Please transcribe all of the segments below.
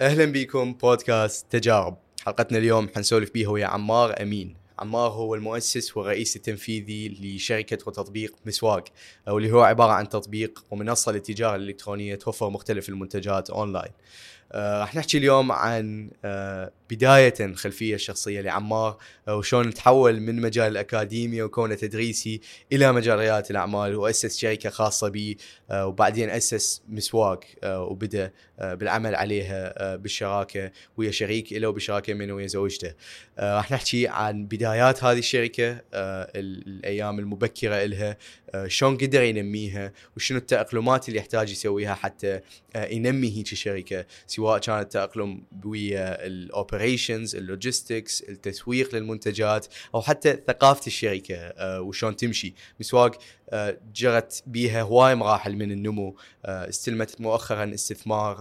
أهلا بكم بودكاست تجارب. حلقتنا اليوم حنسولف بيها ويا عمار أمين. عمار هو المؤسس والرئيس التنفيذي لشركة وتطبيق مسواق واللي هو عبارة عن تطبيق ومنصة للتجارة الإلكترونية توفر مختلف المنتجات أونلاين. آه، راح نحكي اليوم عن آه، بداية خلفية الشخصية لعمار آه، وشون تحول من مجال الأكاديمية وكونه تدريسي إلى مجال ريادة الأعمال وأسس شركة خاصة به وبعدين أسس مسواق وبدأ بالعمل عليها بالشراكة ويا شريك له وبشراكة منه ويا زوجته. راح نحكي عن بدايات هذه الشركة الأيام المبكرة إلها شلون قدر ينميها وشنو التأقلمات اللي يحتاج يسويها حتى ينمي هيك شركة سواء كانت تأقلم ويا ال operations ال logistics التسويق للمنتجات أو حتى ثقافة الشركة آه، وشون تمشي. مسواق آه، جرت بيها هواي مراحل من النمو آه، استلمت مؤخرا استثمار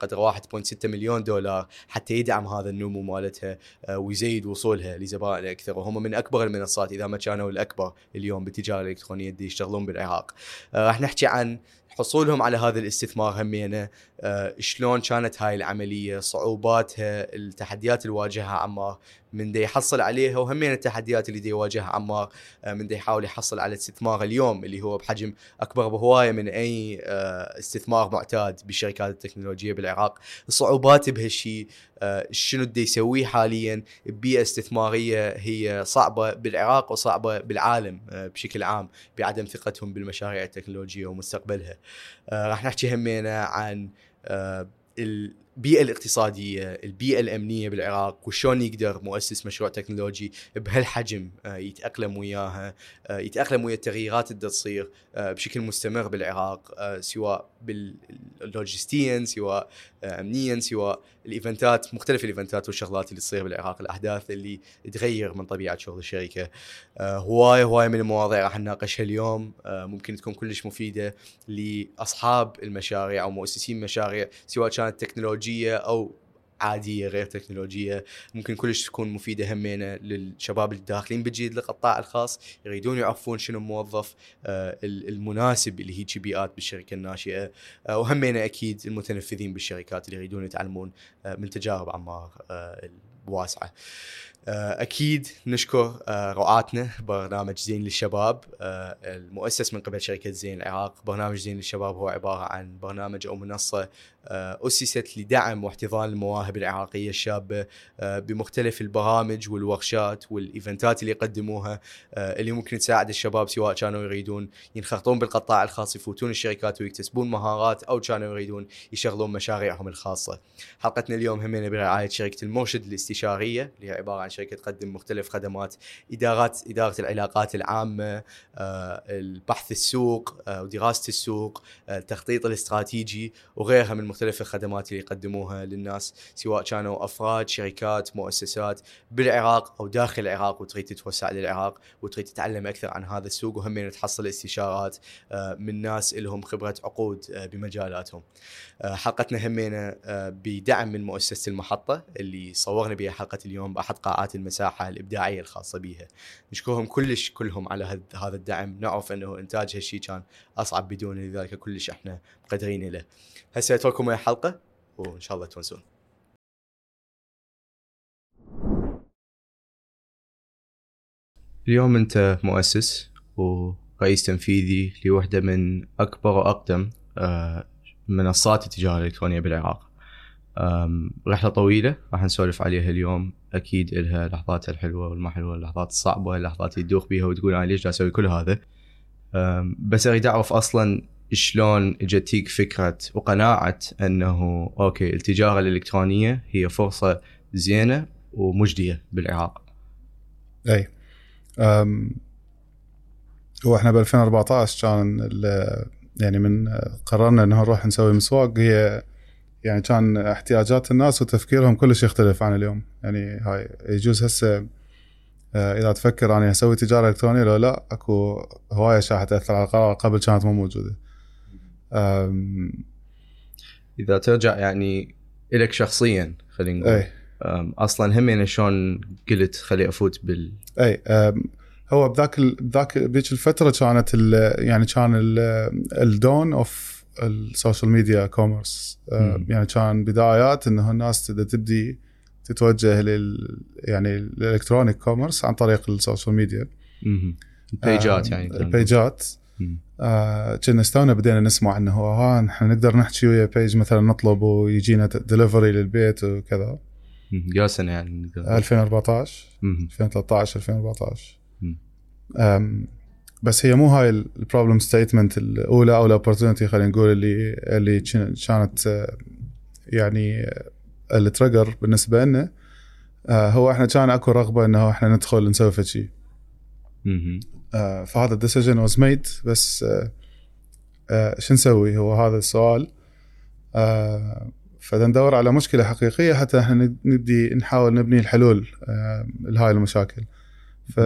قدر 1.6 مليون دولار حتى يدعم هذا النمو مالتها ويزيد وصولها لزبائن أكثر. وهم من أكبر المنصات إذا ما كانوا الأكبر اليوم بالتجاره الالكترونيه اللي يشتغلون بالعراق. راح نحكي عن حصولهم على هذا الاستثمار همينه آه شلون كانت هاي العملية؟ صعوباتها التحديات اللي واجهها عمار؟ من دي يحصل عليها وهمين التحديات اللي دي يواجهها عمار آه من دي يحاول يحصل على استثمار اليوم اللي هو بحجم أكبر بهواية من أي آه استثمار معتاد بالشركات التكنولوجية بالعراق. الصعوبات بهالشيء آه شنو دي يسويه حاليا؟ ببيئه استثماريه هي صعبة بالعراق وصعبة بالعالم بشكل عام بعدم ثقتهم بالمشاريع التكنولوجية ومستقبلها. راح نحكي همينا عن البيئة الاقتصادية البيئة الأمنية بالعراق وشون يقدر مؤسس مشروع تكنولوجي بهالحجم آه، يتأقلم وياها آه، يتأقلم ويا التغييرات اللي تصير آه، بشكل مستمر بالعراق سواء باللوجستيا سواء امنيا سواء الإيفنتات مختلف الإيفنتات والشغلات اللي تصير بالعراق. الأحداث اللي تغير من طبيعة شغل الشركة. هواي هواي من المواضيع راح نناقشها اليوم. ممكن تكون كلش مفيدة لأصحاب المشاريع أو مؤسسين مشاريع سواء كانت تكنولوجية أو عادية غير تكنولوجية. ممكن كلش تكون مفيدة همينة للشباب الداخلين بجديد للقطاع الخاص يريدون يعرفون شنو الموظف آه، المناسب اللي هيك بيئات بالشركة الناشئة. آه، وهمينة أكيد المتنفذين بالشركات اللي يريدون يتعلمون آه، من تجارب عمار الواسعة. أكيد نشكر رعاتنا برنامج زين للشباب. المؤسس من قبل شركة زين العراق برنامج زين للشباب هو عبارة عن برنامج أو منصة أسست لدعم واحتضان المواهب العراقية الشابة آه، بمختلف البرامج والورشات والإيفنتات اللي يقدموها آه، اللي ممكن تساعد الشباب سواء كانوا يريدون ينخرطون بالقطاع الخاص يفوتون الشركات ويكتسبون مهارات أو كانوا يريدون يشغلون مشاريعهم الخاصة. حلقتنا اليوم همنا برعاية شركة المرشد الاستشارية اللي هي عبارة عن شركة تقدم مختلف خدمات إدارات إدارة العلاقات العامة البحث السوق ودراسة السوق التخطيط الاستراتيجي وغيرها من مختلف الخدمات اللي يقدموها للناس سواء كانوا أفراد شركات مؤسسات بالعراق أو داخل العراق وتريد تتوسع للعراق وتريد تتعلم أكثر عن هذا السوق وهم تحصل استشارات آه، من ناس لهم خبرة عقود آه، بمجالاتهم. آه، حلقتنا همينة بدعم من مؤسسة المحطة اللي صورنا بها حلقة اليوم بأحد قاعات المساحة الإبداعية الخاصة بها. نشكرهم كلش كلهم على هذا الدعم، نعرف أنه انتاج هالشيء كان أصعب بدون لذلك كلش إحنا مقدرين له. هسه اترككم ويا حلقة وإن شاء الله تونسون اليوم أنت مؤسس ورئيس تنفيذي لوحدة من أكبر وأقدم آه، منصات التجارة الإلكترونية بالعراق. رحلة طويلة راح نسولف عليها اليوم. أكيد لها لحظاتها الحلوة والما حلوة اللحظات الصعبة اللحظات اللي تدوخ بيها وتقول أنا ليش أسوي كل هذا؟ بس أريد أعرف أصلا شلون اجتيك فكرة وقناعة انه أوكي التجارة الالكترونية هي فرصة زينة ومجدية بالعراق. أي أم هو إحنا ب 2014 كان يعني من قررنا إنه نروح نسوي مسواق هي يعني كان احتياجات الناس وتفكيرهم كلش يختلف عن اليوم يعني هاي يجوز هسه آه، إذا تفكر أني أسوي تجارة إلكترونية لو لا أكو هواية اشياء حتاثر على القرار قبل كانت مو موجودة. إذا ترجع يعني الك شخصيا خلينا نقول. أصلا هم يعني شلون قلت خلي أفوت بال أي هو بذاك بذاك بذيك الفترة كانت يعني كان ال dawn of ال social media commerce. يعني كان بدايات إنه الناس تبدي تتوجه لل يعني ال electronic commerce عن طريق ال social media. البيجات يعني. البيجات كنا استونا بدينا نسمع انه ها نحن نقدر نحكي ويا page مثلا نطلب ويجينا دليفري للبيت وكذا. يا سنة يعني نقدر. 2014 مهم. 2013 2014 مم. أم، بس هي مو هاي ال problem statement الأولى أو ال opportunity خلينا نقول اللي اللي كانت آه، يعني آه، ال trigger بالنسبة لنا آه، هو إحنا كان أكو رغبة إنه إحنا ندخل نسوي شيء. آه، فهذا ال decision was made بس آه، آه، شو نسوي؟ هو هذا السؤال. آه، فبدنا ندور على مشكلة حقيقية حتى إحنا نبدي نحاول نبني الحلول آه، لهاي المشاكل. ف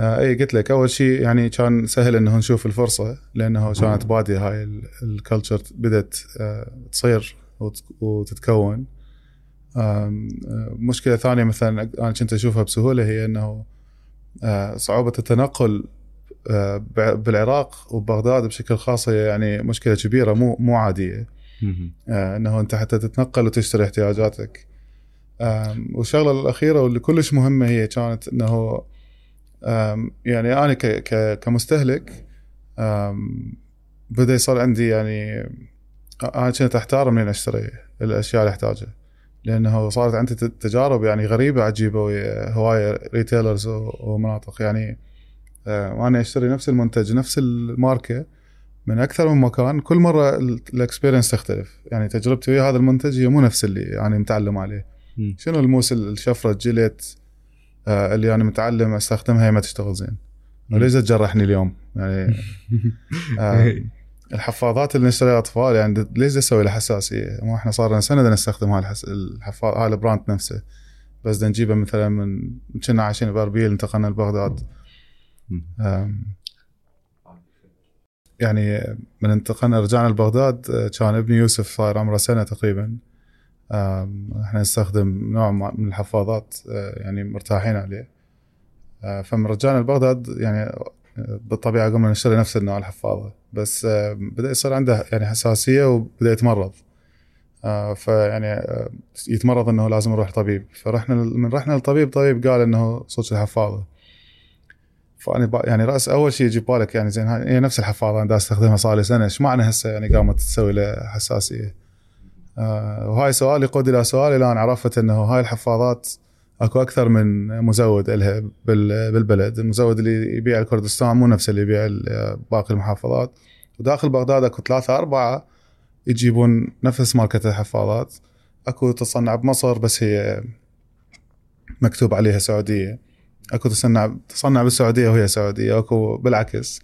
آه، اي قلت لك أول شيء يعني كان سهل إنه نشوف الفرصة لأنه كانت بادية هاي الكلتشر بدأت آه، تصير وت- وتتكون. آه، مشكلة ثانية مثلا أنا كنت أشوفها بسهولة هي إنه آه، صعوبة التنقل آه، بالعراق وبغداد بشكل خاص هي يعني مشكلة كبيرة مو مو عادية. آه، إنه أنت حتى تتنقل وتشتري احتياجاتك. والشغلة الأخيرة واللي كلش مهمة هي كانت إنه يعني أنا كمستهلك بدأ يصير عندي يعني أنا كنت أحتار منين أشتري الأشياء اللي أحتاجها. لأنه صارت عندي تجارب يعني غريبة عجيبة ويا هواية retailers ومناطق يعني آه، وأنا أشتري نفس المنتج نفس الماركة من أكثر من مكان كل مرة ال experience تختلف. يعني تجربتي ويا هذا المنتج هي مو نفس اللي أنا متعلم عليه. مم. شنو الموس الشفرة الجيليت آه، اللي أنا متعلم أستخدمها هي ما تشتغل زين. وليش تجرحني اليوم؟ يعني آه، الحفاضات اللي نشتريها أطفال يعني ليش دا أسوي لها حساسيه؟ ما إحنا صار لنا سنة نستخدم هاي. الحفاض هاي البراند نفسه بس بدنا نجيبها مثلا من كنا عايشين بأربيل انتقلنا لبغداد يعني من انتقلنا رجعنا لبغداد كان ابني يوسف صار عمره سنة تقريبا إحنا نستخدم نوع من الحفاضات آه، يعني مرتاحين عليه آه، فمن رجعنا لبغداد يعني بالطبيعة قمنا نشتري نفس النوع الحفاضة. بس آه، بدأ يصير عنده يعني حساسية وبدأ يتمرض. آه، فيعني آه، يتمرض إنه لازم يروح طبيب. فرحنا من رحنا للطبيب طبيب قال إنه صوت الحفاضة. فأنا يعني رأس أول شيء يجي ببالك يعني زين هي نفس الحفاضة أنا أستخدمها صار لي سنة. إيش معنى هسه يعني قامت تسوي له حساسية؟ وهاي سؤال يقود إلى سؤال إلى أن عرفت إنه هاي الحفاضات اكو أكثر من مزود لها بال- بالبلد. المزود اللي يبيع الكردستان مو نفس اللي يبيع باقي المحافظات. وداخل بغداد اكو ثلاثة أربعة يجيبون نفس ماركة الحفاضات اكو تصنع بمصر بس هي مكتوب عليها سعودية. اكو تصنع تصنع بالسعودية وهي سعودية. اكو بالعكس.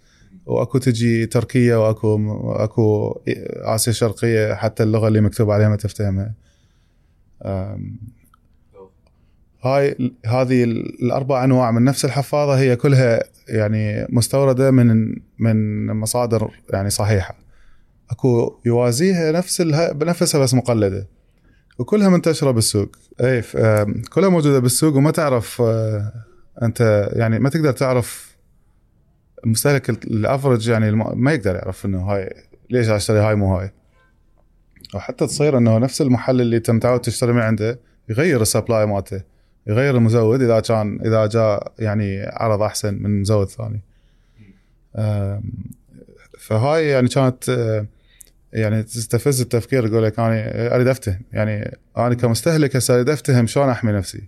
واكو تجي تركيا واكو اكو آسيا الشرقيه حتى اللغة اللي مكتوب عليها ما تفتهمها. هاي هذه الأربع أنواع من نفس الحفاضه هي كلها يعني مستوردة من من مصادر يعني صحيحة. أكو يوازيها نفس بنفسها بس مقلدة. وكلها منتشرة بالسوق. اي كلها موجودة بالسوق وما تعرف آه، أنت يعني ما تقدر تعرف المستهلك ال- ال average يعني ما يقدر يعرف إنه هاي ليش أشتري هاي مو هاي. وحتى تصير إنه نفس المحل اللي انت متعود تشتري من عنده يغير ال supply مالته. يغير المزود إذا كان إذا جاء يعني عرض أحسن من مزود ثاني. فهاي يعني كانت آه، يعني تستفز التفكير يقول لك أنا أريد أفتهم. يعني أنا كمستهلك هسه أريد أفتهم شلون أحمي نفسي.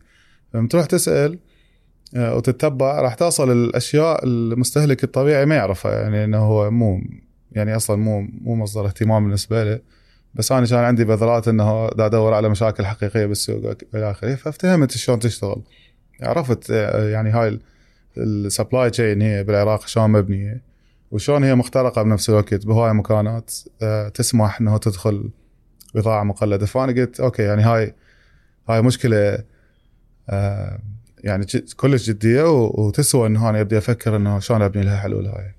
لما تروح تسأل آه، وتتبع راح توصل الأشياء المستهلك الطبيعي ما يعرفها. يعني إنه هو مو يعني أصلا مو مو مصدر اهتمام بالنسبة له. بس أنا كان عندي بذرات إنه دا أدور على مشاكل حقيقية بالسوق إلى آخره فافتهمت شلون تشتغل. عرفت آه، يعني هاي ال supply chain هي بالعراق شلون مبنية وشلون هي مخترقة بنفس الوقت بهواي مكانات آه، تسمح إنه تدخل بضاعة مقلدة. فأنا قلت okay يعني هاي هاي مشكلة آه، يعني كلش جدية وتسوى إنه أنا ابدي أفكر إنه شلون أبني لها حلول هاي.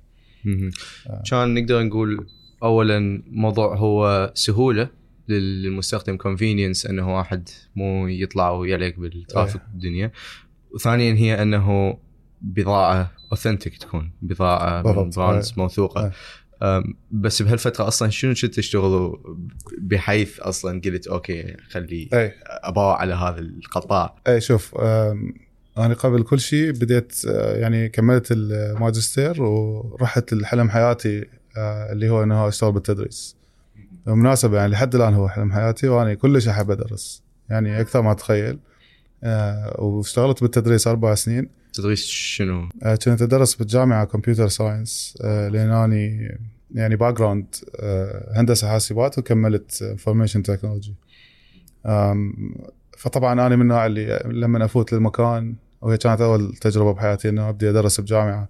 كان نقدر نقول اولا موضوع هو سهولة للمستخدم convenience أنه واحد مو يطلع ويعلق بال traffic بالدنيا. وثانيا هي أنه بضاعة authentic تكون بضاعة. brands موثوقة. بس بهالفترة أصلا شنو كنت تشتغلوا بحيث أصلا قلت okay خلي اباوع على هذا القطاع؟ إي شوف أنا قبل كل شيء بديت آه، يعني كملت الماجستير ورحت لحلم حياتي اللي هو إنه اشتغل بالتدريس. بالمناسبة يعني لحد الآن هو حلم حياتي وأنا كلش أحب أدرس. يعني أكثر ما أتخيل. آه، واشتغلت بالتدريس أربع سنين. تدريس شنو؟ آه، كنت أدرس بالجامعة computer science. لأن اني يعني background هندسة حاسبات وكملت information technology فطبعا أنا من النوع اللي لما أفوت للمكان وهي كانت أول تجربة بحياتي إنه أبدي أدرس بجامعة. آه،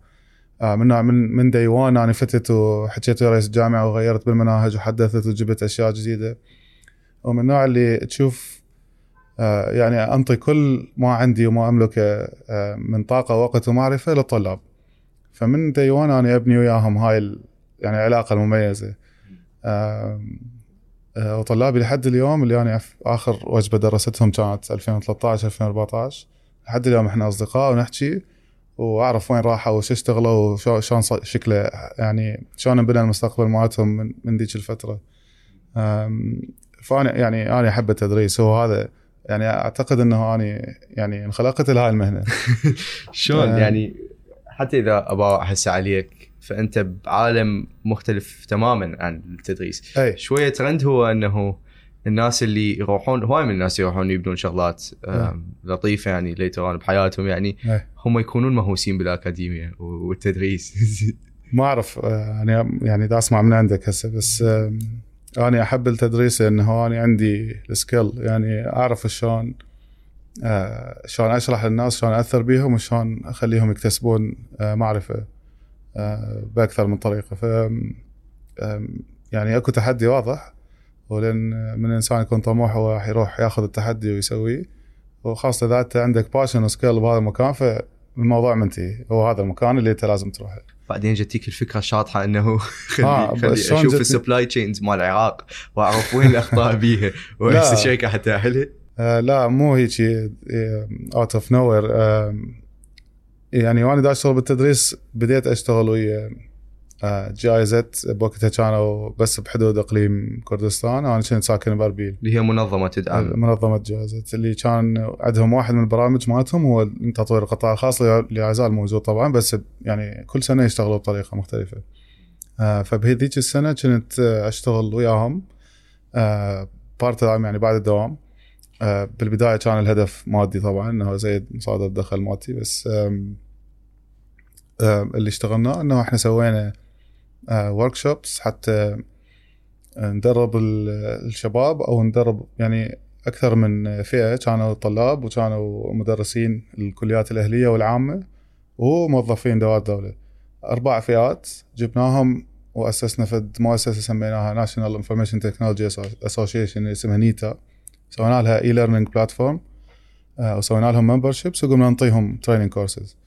من نوع من من day 1 أنا فتت وحكيت ويا رئيس الجامعة وغيرت بالمناهج وحدثت وجبت أشياء جديدة. ومن النوع اللي تشوف آه، يعني أنطي كل ما عندي وما أملكه آه، من طاقة ووقت ومعرفة للطلاب. فمن دي 1 أنا أبني وياهم هاي يعني العلاقه المميزة. آه، وطلابي لحد اليوم اللي أنا أف- آخر وجبة درستهم كانت 2013 2014 لحد اليوم إحنا أصدقاء ونحكي. وأعرف وين راحوا وش اشتغلوا وشلون شكله يعني شلون انبنى المستقبل مالتهم من, من ذيك الفترة. فأنا يعني أنا أحب التدريس هو هذا يعني أعتقد إنه أنا يعني انخلقت لهاي المهنة. شلون. يعني حتى إذا اباوع هسه عليك فأنت بعالم مختلف تماما عن التدريس أي شوية ترند هو إنه الناس اللي يروحون هواي من الناس يروحون يبنون شغلات نعم. لطيفة يعني ليتر بحياتهم يعني. اي هم يكونون مهووسين بالأكاديمية والتدريس. ما أعرف آه، أنا يعني دا أسمع من عندك هسه بس أنا أحب التدريس لأنه أنا عندي ال skill يعني أعرف شلون آه، شلون أشرح للناس شلون اثر بيهم وشلون أخليهم يكتسبون آه، معرفة بأكثر من طريقة. ف يعني أكو تحدي واضح. ولأن من الانسان يكون طموح هو راح يروح ياخذ التحدي ويسويه. وخاصة إذا أنت عندك passion و skill بهذا المكان فالموضوع منتهي. هو هذا المكان اللي أنت لازم تروح بعدين جتك الفكرة الشاطحه إنه خلي, آه، خلي أشوف؟ السبلاي تشينز مال العراق وأعرف وين الأخطاء بيها. وهسه لا. شركه حتاهلها آه لا مو هيك. out of nowhere يعني وأنا دا أشتغل بالتدريس بديت أشتغل ويا GIZ بوقتها كانوا بس بحدود إقليم كردستان. أنا كنت ساكن بأربيل. اللي هي منظمة تدعم. منظمة GIZ. اللي كان عندهم واحد من البرامج مالتهم هو تطوير القطاع الخاص اللي لا يزال موجود طبعا بس يعني كل سنة يشتغلوا بطريقة مختلفة. آه فبهذيك السنة كنت آه، أشتغل وياهم. آه part time يعني بعد الدوام. آه، بالبداية كان الهدف مادي طبعا إنه زيد مصادر دخل مادي بس اللي اشتغلناه إنه إحنا سوينا workshops حتى ندرب ال- الشباب أو ندرب يعني أكثر من فئة كانوا طلاب وكانوا مدرسين الكليات الأهلية والعامة وموظفين دوائر دولة. أربع فئات جبناهم وأسسنا في مؤسسة سميناها National Information Technology Association اسمها NITA. سوينا لها e-learning platform وسوينا لهم memberships وقمنا نعطيهم training courses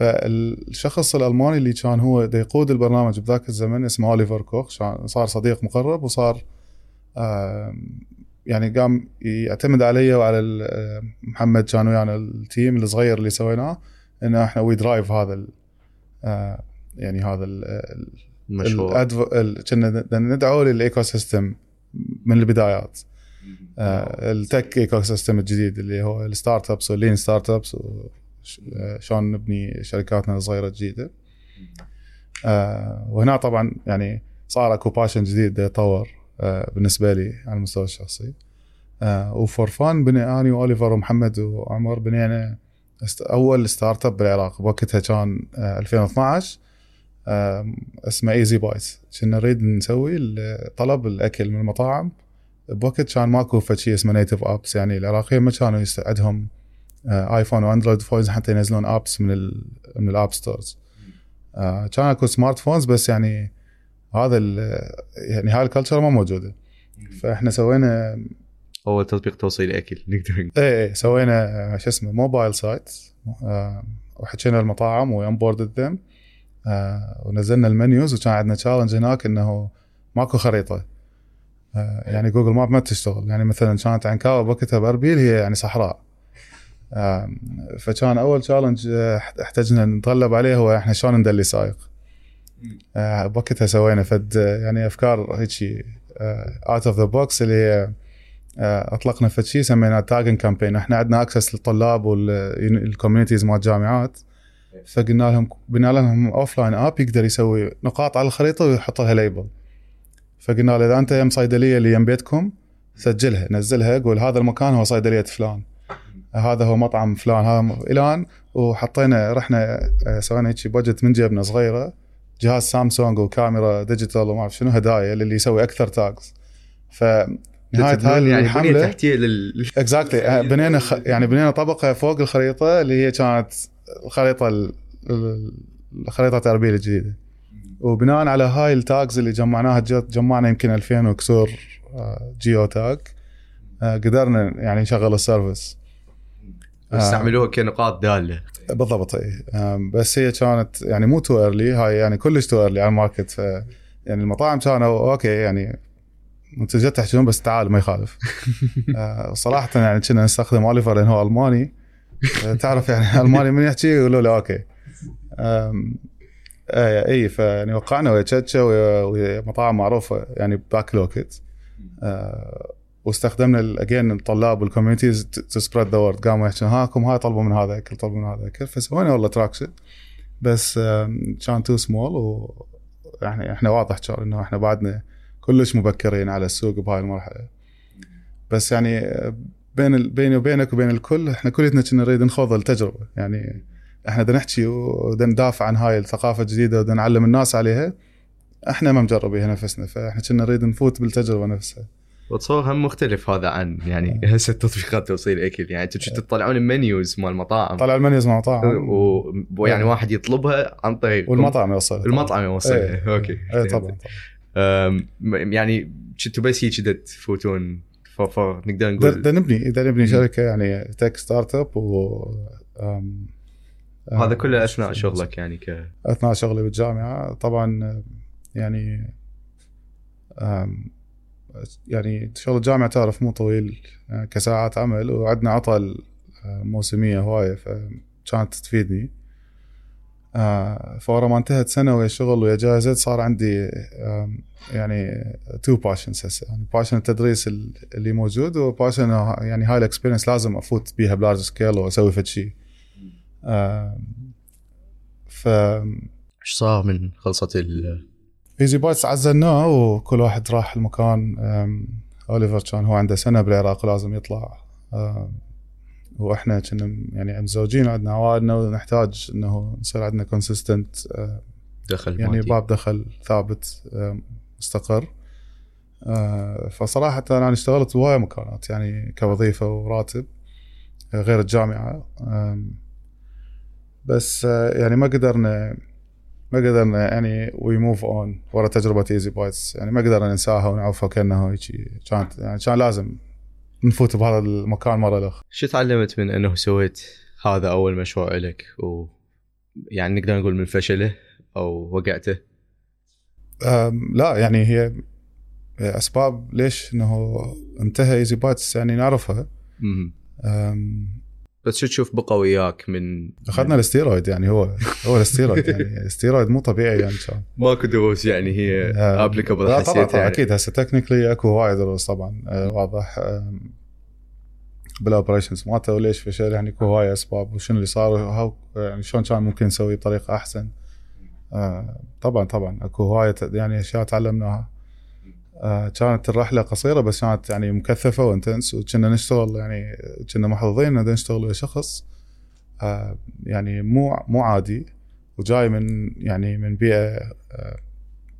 فالشخص الألماني اللي كان هو دا يقود البرنامج بذاك الزمن اسمه أوليفر كوخ صار صديق مقرب وصار يعني قام يعتمد علي وعلى محمد كان ويانا ال team الصغير اللي سويناه إنه إحنا we drive هذا ال- يعني هذا ال- ال- المشروع. كنا ندعو لل ecosystem من البدايات. آه، ال tech ecosystem الجديد اللي هو ال startups وال lean startups وشلون نبني شركاتنا الصغيرة الجديدة. آه، وهنا طبعا يعني صار اكو passion جديد يتطور آه، بالنسبة لي على المستوى الشخصي. آه، و for fun بني اني وأوليفر ومحمد وعمر بنينا أول startup بالعراق. بوقتها كان آه، 2012 آم، اسمه Easy Bite كنا نريد نسوي طلب الأكل من المطاعم. بوقت كان ماكو فد شيء اسمه native apps يعني العراقيين ما كانوا عندهم iPhone و Android phones حتى ينزلون apps من ال من ال app stores آه، كان اكو smartphones بس يعني هذا يعني هاي ال culture ما موجودة. فإحنا سوينا اول تطبيق توصيل أكل نقدر نقول. إيه إيه سوينا آه، شو اسمه mobile site آه، وحكينا المطاعم و onboarded them ونزلنا ال menus وكان عندنا challenge هناك إنه ماكو خريطة. يعني Google Map ما تشتغل. يعني مثلا كانت عنكاوه بوقتها بأربيل هي يعني صحراء. فكان أول challenge احتجنا نتغلب عليه هو إحنا شلون ندلي سايق آه، بوقتها سوينا فد يعني أفكار هيك out of the box اللي هي آه، أطلقنا فد شيء سميناه tagging campaign إحنا عندنا access للطلاب وال communities مال الجامعات. فقلنا لهم بنا لهم offline app يقدر يسوي نقاط على الخريطة ويحط لها label فقلنا له إذا أنت يم صيدلية اللي يم بيتكم سجلها نزلها قول هذا المكان هو صيدلية فلان. هذا هو مطعم فلان هذا إلان وحطينا رحنا آه، سوينا هيك budget من جيبنا صغيرة جهاز سامسونج وكاميرا digital وما أعرف شنو هدايا للي يسوي أكثر tags ف نهاية هاي يعني الحمله بنية تحتية لل exactly بنينا خ... يعني بنينا طبقة فوق الخريطة اللي هي كانت الخريطة ال... ال- الخريطه اربيل الجديدة. وبناء على هاي ال tags اللي جمعناها جت- جمعنا يمكن 2000 وكسور آه، جيو تاج آه، قدرنا يعني نشغل ال service. استعملوها كنقاط دالة. بالضبط إي. بس هي كانت يعني مو too early هاي يعني كلش too early على ال market. ف يعني المطاعم كانوا okay يعني منتجات تحجون بس تعال ما يخالف. آه، صراحة يعني كنا نستخدم اوليفر لأن هو ألماني. آه، تعرف يعني ألماني من يحكي يقولوا له okay. آه، إي فيعني وقعنا ويا تشاتشا ويا ويا مطاعم معروفة يعني back look at آه، واستخدمنا again الطلاب وال communities to spread the word قاموا يحكون هاكم هاي طلبوا من هذا اكل طلبوا من هذا اكل فسوينا والله traction بس كان too small و يعني إحنا واضح كان إنه إحنا بعدنا كلش مبكرين على السوق بهاي المرحلة. بس يعني آه، بين بيني وبينك وبين الكل إحنا كلنا كنا نريد نخوض التجربة. يعني إحنا بدنا نحكي وبدنا ندافع عن هاي الثقافة الجديدة وبدنا نعلم الناس عليها إحنا ما مجربيها نفسنا. فإحنا كنا نريد نفوت بالتجربة نفسها. وتصور هم مختلف هذا عن يعني هسه تطبيقات توصيل اكل يعني أنتم كنتوا تطلعون ال menus مال المطاعم؟ طلع ال menus مع مطاعم و- ويعني واحد يطلبها عن طريق والمطعم يوصل المطعم يوصلها. إيه. okay. اي طبعا أم، يعني كنتوا بس هيك تفوتون بدنا نقول بدنا نبني بدنا نبني شركة يعني tech startup و هذا كله أثناء شغلك يعني ك أثناء شغلي بالجامعة. طبعا يعني يعني شغل الجامعة تعرف مو طويل يعني كساعات عمل وعندنا عطل موسمية هواية فكانت تفيدني. آه، فورا ما انتهت سنة ويا شغل ويا جائزه صار عندي يعني two passions هسه. يعني passion التدريس ال- اللي موجود و passion يعني هاي ال experience لازم أفوت بيها ب large scale وأسوي فد شيء ف إيش صار من خلصت ال ايزي بايتس عزلناه وكل واحد راح المكان أوليفر كان هو عنده سنة بالعراق لازم يطلع وإحنا كنا يعني مزوجين عندنا عوائلنا ونحتاج إنه يصير عندنا consistent دخل يعني مادي. باب دخل ثابت مستقر أه، فصراحة أنا اشتغلت بهواية مكانات يعني كوظيفة وراتب أه، غير الجامعة أم، بس أه، يعني ما قدرنا ما قدرنا يعني we move on ورا تجربة ايزي بايتس يعني ما قدرنا ننساها ونعوفها كانه هيك كانت يعني كان لازم نفوت بهذا المكان مرة الأخرى شو تعلمت من إنه سويت هذا أول مشروع لك و يعني نقدر نقول من فشله أو وقعته؟ لا يعني هي أسباب ليش إنه انتهى ايزي بايتس يعني نعرفها. بس شو تشوف بقى وياك من أخذنا ال asteroid يعني هو هو ال asteroid يعني. ال asteroid مو طبيعي يعني كان ماكو دروس يعني هي applicable لا طبعا طبعا يعني. أكيد هسه technically أكو هواي دروس طبعا. أه، واضح. أم، بال operations مالته وليش فشل يعني اكو هواي أسباب وشنو اللي صار و how يعني شلون كان ممكن نسوي بطريقة أحسن. أه، طبعا طبعا أكو هواي يعني أشياء تعلمناها. كانت الرحلة قصيرة بس كانت يعني مكثفة و intense وكنا نشتغل يعني كنا محظوظين ان نشتغل ويا شخص. أه، يعني مو مو عادي وجاي من يعني من بيئة أه،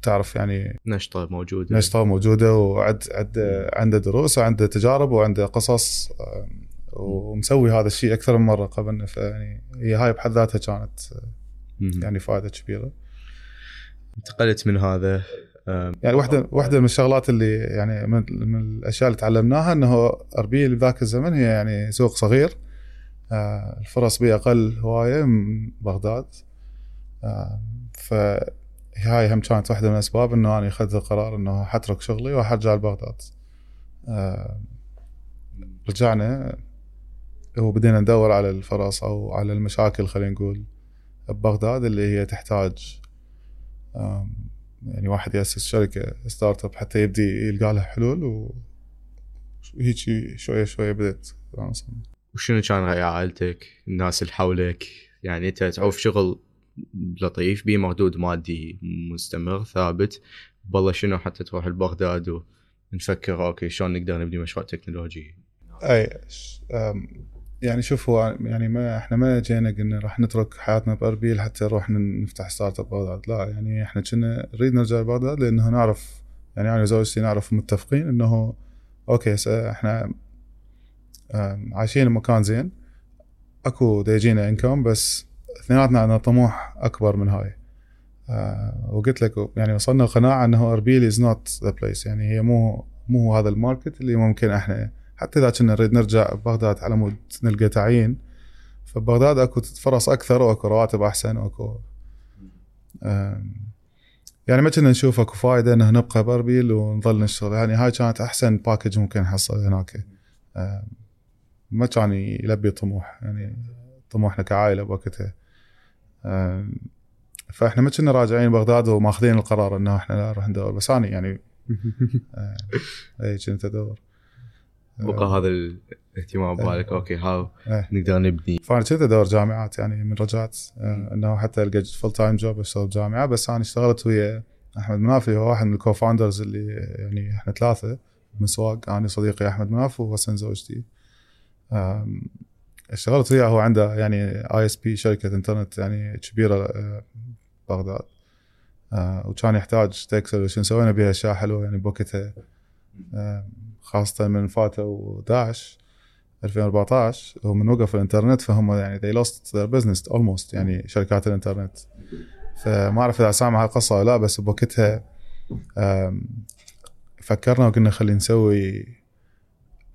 تعرف يعني نشطة موجودة. نشطة موجودة وعد عد عنده دروس وعنده تجارب وعنده قصص ومسوي هذا الشيء أكثر من مرة قبلنا فيعني هي هاي بحد ذاتها كانت. يعني فائدة كبيرة. انتقلت من هذا يعني واحدة واحدة من الشغلات اللي يعني من, من الأشياء اللي تعلمناها إنه أربيل بذاك الزمن هي يعني سوق صغير. آه، الفرص بيه أقل هواية من بغداد. آه، فهاي هم كانت واحدة من الأسباب إنه أنا أخذت القرار إنه حترك شغلي وحرجع لبغداد. آه، رجعنا وبدينا ندور على الفرص أو على المشاكل خلينا نقول ببغداد اللي هي تحتاج. يعني واحد ياسس شركة startup حتى يبدي يلقى لها حلول وهيك شوية شوية بدأت. وشنو كان رأي عائلتك؟ الناس اللي حولك؟ يعني أنت تعوف شغل لطيف بيه مردود مادي مستمر ثابت. والله شنو حتى تروح لبغداد ونفكر okay شلون نقدر نبني مشروع تكنولوجي؟ أي يعني شوف هو يعني ما إحنا ما جينا قلنا راح نترك حياتنا بأربيل حتى نروح نفتح startup بغداد. لا يعني إحنا كنا نريد نرجع لبغداد لأنه نعرف يعني أنا وزوجتي نعرف متفقين إنه okay إحنا عايشين بمكان زين. أكو دا يجينا انكم بس اثنيناتنا عندنا طموح أكبر من هاي. آه، وقلت لك يعني وصلنا القناعة إنه أربيل is not the place يعني هي مو مو هذا ال market اللي ممكن إحنا حتى إذا كنا نريد نرجع بغداد على مود نلقى تعيين فبغداد أكو فرص أكثر وأكو رواتب أحسن وأكو يعني ما كنا نشوف أكو فائده إنه نبقى باربيل ونظل نشتغل. يعني هاي كانت أحسن package ممكن نحصل هناك. ما كان يلبي طموح يعني طموحنا كعائلة بوقتها. فإحنا ما كنا راجعين بغداد وماخذين القرار إنه إحنا لا نروح ندور بس أنا يعني اي كنت أدور. بقى هذا الاهتمام ببالك okay how إيه. نقدر نبني. فأنا كنت أدور جامعات يعني من رجعت آه، إنه حتى القى full time job أشتغل بجامعة. بس أنا اشتغلت ويا أحمد منافي هو واحد من ال cofounders اللي يعني إحنا ثلاثة بمسواق أنا صديقي أحمد مناف وحسن زوجتي. آم، اشتغلت وياه. هو عنده يعني آي إس بي شركة إنترنت يعني كبيرة آه، بغداد. آه، وكان يحتاج تك سوينا بها أشياء حلوة يعني بوقتها. خاصة من فاتوا داعش 2014 ومن وقف الإنترنت فهم يعني they lost their business almost يعني شركات الإنترنت. فما أعرف إذا سامع هالقصة ولا لا بس بوقتها فكرنا وقلنا خلينا نسوي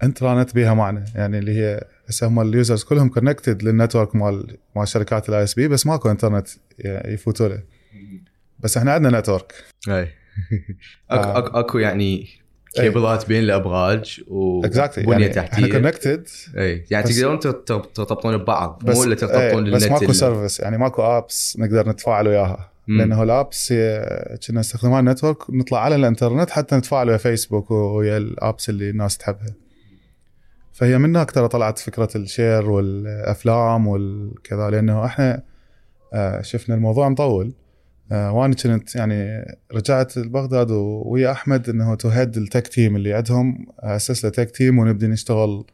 intranet بيها معنى يعني اللي هي هسه هم ال users كلهم connected لل network مال مال شركات ال ISP بس ماكو إنترنت يفوتوا له. بس إحنا عندنا network أي. اكو أكو يعني كيبلات بين الأبراج وبنيه يعني إحنا تحتية. connected اي يعني تقدرون ترتب- ترتبطون ببعض بس مو إلا ترتبطون إيه بس ماكو service يعني ماكو apps نقدر نتفاعل وياها. لأنه ال apps كنا استخدمان network نطلع على الإنترنت حتى نتفاعل ويا فيسبوك ويا ال apps اللي الناس تحبها. فهي من هناك ترى طلعت فكرة ال share والأفلام والكذا لأنه إحنا آه، شفنا الموضوع مطول. وأنا كنت يعني رجعت لبغداد ويا أحمد إنه to head ال tech team اللي عندهم أسس له tech team ونبدي نشتغل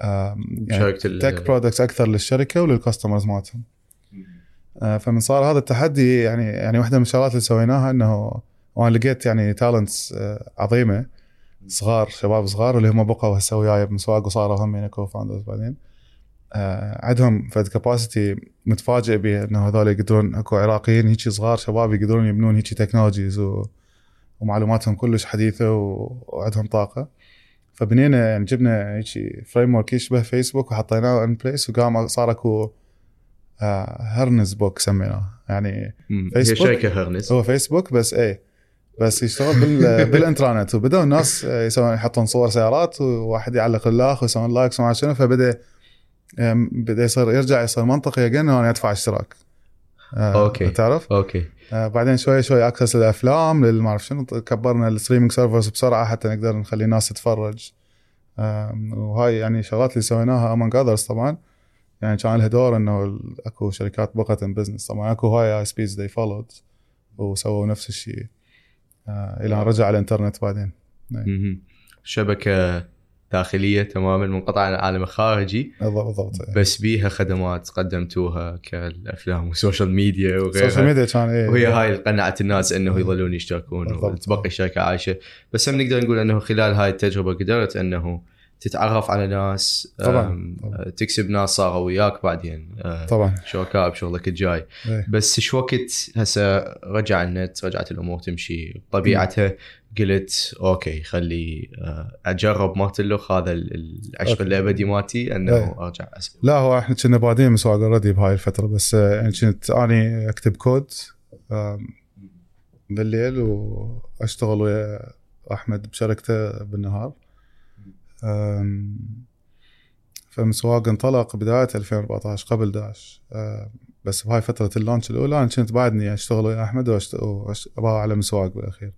يعني tech products أكثر للشركة ولل customers مالتهم. آه، فمن صار هذا التحدي يعني يعني واحدة من الشغلات اللي سويناها إنه وأنا لقيت يعني talents عظيمة صغار شباب صغار اللي هم بقوا هسه وياي بمسواق وصاروا هم يعني co-founders بعدين. آه، عندهم فد capacity متفاجئ به إنه هذول يقدرون أكو عراقيين هيك صغار شباب يقدرون يبنون هيك technologies و... ومعلوماتهم كلش حديثة و... وعندهم طاقة فبنينا يعني جبنا هيك framework يشبه فيسبوك وحطيناه in place وقام صار أكو آه هرنز بوك سميناه يعني مم. هي فيسبوك؟ شركة هرنس هو فيسبوك بس إيه بس يشتغل بال بالإنترنت وبدأوا الناس يسوون يحطون صور سيارات وواحد يعلق الاخ ويسوون likes وما شنو فبدأ بدأ يصير يرجع يصير منطقي again انه أنا أدفع اشتراك. آه، أوكي. تعرف؟ أوكي. آه، بعدين شوي شوي access للأفلام للما أعرف شنو كبرنا ال streaming servers بسرعة حتى نقدر نخلي الناس تتفرج. آم، وهاي يعني شغلات اللي سويناها among others طبعا. يعني كان لها دور إنه أكو شركات بقت in business طبعا أكو هاي ISPs they followed وسووا نفس الشيء. آه إلى ان رجع الإنترنت بعدين. مهم. شبكة داخلية تماما منقطعة عن العالم الخارجي. بالضبط بس بيها خدمات قدمتوها كالأفلام وال social media ال social وغيرها ميديا كان إيه. وهي هاي اللي قنعت الناس انه يظلون يشتركون. وتبقي الشركة عايشة. بس هم نقدر نقول إنه خلال هاي التجربة قدرت إنه تتعرف على ناس طبعاً، طبعاً. تكسب ناس صاروا وياك بعدين أه، طبعا شركاء بشغلك الجاي إيه. بس شو وقت هسه رجع النت رجعت الأمور تمشي بطبيعتها قلت أوكي خلي أه، أجرب مرة اللوخ هذا ال- العشق. الابدي مالتي أنه إيه. أرجع أسوي لا هو إحنا كنا بادين مسواق already بهاي الفترة بس آه، يعني كنت اني أكتب كود بالليل وأشتغل ويا أحمد بشركته بالنهار فمسواق انطلق بداية 2014 قبل داعش آم، بس بهاي فترة اللانش الأولى أنا كنت بعدني أشتغل ويا أحمد واباوع على مسواق بالأخير.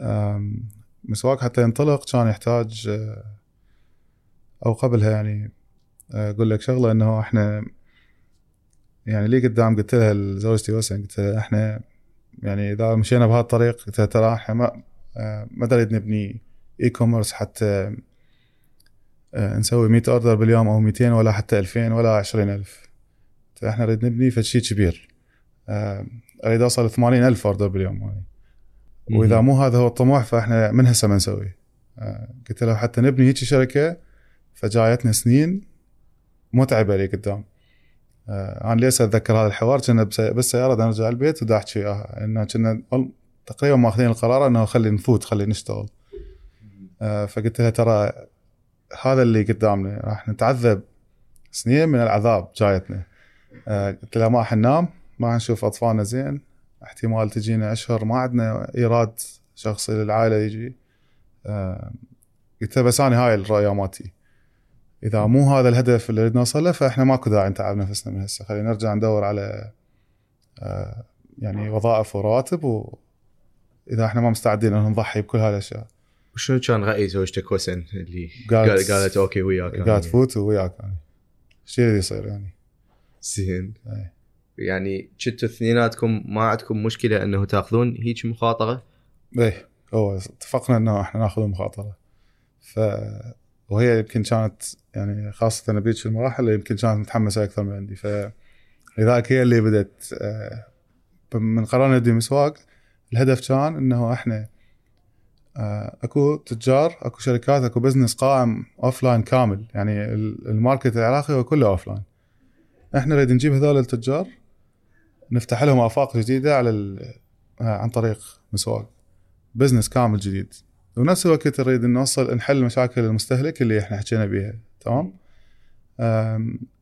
أم، مسواق حتى ينطلق كان يحتاج آه، أو قبلها يعني آه، أقول لك شغلة إنه إحنا يعني لي قدام قلت لها لزوجتي وسن قلت لها إحنا يعني إذا مشينا بهذا الطريق قلت لها ترى إحنا ما ما نبني e-commerce حتى نسوي 100 order باليوم أو 200 ولا حتى 2000 ولا 20000 قلت لها إحنا نريد نبني فد شيء كبير. آه، أريد أوصل 80000 order باليوم يعني. وإذا مو هذا هو الطموح فإحنا من هسه ما نسوي آه، قلت له حتى نبني هيك شركة فجايتنا سنين متعبه لي قدام. آه، أنا ليش أتذكر هذا الحوار؟ كنا بالسياره بدنا نرجع البيت ودا احكي وياها انه كنا تقريبا ماخذين القرار إنه خلي نفوت خلي نشتغل. آه، فقلت لها ترى هذا اللي قدامنا راح نتعذب. سنين من العذاب جايتنا. آه، قلت لها ما حننام ما حنشوف أطفالنا زين. احتمال تجينا أشهر ما عندنا إيراد شخصي للعائلة يجي. آه، قلت لها بس أنا هاي الرؤية مالتي. إذا مو هذا الهدف اللي نريد نوصل له فإحنا ماكو داعي نتعب نفسنا من هسه. خلينا نرجع ندور على آه، يعني وظائف ورواتب واذا إحنا ما مستعدين ان نضحي بكل هاي الأشياء. وشنو كان راي زوجتك وسن اللي قالت- قالت, قالت أوكي وياك قاعد تفوت وياك يعني. الشيء اللي يصير يعني. زين. أي. يعني كنتوا اثنيناتكم ما عندكم مشكلة إنه تأخذون هيك مخاطرة؟ إيه. هو اتفقنا إنه إحنا نأخذ المخاطره ف وهي يمكن كانت يعني خاصة بيك المراحل يمكن كانت متحمسة أكثر من عندي. فلذلك هي اللي بدت آه، من قررنا نبدي مسواق الهدف كان إنه إحنا اكو تجار اكو شركات اكو business قائم offline كامل. يعني ال- ال market العراقي هو كله offline إحنا نريد نجيب هذول التجار نفتح لهم آفاق جديدة على آه، عن طريق مسواق business كامل جديد. ونفس الوقت نريد نوصل نحل مشاكل المستهلك اللي إحنا حكينا بيها. تمام؟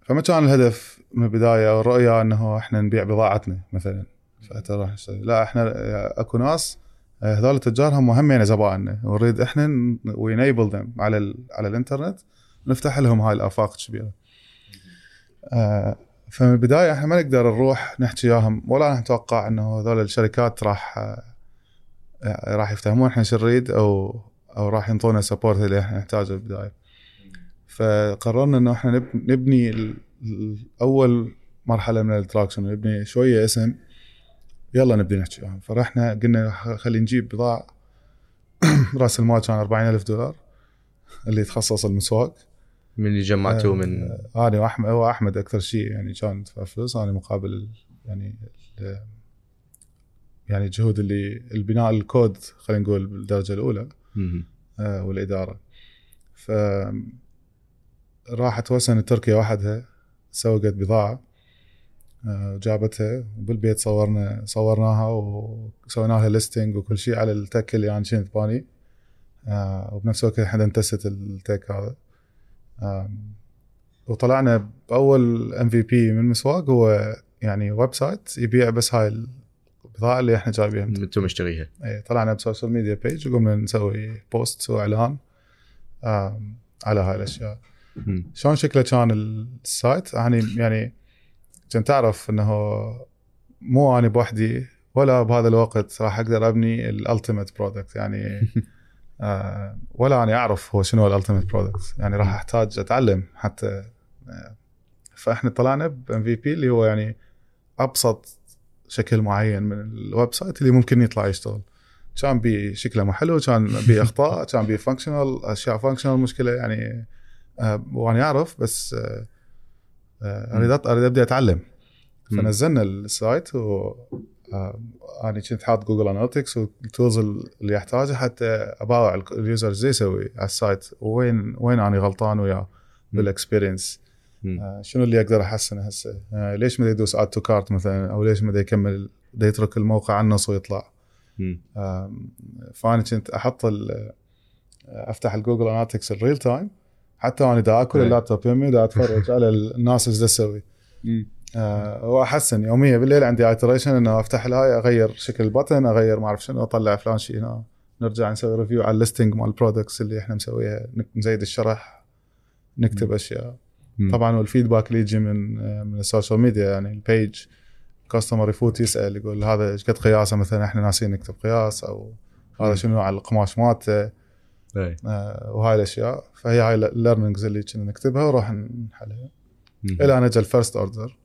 فما كان الهدف من البداية أو الرؤيه إنه إحنا نبيع بضاعتنا مثلا. فترى لا إحنا آه، أكو ناس آه، هذول التجار هم همين زبائننا ونريد إحنا we enable them على ال على الإنترنت نفتح لهم هاي الآفاق الكبيره. آه، فمن البدايه إحنا ما نقدر نروح نحكي وياهم ولا نتوقع إنه هذول الشركات راح آه، راح يفتهمون إحنا شو نريد أو أو راح ينطونا support اللي إحنا نحتاجه بالبداية. فقررنا إنه إحنا نب- نبني أول مرحلة من ال traction نبني شوية اسم يلا نبدي نحكي. وياهم فرحنا. قلنا خ- خلي نجيب بضاعة. رأس المال كان 40 ألف دولار. اللي تخصص المسواق من اللي جمعتوه من آه، أنا واحمد هو أحمد أكثر شيء يعني كان يدفع فلوس. أنا مقابل يعني يعني الجهود اللي البناء الكود خلينا نقول بالدرجة الأولى. آه، والإدارة. ف راحت وسن تركيا وحدها سوقت بضاعة. آه، وجابتها وبالبيت صورنا صورناها وسوينا لها ليستنج وكل شيء على التك اللي أنا كنت باني آه، وبنفس الوقت إحنا ن test ال tech هذا. وطلعنا بأول MVP من مسواق هو يعني website يبيع بس هاي البضاعة اللي إحنا جايبينها أنتم مشتريها. إيه طلعنا ب social media page وقمنا نسوي post وإعلان على هاي الأشياء. شلون شكله كان ال site يعني يعني كنت تعرف إنه مو أنا بوحدي ولا بهذا الوقت راح أقدر أبني ال ultimate product يعني آه ولا أنا أعرف هو شنو ال ultimate product يعني راح أحتاج أتعلم حتى آه فإحنا طلعنا ب MVP اللي هو يعني أبسط شكل معين من ال website اللي ممكن يطلع يشتغل. كان بي شكله مو حلو كان بي أخطاء كان بي functional أشياء functional مشكلة يعني آه وأنا أعرف بس آه، أريد أط- أريد أبدأ أتعلم. فنزلنا ال site و آه، أنا كنت حاط Google Analytics وال tools اللي يحتاجها حتى أباوع ال- ال user شدي يسوي على ال site. وين وين أنا غلطان وياه بال experience. آه، شنو اللي أقدر أحسنه هسه؟ آه، ليش ما يدوس add to cart مثلا؟ أو ليش ما يكمل؟ دا يترك الموقع على النص ويطلع. فأنا كنت أحط أفتح ال Google Analytics ال real time حتى وأنا دا آكل أي. اللابتوب يمي دا أتفرج على الناس إيش تسوي آه، وأحسن يوميا بالليل عندي iteration إنه أفتح الهاي أغير شكل ال button أغير ما أعرف شنو أطلع فلان شيء هنا. نرجع نسوي review على ال listing مال ال products اللي إحنا مسويها. نزيد الشرح نكتب أشياء. مم. طبعا وال feedback اللي يجي من آه، من ال social media يعني ال page customer يفوت يسأل يقول هذا إيش قد قياسه؟ مثلا إحنا ناسيين نكتب قياس أو هذا. شنو على القماش مالته. آه، وهاي الأشياء. فهي هاي ال learnings اللي كنا نكتبها وراح نحلها. إلى أن اجى ال first order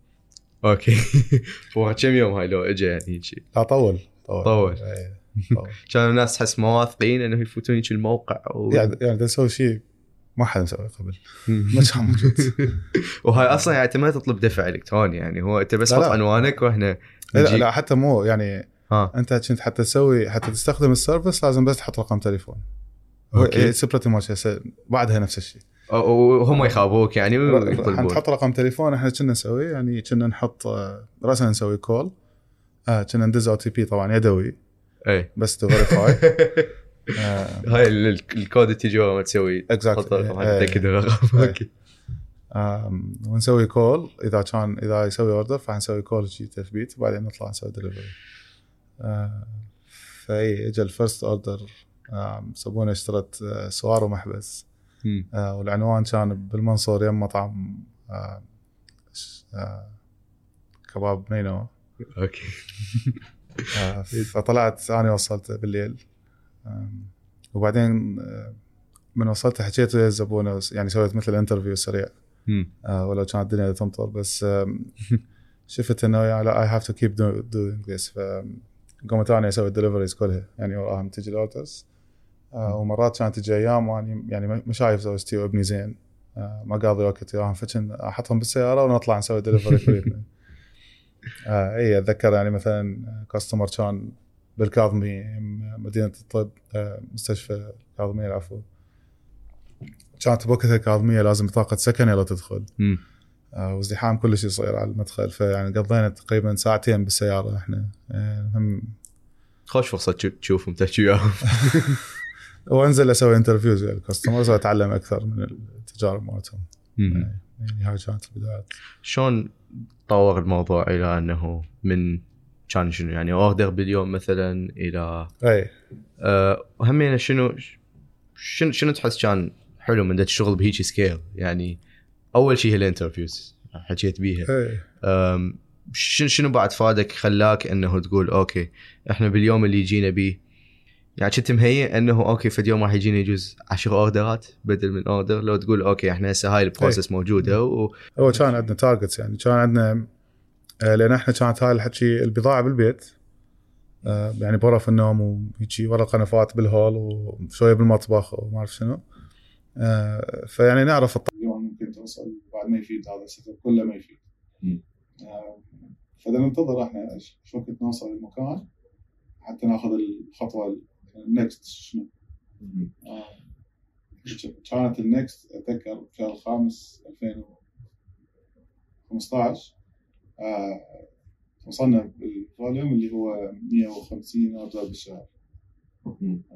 okay. هو كم يوم هاي لو اجى يعني شيء لا طول. طول. طول. إيه، طول. كان الناس تحس ما واثقين انه يفوتون يجي الموقع و... يعني يعني دا نسوي شيء ما حد مسويه قبل. ما كان موجود. وهاي أصلا يعني أنت ما تطلب دفع إلكتروني يعني. هو أنت بس حط. عنوانك وإحنا لا. لا حتى مو يعني ها أنت كنت حتى تسوي حتى تستخدم ال service لازم بس تحط رقم تليفون. okay. Pretty much بعدها نفس الشيء. وهم يخابروك يعني ويطلبون. نحط رقم تليفون إحنا كنا نسوي يعني كنا نحط آه، راسا نسوي call آه كنا ندز OTP طبعا يدوي. اي بس to verify هاي ال- ال- الكود اللي تجي ما تسوي. exactly تاكد الرقم إيه. okay. ونسوي call إذا كان إذا يسوي order فحنسوي call شي تثبيت وبعدين نطلع نسوي دليفري فإي اجى ال first order زبونه اشترت آه، سوار ومحبس. آه، والعنوان كان بالمنصور يم مطعم آه، كباب نينو okay. فطلعت أنا وصلت بالليل. وبعدين من وصلت حكيت ويا الزبونه يعني سويت مثل interview سريع. ولو كانت الدنيا تمطر بس شفت إنه يعني لا I have to keep doing this فقمت أنا أسوي ال deliveries كلها يعني وراهم تجي ال orders ومرات كانت تجي أيام واني يعني ما شايف زوجتي وابني زين. آه، ما قاضي وقت وياهم فكنت أحطهم بالسيارة ونطلع نسوي دليفري كلنا آه إي أتذكر يعني مثلا customer كان بالكاظمية مدينة الطب آه، مستشفى الكاظميه العفو كانت بوقتها الكاظمية لازم بطاقه سكن يلا تدخل. آه، وازدحام كلش يصير على المدخل. فيعني قضينا تقريبا ساعتين بالسيارة إحنا. آه، هم خوش فرصة تشو- تشوفهم تحكي وياهم. وانزل أسوي interviews ويا ال customers واتعلم أكثر من التجارب مالتهم. مم. يعني هاي كانت البدايات. شلون تطور الموضوع إلى أنه من كان شنو؟ يعني order باليوم مثلا إلى إي. أه وهمين شنو شنو شنو تحس كان حلو من تشتغل بهيجي scale يعني أول شيء هي ال interviews حكيت بيها. شنو شنو بعد فادك خلاك إنه تقول okay إحنا باليوم اللي يجينا بيه يعني كنت مهيئ انه okay في اليوم راح يجينا يجوز 10 اوردرات بدل من order. لو تقول okay إحنا هسه هاي ال process موجودة و... هو كان عندنا targets يعني. كان عندنا آه، لأن إحنا كانت هاي الحكي البضاعة بالبيت آه، يعني بغرف النوم وهيجي ورا القنفات بالهول وشوية بالمطبخ وما أعرف شنو. آه، فيعني نعرف اليوم ممكن توصل بعد ما يفيد هذا ال set كله ما يفيد. مم. آه، فدا ننتظر إحنا شو وقت نوصل المكان حتى ناخذ الخطوة ال next شنو؟ آه، كانت ال next أتذكر الشهر الخامس 2015 آه، وصلنا بال volume اللي هو 150 order بالشهر.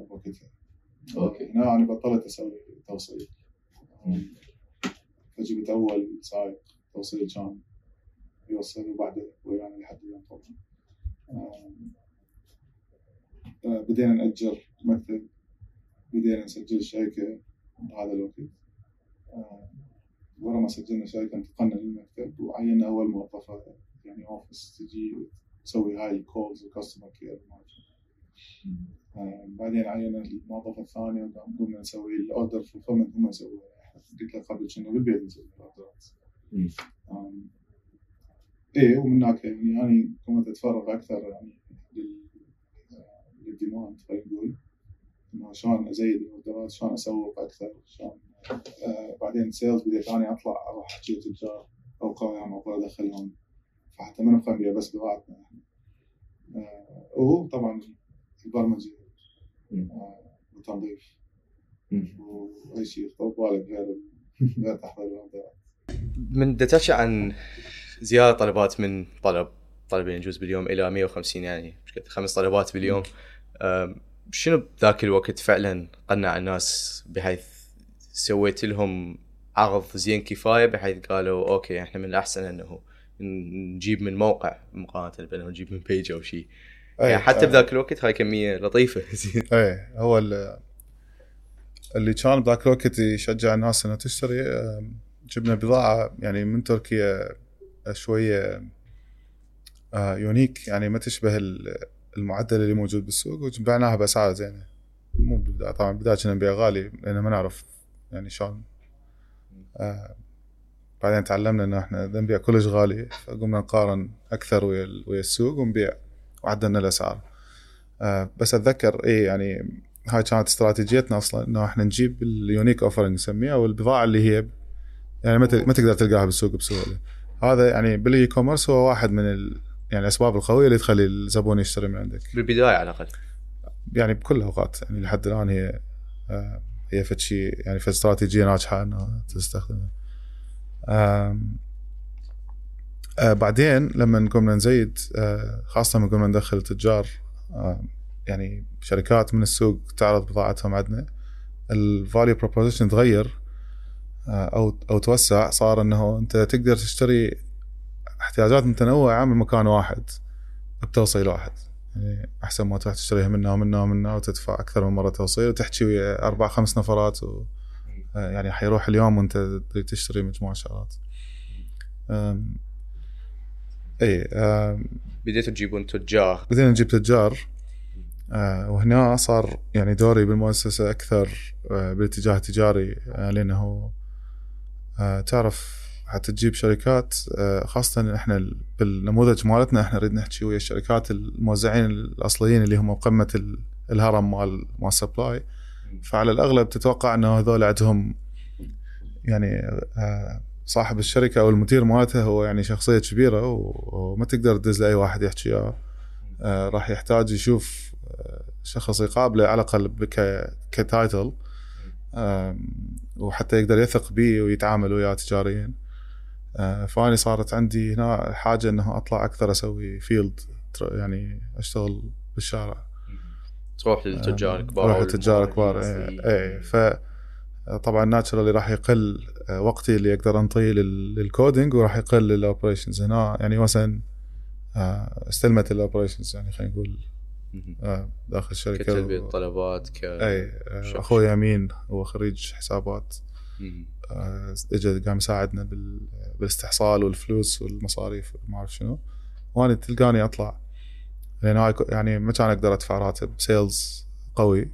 وقتها okay. هنا أنا بطلت أسوي توصيل. فجبت أول سايق توصيل كان يوصل وبعده ويانا لحد اليوم طبعا. آه، بدينا نأجر مكتب بدينا نسجل شركة بهذا الوقت. آه، ورا ما سجلنا شركة انتقلنا للمكتب وعينا أول موظفة يعني office تجي تسوي هاي ال calls و customer care بعدين عينا الموظفة الثانية وقام قمنا نسوي ال order fulfillment هم يسووها قلت لك قبل كنا بالبيت نسوي الأوردرات إيه ومن هناك يعني أنا كنت أتفرغ أكثر يعني لل لل demand خلينا نقول إنه شلون أزيد الاوردرات شلون اسوق أكثر شلون آه بعدين sales بديت أنا أطلع أروح أحكي تجار أو قوام أو أدخلهم. فحتى ما نبقى بس بضاعتنا آه وطبعا البرمجة. آه والتنظيف. وأي شيء يخطر ببالك غير غير تحضير الاوردرات من تحكي عن زيادة طلبات من طلب طلبين يجوز باليوم إلى 150 يعني خمس طلبات باليوم. شنو بذاك الوقت فعلا قنع الناس بحيث سويت لهم عرض زين كفاية بحيث قالوا okay إحنا من الأحسن إنه نجيب من موقع مقارنة بانه نجيب من page أو شيء يعني حتى بذاك الوقت هاي كمية لطيفة. زين. إيه هو ال- اللي كان بذاك الوقت يشجع الناس انها تشتري جبنا بضاعة يعني من تركيا شوية آه، يونيك يعني ما تشبه المعدل اللي موجود بالسوق وبعناها بأسعار زينة. مو بالبدايه طبعا بالبدايه كنا نبيع غالي لأن ما نعرف يعني شلون. آه بعدين تعلمنا إنه إحنا بدنا نبيع كلش غالي فقمنا نقارن أكثر ويا ويا السوق ونبيع وعدلنا الأسعار. آه بس أتذكر إي يعني هاي كانت استراتيجيتنا أصلا إنه إحنا نجيب ال unique offering نسميها والبضاعة اللي هي يعني ما تقدر تلقاها بالسوق بسهولة. هذا يعني بال e-commerce هو واحد من يعني الأسباب القوية اللي تخلي الزبون يشتري من عندك بالبداية على الأقل يعني بكل الأوقات يعني لحد الآن هي آه، هي فد شيء يعني فد استراتيجية ناجحة إنها تستخدمها. آه، بعدين لما قمنا نزيد آه، خاصة لما قمنا ندخل تجار يعني شركات من السوق تعرض بضاعتهم عندنا ال value proposition تغير أو أو توسع صار إنه أنت تقدر تشتري احتياجات متنوعة من مكان واحد بتوصيل واحد. يعني أحسن ما تروح تشتريها منا ومنا ومنا وتدفع أكثر من مرة توصيل وتحكي ويا أربع خمس نفرات و... يعني حيروح اليوم وأنت تشتري مجموعة شغلات. أم، إي أم، بديتوا تجيبون تجار. بدينا نجيب تجار. آه، وهنا صار يعني دوري بالمؤسسة أكثر آه، بالاتجاه التجاري آه، لأنه آه، تعرف حتى تجيب شركات آه، خاصة إحنا ال- بالنموذج مالتنا إحنا نريد نحكي ويا الشركات الموزعين الأصليين اللي هم قمة ال- الهرم مال مال supply فعلى الأغلب تتوقع إنه هذول عندهم يعني آه، صاحب الشركة أو المدير مالته هو يعني شخصية كبيرة وما تقدر تدز لأي واحد يحكي آه، راح يحتاج يشوف شخص يقابله على الأقل ك title. وحتى يقدر يثق بيه ويتعامل وياه تجاريا. آه، فاني صارت عندي هنا حاجة إنه أطلع أكثر أسوي field يعني أشتغل بالشارع تروح للتجار الكبار أروح أو للتجار الكبار اي اي ف طبعا naturally راح يقل آه، وقتي اللي أقدر أنطيه لل- لل coding وراح يقل لل operations هنا يعني مثلا آه، استلمت ال operations يعني خلينا نقول. آه، داخل الشركة كتلبية و- طلبات ك اي آه،. أخوي أمين هو خريج حسابات. آه، اجى قام يساعدنا بال- بالاستحصال والفلوس والمصاريف وما أعرف شنو. وأنا تلقاني أطلع. لأن يعني ما كان أقدر أدفع راتب sales قوي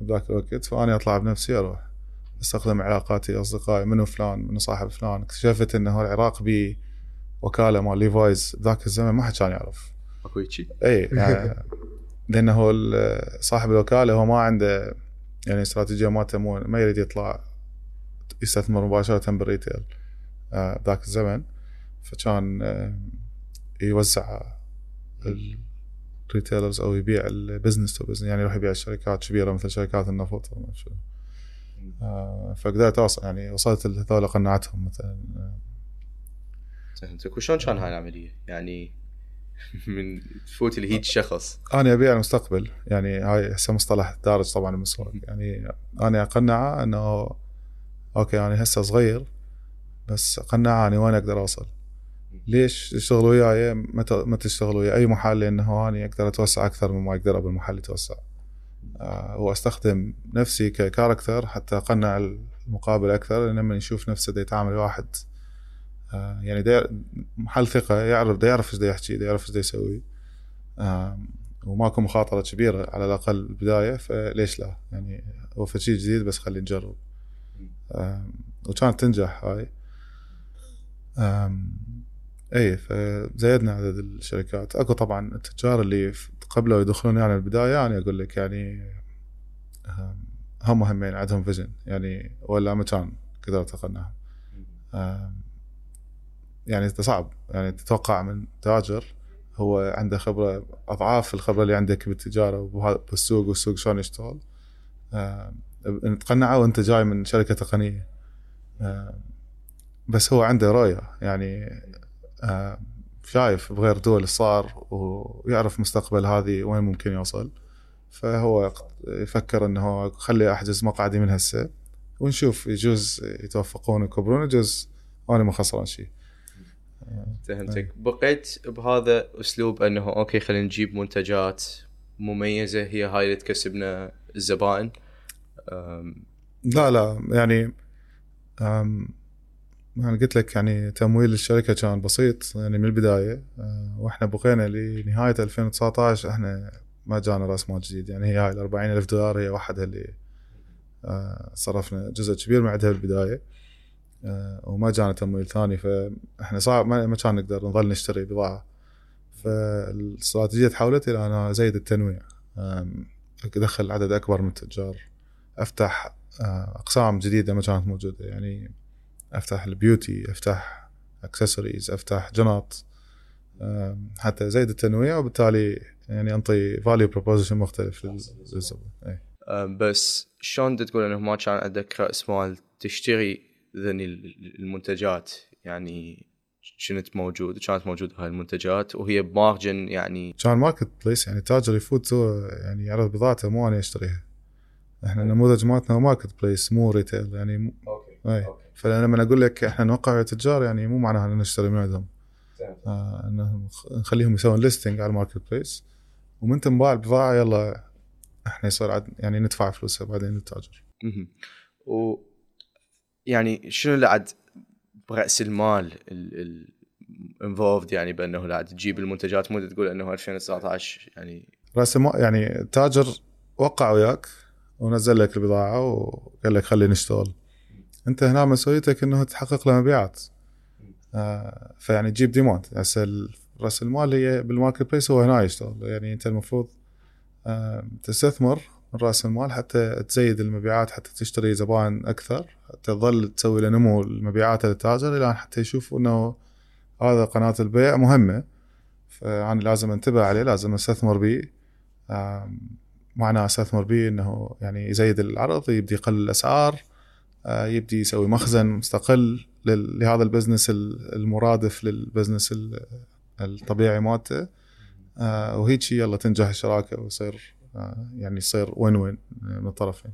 بذاك الوقت. فاني أطلع بنفسي أروح. أستخدم علاقاتي أصدقائي منو فلان منو صاحب فلان. اكتشفت انه العراق بي وكالة مال ليفايز ذاك الزمن ما حد كان يعرف. أكو هيجي اي يعني لأنه صاحب الوكالة هو ما عنده يعني استراتيجية مالته مو ما يريد يطلع. يستثمر مباشرة بال retail. آه، ذاك الزمن فكان آه، يوزع ال retailers أو يبيع ال business to business يعني يروح يبيع الشركات كبيرة مثل شركات النفط وما. آه، فقدرت أوصل يعني وصلت لهذول قنعتهم مثلا. فهمتك. وشلون كان هاي العملية؟ يعني من تفوت لهيج شخص. أنا أبيع المستقبل. يعني هاي هسه مصطلح دارج طبعا بالمسواق يعني أنا أقنعه إنه أوكي أنا هسه صغير بس اقنعه أني وين أقدر أوصل؟ ليش تشتغل وياي؟ ما ت- ما تشتغل ويا أي محل؟ لأنه أنا أقدر أتوسع أكثر مما يقدر ابو المحل يتوسع آه، وأستخدم نفسي ك character حتى أقنع المقابل أكثر لما يشوف نفسه دا يتعامل واحد آه، يعني دا محل ثقة يعرف دا يعرف إيش دا يحكي دا يعرف إيش دا يسوي. آم، وماكو مخاطرة كبيرة على الأقل بالبداية فليش لا؟ يعني هو شيء جديد بس خلينا نجرب. وكانت تنجح هاي. اي فزيدنا عدد الشركات. أكو طبعا التجار اللي قبلوا يدخلون يعني البدايه يعني أقول لك يعني هم همين عندهم فيجن يعني ولا ما كان قدرت اقنعهم يعني صعب يعني تتوقع من تاجر هو عنده خبرة أضعاف الخبرة اللي عندك بالتجارة وبهذا- بالسوق والسوق شلون يشتغل. آم، ان تقنعه وانت جاي من شركة تقنية. آم، بس هو عنده رؤية يعني آم، شايف بغير دول صار ويعرف مستقبل هذه وين ممكن يوصل. فهو يفكر إنه هو خلي أحجز مقعدي من هسه ونشوف يجوز يتوفقون ويكبرون يجوز أنا ما خسران شيء. فهمتك بقيت بهذا أسلوب إنه أوكي خلينا نجيب منتجات مميزة هي هاي اللي تكسبنا الزبائن. لا لا يعني أنا قلت لك يعني تمويل الشركة كان بسيط يعني من البداية. آه، وإحنا بقينا لنهاية 2019 إحنا ما جانا راس مال جديد. يعني هي هاي ال 40 ألف دولار هي وحدها اللي آه، صرفنا جزء كبير من عندها بالبداية. آه، وما جانا تمويل ثاني. فاحنا صعب ما كان نقدر نظل نشتري بضاعة. فالاستراتيجية تحولت إلى أنا ازيد التنويع. أدخل عدد أكبر من التجار. أفتح آه، أقسام جديدة ما كانت موجودة. يعني أفتح ال beauty أفتح اكسسوارز أفتح جنط حتى ازيد التنويع وبالتالي يعني أنطي value proposition مختلف لل- للزبون. إيه. بس شلون تقول إنه ما كان عندك رأس مال تشتري ذني المنتجات؟ يعني كنت موجود؟ كانت موجوده هاي المنتجات وهي ب margin يعني كان marketplace يعني تاجر يفوت يعني يعرض بضاعته مو أنا أشتريها. إحنا النموذج مالتنا marketplace مو retail يعني مو- okay أي. فلما أقول لك إحنا نوقع تجار يعني مو معناها ان نشتري من عندهم. آه نخليهم يسوون listing على ال marketplace ومن تنباع البضاعه يلا إحنا يصير عد يعني ندفع فلوسها بعدين للتاجر. و يعني شنو اللي عاد برأس المال involved يعني بأنه لا تجيب المنتجات مو تقول إنه 2019 يعني رأس المال يعني التاجر وقع وياك. ونزل لك البضاعة وقال لك خلينا نشتغل. أنت هنا مسؤوليتك إنه تحقق له مبيعات. آه فيعني تجيب demand هسه رأس المال هي بال marketplace هو هنا يشتغل. يعني أنت المفروض آه تستثمر من رأس المال حتى تزيد المبيعات حتى تشتري زبائن أكثر حتى تظل تسوي له نمو المبيعات للتاجر إلى حتى يشوفوا إنه هذا قناة البيع مهمة. فأنا لازم أنتبه عليه لازم أستثمر به. آم، معناه استثمر به إنه يعني يزيد العرض يبدي يقلل الأسعار آه، يبدي يسوي مخزن مستقل لهذا ال business ال- المرادف لل business ال- الطبيعي مالته. آه، وهيك يلا تنجح الشراكه ويصير آه، يعني يصير win win من الطرفين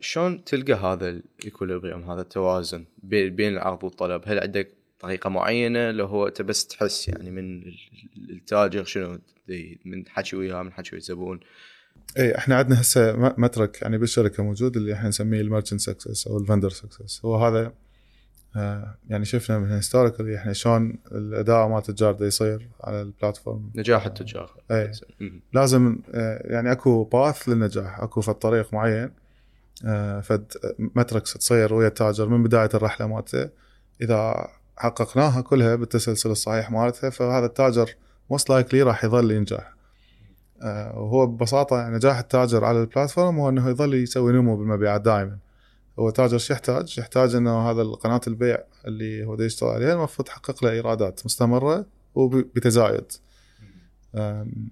شلون تلقى هذا ال equilibrium هذا التوازن بي- بين العرض والطلب؟ هل عندك طريقة معينة لو هو أنت بس تحس يعني من ال- التاجر شنو من حكي وياه من حكي ويا الزبون اي إحنا عندنا هسه metric يعني بالشركة موجود اللي إحنا نسميه ال merchant success أو ال vendor success. هو هذا آه، يعني شفنا من historically إحنا شلون الأداء مال التجار ده يصير على ال platform. نجاح التجار. اي. لازم آه، يعني أكو path للنجاح أكو فد طريق معين آه، فد metrics تصير ويا التاجر من بداية الرحلة مالته. إذا حققناها كلها بالتسلسل الصحيح مالتها فهذا التاجر most likely راح يظل ينجح. آه، وهو ببساطة نجاح التاجر على ال platform هو إنه يظل يسوي نمو بالمبيعات دائما. هو تاجر شو يحتاج؟ يحتاج إنه هذا قناه البيع اللي هو يشتغل عليها المفروض تحقق له إيرادات مستمرة وبتزايد آم،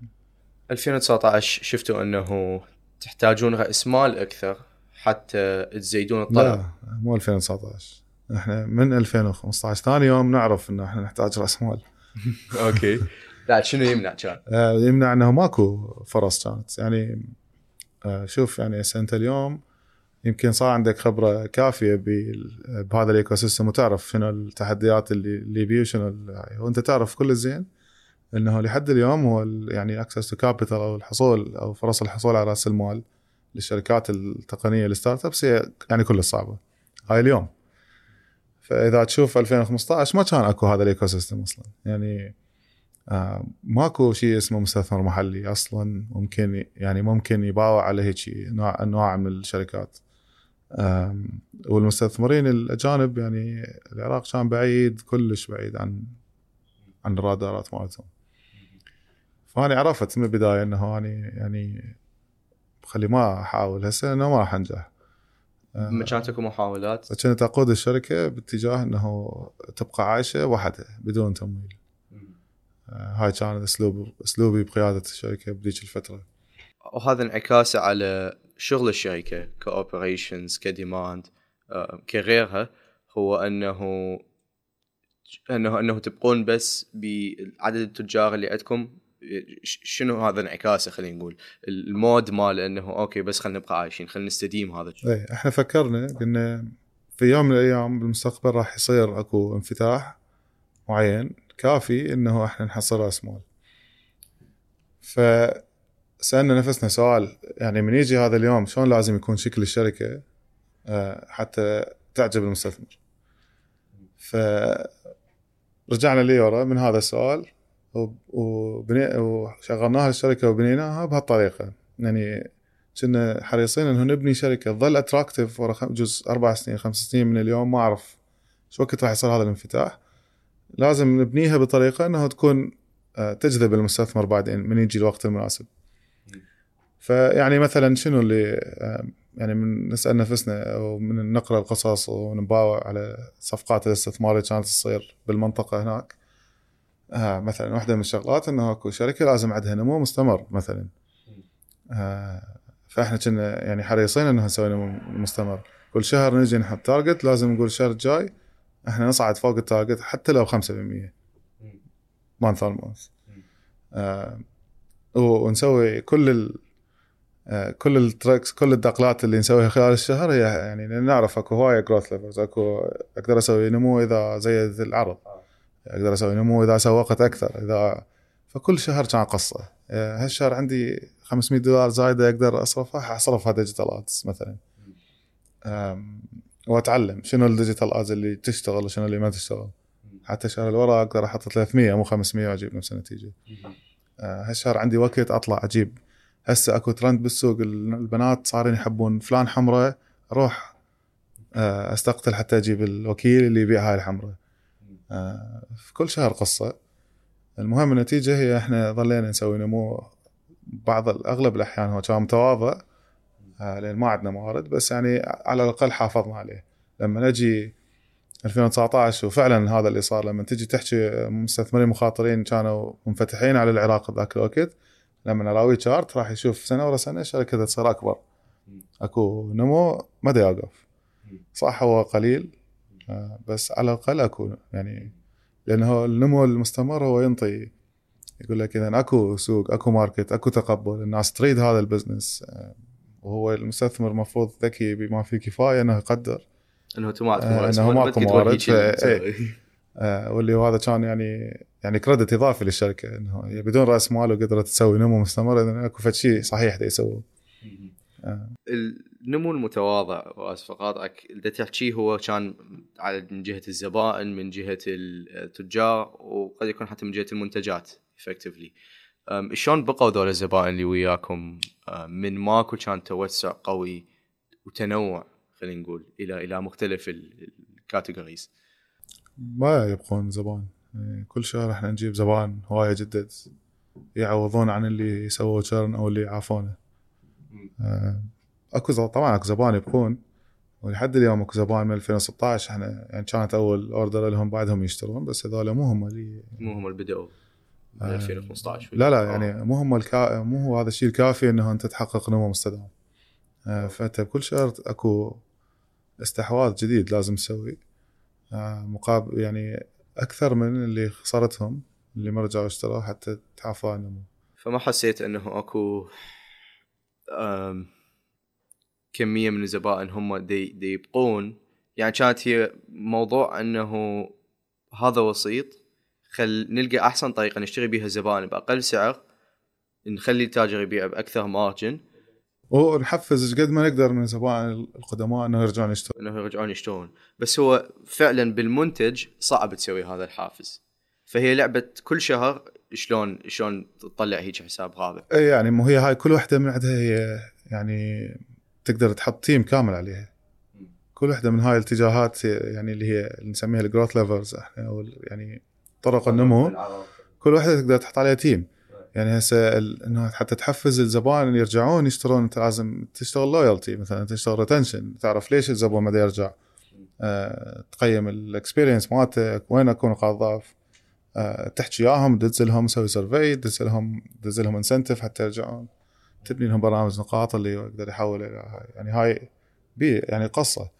2019 شفتوا إنه تحتاجون رأس مال أكثر حتى تزيدون الطلب؟ لا مو 2019 إحنا من 2015 ثاني يوم نعرف إنه إحنا نحتاج راس مال. okay. لا شنو يمنع كان؟ آه، يمنع إنه ماكو فرص كانت. يعني آه، شوف يعني هسه أنت اليوم يمكن صار عندك خبرة كافية بهذا ال ecosystem وتعرف شنو التحديات اللي اللي بيه وشنو وأنت تعرف كل الزين إنه لحد اليوم هو يعني access to capital أو الحصول أو فرص الحصول على راس المال للشركات التقنية ال startups هي يعني كلها صعبة. هاي اليوم. فإذا تشوف 2015 ما كان أكو هذا ال ecosystem أصلا. يعني آه ماكو شيء اسمه مستثمر محلي أصلا. ممكن يعني ممكن يباوع على هيك نوع انواع من الشركات. والمستثمرين الأجانب يعني العراق كان بعيد كلش بعيد عن عن الرادارات مالتهم. فاني عرفت من البداية إنه اني يعني خلي ما أحاول هسه إنه ما راح أنجح. ما كانت اكو محاولات فكنت اقود الشركة باتجاه إنه تبقى عايشة وحدها بدون تمويل. آه، هاي كان اسلوب أسلوبي بقيادة الشركة بذيك الفترة. وهذا انعكاسه على شغل الشركة ك operations ك demand آه، كغيرها هو انه انه أنه تبقون بس بعدد التجار اللي عندكم شنو هذا انعكاسه خلينا نقول ال mode مال إنه okay بس خلينا نبقى عايشين خلينا نستديم هذا. إيه إحنا فكرنا قلنا في يوم من الأيام بالمستقبل راح يصير أكو انفتاح معين كافي إنه إحنا نحصل رأس مال فسألنا نفسنا سؤال يعني من يجي هذا اليوم شلون لازم يكون شكل الشركة آه، حتى تعجب المستثمر ف رجعنا ليورا من هذا السؤال وشغلناها الشركة وبنيناها بهالطريقة. يعني كنا حريصين إنه نبني شركة تظل اتراكتيف ورا جزء أربع سنين خمس سنين من اليوم ما أعرف شو وقت راح يصير هذا الانفتاح. لازم نبنيها بطريقة إنها تكون آه، تجذب المستثمر بعدين من يجي الوقت المناسب. فيعني مثلا شنو اللي آه، يعني من نسأل نفسنا أو من نقرأ القصص ونباوع على صفقات الاستثمار اللي كانت تصير بالمنطقة هناك. آه مثلا واحدة من الشغلات إنه أكو شركة لازم عندها نمو مستمر مثلا. آه فإحنا كنا يعني حريصين إنه نسوي نمو مستمر. كل شهر نجي نحط target لازم نقول الشهر الجاي إحنا نصعد فوق ال target حتى لو 5% month on month ونسوي كل ال آه، كل ال tricks كل الدقلات اللي نسويها خلال الشهر هي يعني نعرف أكو هواية growth levers أكو أقدر أسوي نمو إذا زيد العرض. أقدر أسوي نمو إذا سوقت أكثر إذا فكل شهر كان قصة. آه، هالشهر عندي 500 دولار زايدة أقدر أصرفها حاصرفها digital ads مثلا. وأتعلم شنو ال digital ads اللي تشتغل وشنو اللي ما تشتغل. حتى الشهر اللي ورا أقدر أحط 300 مو 500 وأجيب نفس النتيجة. آه، هالشهر عندي وقت أطلع أجيب. هسه أكو ترند بالسوق ال- البنات صارين يحبون فلان حمراء أروح آه، أستقتل حتى أجيب الوكيل اللي يبيع هاي الحمراء. في كل شهر قصة. المهم النتيجة هي إحنا ظلينا نسوي نمو بعض أغلب الأحيان هو كان متواضع آه، لأن ما عندنا موارد بس يعني على الأقل حافظنا عليه. لما نجي 2019 وفعلا هذا اللي صار لما تجي تحكي مستثمرين مخاطرين كانوا منفتحين على العراق ذاك الوقت لما اراوي chart راح يشوف سنة ورا سنة الشركة تصير أكبر. أكو نمو ما يوقف. صح هو قليل آه، بس على الأقل اكو يعني لأنه النمو المستمر هو ينطي يقول لك إذا أكو سوق أكو market أكو تقبل الناس تريد هذا ال business آه، وهو المستثمر المفروض ذكي بما فيه كفاية إنه يقدر. إنه أنتم آه، بس ماكو موارد، تسوي. آه، واللي هذا كان يعني يعني كريدت إضافي للشركة إنه بدون رأس مال وقدرت تسوي نمو مستمر اذا أكو فد شيء صحيح يسووه. النمو المتواضع وأسف اقاطعك اللي تحكيه هو كان على من جهة الزبائن من جهة التجار وقد يكون حتى من جهة المنتجات افكتفلي شلون بقوا ذول الزبائن اللي وياكم؟ من ماكو كان توسع قوي وتنوع خلينا نقول إلى إلى مختلف ال categories ما يبقون زبائن. يعني كل شهر إحنا نجيب زبائن هواية جدد يعوضون عن اللي سووا churn أو اللي عافونا. آه، اكو طبعا أكو زبائن يبقون ولحد اليوم أكو زبائن من 2016 إحنا يعني كانت أول order لهم بعدهم يشترون بس هذول مو هم اللي مو هم اللي بدأوا من آه، 2015 لا لا يعني مو هم الكا... مو هو هذا الشيء الكافي إنه أنت تحقق نمو مستدام. آه، فأنت بكل شهر أكو استحواذ جديد لازم تسوي. آه، مقابل يعني أكثر من اللي خسرتهم اللي ما رجعوا اشتروا حتى تحافظ على النمو. فما حسيت إنه أكو كمية من الزبائن هم دي, دي يبقون. يعني كانت هي موضوع إنه هذا وسيط خل نلقى أحسن طريقة نشتري بها الزبائن بأقل سعر نخلي التاجر يبيع بأكثر مارجن. ونحفز قد ما نقدر من الزبائن القدماء إنه يرجعون يشترون. إنه يرجعون يشترون. بس هو فعلا بالمنتج صعب تسوي هذا الحافز. فهي لعبة كل شهر شلون شلون تطلع هيك حساب رابع اي يعني مو هي هاي كل واحدة من عندها هي يعني تقدر تحط team كامل عليها. كل واحدة من هاي الاتجاهات يعني اللي هي اللي نسميها ال growth levers إحنا أو يعني طرق النمو. كل واحدة تقدر تحط عليها team يعني هسه إنه حتى تحفز الزبائن اللي يرجعون يشترون أنت لازم تشتغل loyalty مثلا تشتغل retention تعرف ليش الزبون ما يرجع؟ أه تقيم ال experience مالتك وين أكو نقاط ضعف أه تحكي وياهم تدز لهم تسوي survey تدز لهم تدز لهم incentive حتى يرجعون. تبني لهم برامج نقاط اللي يقدر يحول إلى هاي. يعني هاي بي يعني قصة.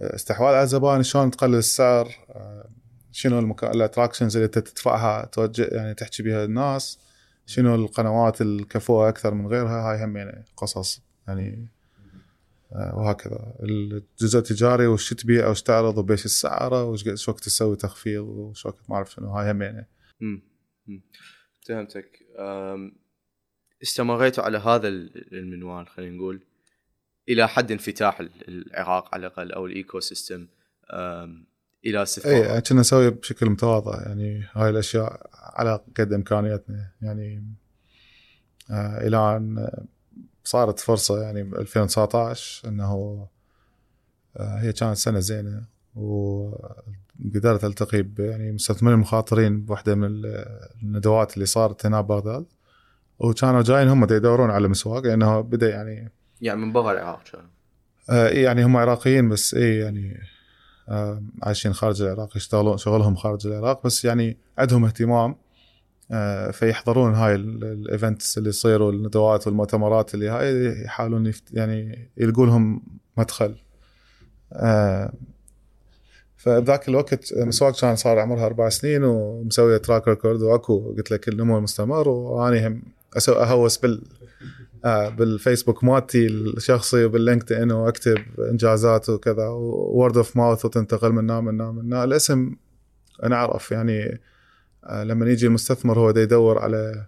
استحواذ على الزبائن شلون تقلل السعر أه، شنو المكا... ال attractions اللي تدفعها توجه يعني تحكي بها الناس شنو القنوات الكفوة أكثر من غيرها. هاي هم يعني قصص يعني آه، وهكذا. الجزء التجاري وش تبيع وش تعرض وبيش السعره وش وقت تسوي تخفيض وش وقت ما أعرف شنو. هاي هم يعني. فهمتك. استمريتوا على هذا ال- المنوال خلينا نقول إلى حد انفتاح ال- العراق على الأقل أو ال ecosystem إلى اي استثمار كنا نسوي بشكل متواضع يعني هاي الأشياء على قد إمكانياتنا. يعني آه إلى أن صارت فرصة يعني ب 2019 إنه آه هي كانت سنة زينة وقدرت ألتقي يعني مستثمرين مخاطرين بواحده من ال- الندوات اللي صارت هنا ببغداد وكانوا جايين هم يدورون على مسواگ لأنه بدأ يعني يعني من برا العراق كان آه إيه يعني هم عراقيين بس اي يعني آه عايشين خارج العراق يشتغلون شغلهم خارج العراق بس يعني عندهم اهتمام آه فيحضرون هاي ال- events اللي يصير والندوات والمؤتمرات اللي هاي يحاولون يفت يعني يلقوا لهم مدخل. آه فبذاك الوقت مسواگ كان صار عمرها أربع سنين ومسوية track record وأكو قلت لك النمو المستمر واني هم أسو اهوس بال آه بالفيسبوك مالتي الشخصي وباللينكد ان وأكتب إنجازات وكذا و word of mouth وتنتقل من هنا من هنا من هنا الاسم أنا أعرف يعني آه لما يجي المستثمر هو دا يدور على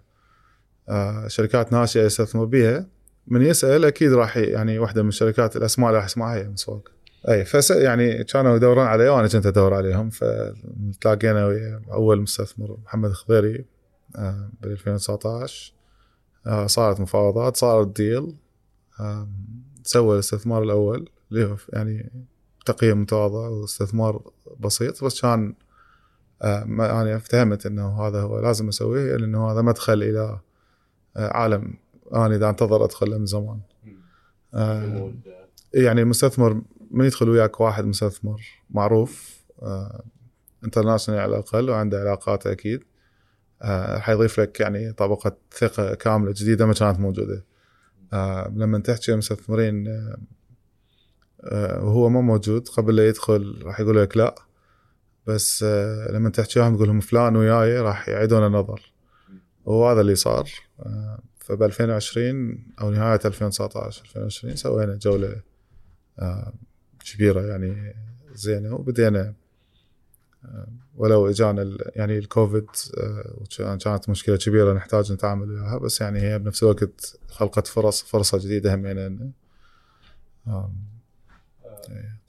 آه شركات ناشئة يستثمر بيها من يسأل أكيد راح يعني واحدة من الشركات الأسماء راح يسمعها هي مسواگ أي فس يعني كانوا يدورون علي وأنا كنت أدور عليهم فتلاقينا ويا أول مستثمر محمد خضيري آه، بال 2019 آه، صارت مفاوضات صار الديل آه، سوى الاستثمار الأول اللي هو يعني تقييم متواضع واستثمار بسيط بس كان آه، أنا افتهمت إنه هذا هو لازم أسويه لأنه هذا مدخل إلى آه، عالم أنا إذا انتظر أدخل من زمان. آه، يعني المستثمر من يدخل وياك واحد مستثمر معروف آه انترناشونال على الأقل وعنده علاقات أكيد. آه راح يضيف لك يعني طبقة ثقة كاملة جديدة ما كانت موجودة. آه لما تحكي مستثمرين آه آه وهو ما موجود قبل لا يدخل راح يقول لك لا. بس آه لما تحكي لهم تقول لهم فلان وياي راح يعيدون النظر. وهذا اللي صار. آه فب 2020 أو نهاية 2019 2020 سوينا جولة آه، كبيرة يعني زينة وبدينا آه، ولو اجانا يعني الكوفيد آه، كانت مشكلة كبيرة نحتاج نتعامل وياها بس يعني هي بنفس الوقت خلقت فرص فرصة جديدة لنا آم، إيه،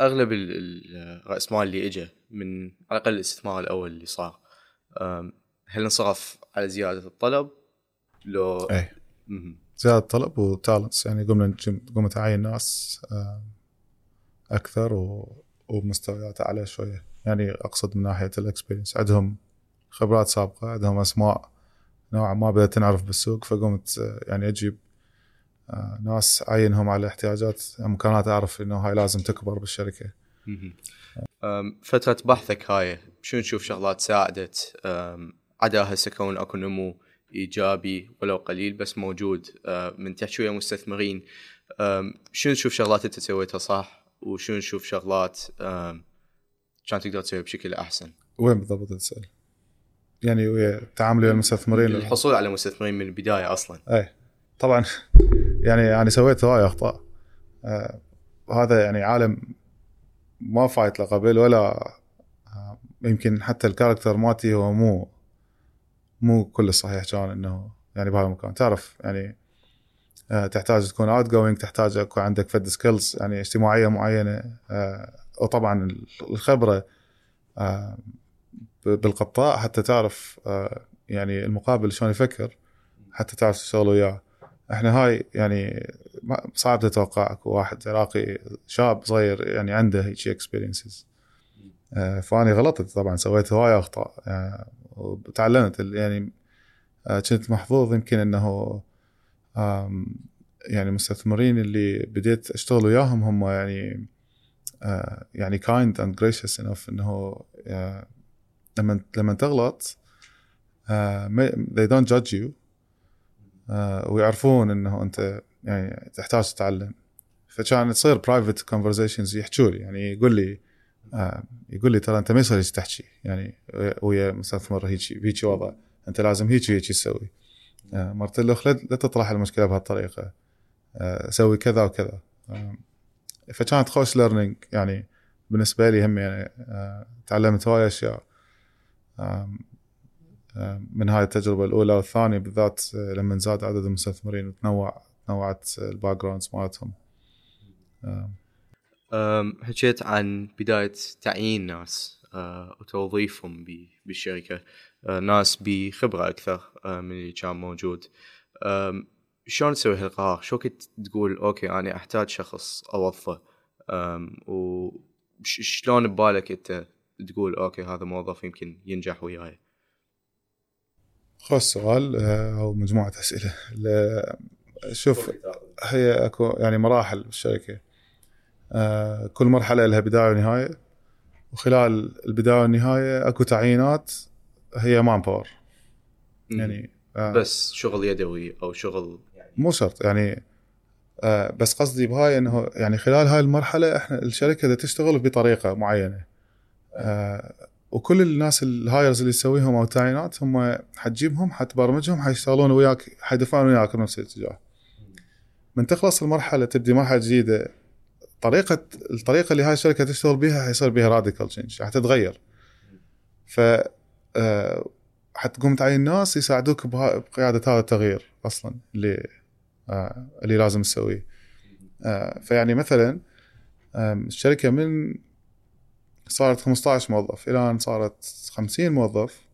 أغلب ال- ال- راس مال اللي اجى من على الأقل الاستثمار الأول اللي صار هل انصرف على زيادة الطلب؟ لو إيه مهم. زيادة طلب و talents يعني قمنا قمنا تعين ناس أكثر و- وبمستويات أعلى شوية. يعني أقصد من ناحية ال experience عندهم خبرات سابقة عندهم أسماء نوعا ما بدأت تنعرف بالسوق فقمت آه، يعني أجيب آه، ناس أعينهم على احتياجات إمكانات أعرف إنه هاي لازم تكبر بالشركة. فترة بحثك هاي شنو تشوف شغلات ساعدت؟ عدا هسه كون أكو نمو إيجابي ولو قليل بس موجود أه، من تحكي ويا مستثمرين. شنو تشوف شغلات أنت سويتها صح؟ وشنو تشوف شغلات كان تقدر تسويها بشكل أحسن. وين بالضبط تسأل؟ يعني ويا التعامل ويا المستثمرين الحصول على مستثمرين من البداية أصلا. اي طبعا يعني يعني سويت هواي أخطاء. آه هذا يعني عالم ما فايت له قبل ولا آه يمكن حتى ال character مالتي هو مو مو كل صحيح كان إنه يعني بهذا المكان. تعرف يعني تحتاج تكون outgoing تحتاج يكون عندك فد skills يعني اجتماعية معينة. آه وطبعا الخبرة آه بالقطاع حتى تعرف آه يعني المقابل شلون يفكر حتى تعرف تشتغل وياه. إحنا هاي يعني صعب تتوقع اكو واحد عراقي شاب صغير يعني عنده هيك experiences فاني غلطت طبعا سويت هواي أخطاء. آه، وتعلمت. يعني آه، كنت محظوظ يمكن إنه يعني المستثمرين اللي بديت أشتغل وياهم هم يعني آه، يعني kind and gracious enough إنه آه، لما لما تغلط آه، they don't judge you ويعرفون إنه أنت يعني تحتاج تتعلم. فكان تصير private conversations يحكوا لي يعني يقول لي يقول لي ترى أنت ما يصير تحكي يعني ويا مستثمر هيك بهيك وضع أنت لازم هيك وهيك تسوي. مرت له لا تطرح المشكلة بهالطريقة. آه، سوي كذا وكذا. آه، فكانت خوش learning يعني بالنسبة لي هم يعني آه، تعلمت هواي أشياء. من هاي التجربة الأولى والثانية بالذات آه، لما زاد عدد المستثمرين وتنوع تنوعت ال backgrounds مالتهم حكيت عن بداية تعيين ناس وتوظيفهم ب- بالشركة. أه، ناس بخبرة أكثر أه، من اللي كان موجود. شلون تسوي هالقرار؟ شو كنت تقول؟ أوكي أنا أحتاج شخص أوظفه. أم، وشلون ببالك أنت تقول أوكي هذا موظف يمكن ينجح وياي؟ خوش سؤال آه، أو مجموعة أسئلة. ل- شوف هي أكو يعني مراحل بالشركة آه، كل مرحلة لها بداية ونهاية. وخلال البداية والنهاية أكو تعيينات هي manpower. يعني آه، بس شغل يدوي أو شغل يعني مو شرط يعني آه، بس قصدي بهاي إنه يعني خلال هاي المرحلة إحنا الشركة تشتغل بطريقة معينة آه، وكل الناس ال hires اللي تسويهم أو التعيينات هم حتجيبهم حتبرمجهم حيشتغلون وياك حيدفعون وياك بنفس الاتجاه. من تخلص المرحلة تبدي مرحلة جديدة طريقة الطريقة اللي هاي الشركة تشتغل بها حيصير بها radical change حتتغير ف حتقوم تعين ناس يساعدوك بقيادة هذا التغيير أصلا اللي آه، اللي لازم تسويه. آه، فيعني مثلا الشركة من صارت 15 موظف إلى ان صارت 50 موظف.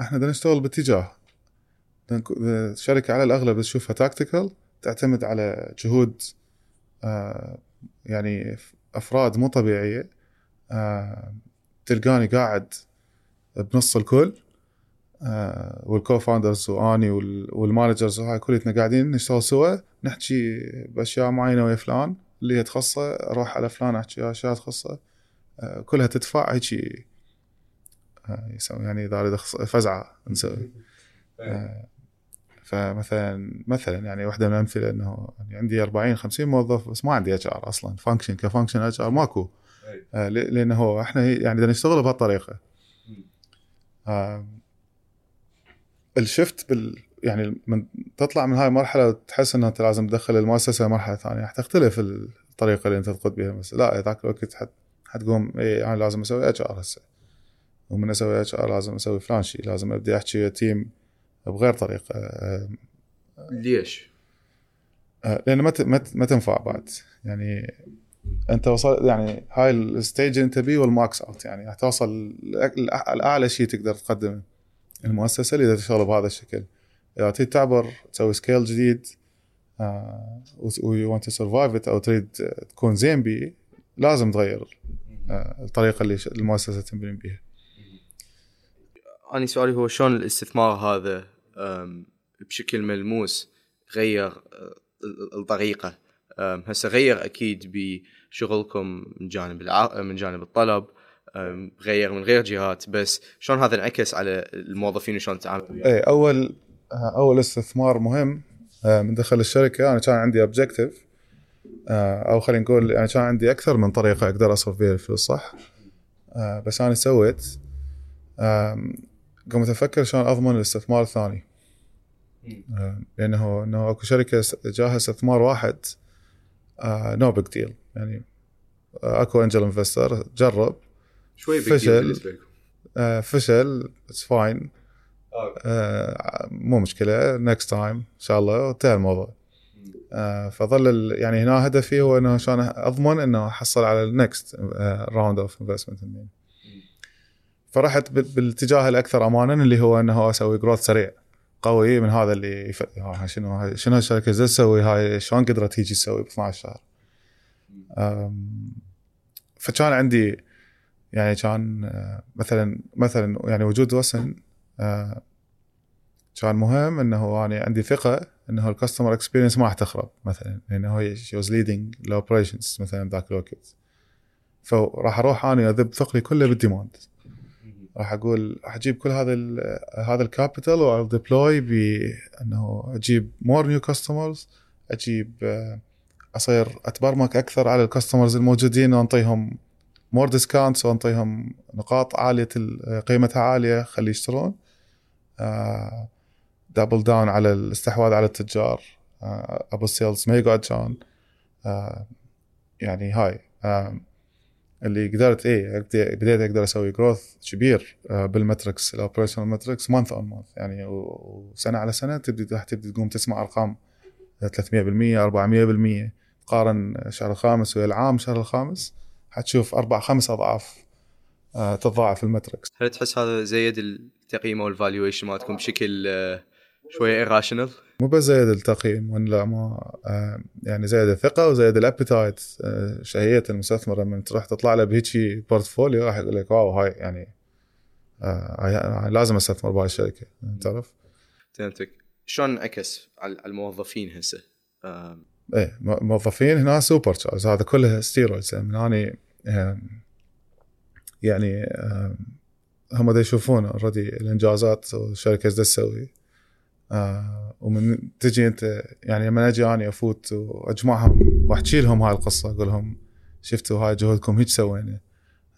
إحنا بدنا نشتغل باتجاه. الشركة على الأغلب تشوفها تاكتيكال تعتمد على جهود آه، يعني أفراد مو طبيعية. آه، تلقاني قاعد بنص الكل. آه، وال co-founders واني وال- وال managers وهاي كلنا قاعدين نشتغل سوا. نحكي بأشياء معينة ويا فلان. اللي هي تخصه أروح على فلان أحكي أشياء تخصه. آه، كلها تدفع. هيجي آه، يسوي يعني إذا أريد فزعة نسوي. فمثلا مثلا يعني واحدة من الامثله إنه يعني عندي 40 50 موظف بس ما عندي HR أصلا. ف function ك function HR ماكو. لأنه هو إحنا يعني نشتغل بهالطريقة آه، الشفت بال يعني من تطلع من هاي المرحلة وتحس انه أنت لازم تدخل المؤسسة مرحلة ثانية. حتختلف الطريقة اللي أنت تقود بها بس لا ذاك الوقت حت حتقوم اي أنا لازم أسوي HR هسه. ومن أسوي HR لازم أسوي فلان شيء. لازم ابدي أحكي ويا team بغير طريقة. آه، ليش؟ آه، لأن ما ما تنفع بعد. يعني انت وصل يعني هاي ال stage انت بيه وال max out يعني حتوصل لأع- لأعلى شيء تقدر تقدمه. المؤسسة اللي إذا تشتغل بهذا الشكل. إذا تريد تعبر تسوي scale جديد و you want to survive أو تريد تكون زين بيه لازم تغير آه، الطريقة اللي المؤسسة تنبني بيها. أنا سؤالي هو شلون الاستثمار هذا بشكل ملموس غير ال- الطريقة؟ أم، هسه غير أكيد بشغلكم من جانب الع... من جانب الطلب غير من غير جهات بس شلون هذا انعكس على الموظفين وشلون تعاملوا وياهم؟ اي أول آه، أول استثمار مهم آه، من دخل الشركة أنا كان عندي objective أو خلينا نقول يعني كان عندي أكثر من طريقة أقدر أصرف بها الفلوس صح؟ آه، بس أنا سويت قمت أفكر شلون أضمن الاستثمار الثاني. آه، لأنه إنه أكو شركة جاها استثمار واحد no big deal يعني آه، أكو angel investor جرب. شوي فشل. آه، فشل it's fine مو مشكلة. next time إن شاء الله. وانتهى الموضوع. آه، فظل يعني هنا هدفي هو إنه عشان أضمن إنه أحصل على ال next round of investment فرحت بال- بالاتجاه الأكثر امانا اللي هو إنه أسوي growth سريع. قوي من هذا اللي يف... آه، شنو شنو الشركة زي تسوي؟ هاي شلون قدرت تيجي تسوي ب 12 شهر؟ فكان عندي يعني كان آه، مثلا مثلا يعني وجود وسن آه، كان مهم إنه أنا عندي ثقة إنه ال customer experience ما راح تخرب مثلا لأنه هي she was leading ال operations مثلا ذاك الوقت. فراح أروح أنا اذب ثقلي كله بال demand راح أقول راح أجيب كل هذا هذا ال capital و deploy بأنه أجيب more new customers أجيب آه، أصير اتبرمج أكثر على ال customers الموجودين وأنطيهم more discounts وأنطيهم نقاط عالية ال- قيمتها عالية خلي يشترون. double down على الاستحواذ على التجار. آه، أبو ال sales ما يقعد كان آه، يعني هاي. آه، اللي قدرت إيه بديت أقدر أسوي growth كبير آه، بال metrics ال operational metrics month on month يعني وسنة على سنة تبدي راح تبدي تقوم تسمع أرقام 300% 400% قارن الشهر الخامس ويا العام الشهر الخامس حتشوف أربع خمس أضعاف آه، تتضاعف ال metrics هل تحس هذا زيد التقييم أو ال valuation مالتكم بشكل آه، شوية irrational؟ مو بس زايد التقييم ولا ما آه، يعني زايد الثقة وزايد ال appetite شهيه المستثمر لما تروح تطلع له بهيجي portfolio راح يقول لك wow هاي يعني لازم أستثمر بهاي الشركة تعرف؟ فهمتك شلون انعكس على الموظفين هسه؟ إيه موظفين هنا super charge هذا كله steroids من اني آم، يعني آم، هم دا يشوفون already الإنجازات والشركة إيش تسوي. آه، ومن تجي أنت يعني لما أجي اني أفوت وأجمعهم وأحكي لهم هاي القصة أقول لهم شفتوا هاي جهودكم هيك سوينا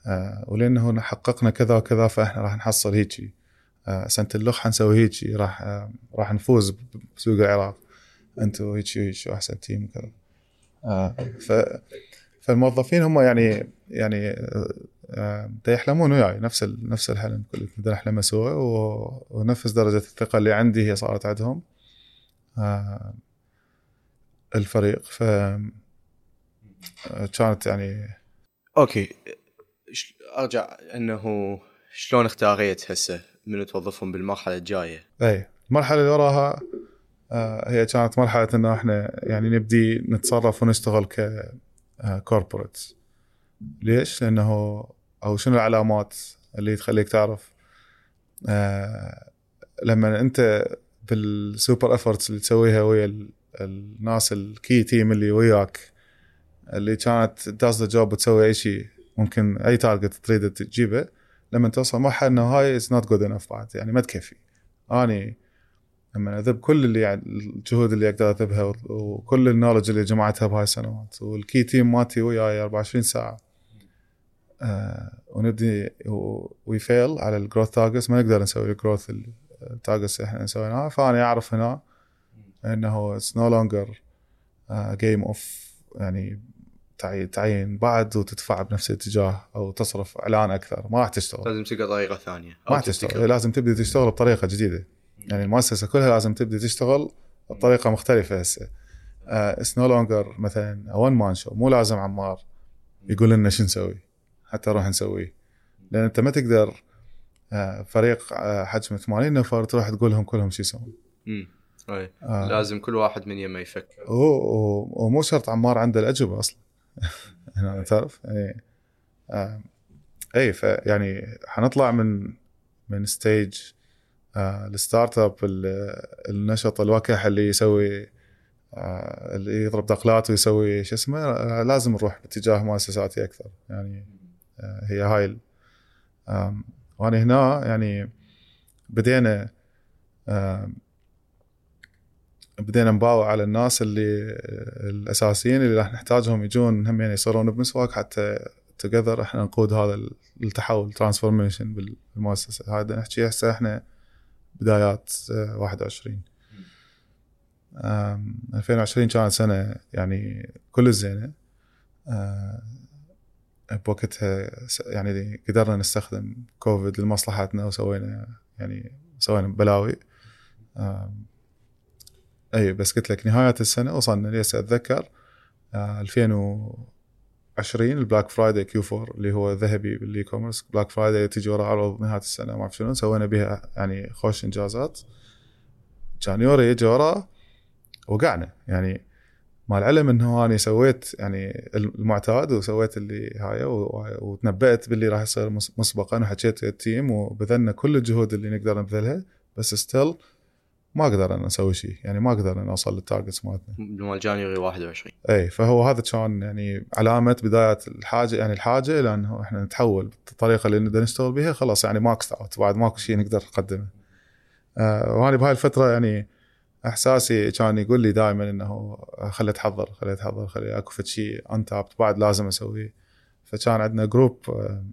آه، ولأنه حققنا كذا وكذا فإحنا راح نحصل هيجي آه، سنة اللخ حنسوي هيجي راح راح نفوز بسوق العراق. أنتم هيك هيك احسن team وكذا. آه، ف فالموظفين هم يعني يعني آه، دا يحلمون وياي نفس ال- نفس الحلم. كله بدنا نحلمه سوا و- ونفس درجة الثقة اللي عندي هي صارت عندهم. آه، الفريق. ف آه، كانت يعني أوكي. أرجع إنه شلون اختاريت هسه من توظفهم بالمرحلة الجاية؟ اي المرحلة اللي وراها هي كانت مرحلة إنه إحنا يعني نبدي نتصرف ونشتغل ك corporate ليش؟ لأنه أو شنو العلامات اللي تخليك تعرف؟ آه، لما أنت بال super efforts اللي تسويها ويا ال- الناس ال key team اللي وياك اللي كانت does the job وتسوي أي شيء ممكن أي target تريد تجيبه لما توصل مرحلة إنه هاي is not good enough بعد يعني ما تكفي. أني لما أذب كل اللي يعني الجهود اللي أقدر أذبها وكل ال knowledge اللي جمعتها بهاي السنوات وال key team مالتي وياي 24 ساعة. آه ونبدي و we fail على ال growth targets ما نقدر نسوي ال growth ال targets اللي إحنا سويناها. فأنا أعرف هنا إنه it's no longer game of يعني تعي- تعين بعد وتدفع بنفس الاتجاه أو تصرف إعلان أكثر ما راح تشتغل. لازم تلقى طريقة ثانية. ما راح تشتغل. لازم تبدي تشتغل بطريقة جديدة. يعني المؤسسة كلها لازم تبدي تشتغل بطريقة مختلفة هسه. it's no longer مثلا one man show مو لازم عمار يقول لنا شو نسوي حتى نروح نسويه. لأن أنت ما تقدر آه، فريق آه، حجمه 80 نفر تروح تقول لهم كلهم شو يسوون. أي. آه. لازم كل واحد من يمه يفكر و- و- ومو شرط عمار عنده الأجوبة أصلا. هنا تعرف؟ يعني آه، اي فيعني حنطلع من من stage آه ال startup ال- النشط الوكح اللي يسوي آه اللي يضرب دقلات ويسوي شو اسمه آه لازم نروح باتجاه مؤسساتي أكثر. يعني آه هي هاي وأنا هنا يعني بدينا بدينا نباوع على الناس اللي الأساسيين اللي راح نحتاجهم يجون هم يعني يصيرون بمسواك حتى توجذر إحنا نقود هذا التحول ترانسفورميشن بالمؤسسة. هذا نحكي هسه إحنا بدايات آه، 21 2020 كانت سنة يعني كل الزينة. آه، بوقتها يعني قدرنا نستخدم كوفيد لمصلحتنا وسوينا يعني سوينا بلاوي. اي بس قلت لك نهاية السنة وصلنا لسه أتذكر. آه، 2000 20 ال Black Friday Q 4 اللي هو ذهبي بال e-commerce Black Friday تجي ورا عروض نهاية السنة ما أعرف شنو سوينا بها يعني خوش إنجازات. كان يوري يجي ورا وقعنا. يعني مع العلم إنه أنا سويت يعني المعتاد وسويت اللي هاي وتنبأت باللي راح يصير مسبقا وحكيت ال team وبذلنا كل الجهود اللي نقدر نبذلها. بس still ما أقدر أنا أسوي شيء. يعني ما أقدر أنا أوصل لل targets مالتنا. مال January 21 اي فهو هذا كان يعني علامة بداية الحاجة يعني الحاجة إلى أنه إحنا نتحول بالطريقة اللي نقدر نشتغل بها خلاص يعني max out بعد ماكو شيء نقدر نقدمه. آه وأنا بهاي الفترة يعني إحساسي كان يقول لي دائما إنه خلي اتحضر خلي اتحضر خلي أكو شيء انتابت بعد لازم أسويه. فكان عندنا group آه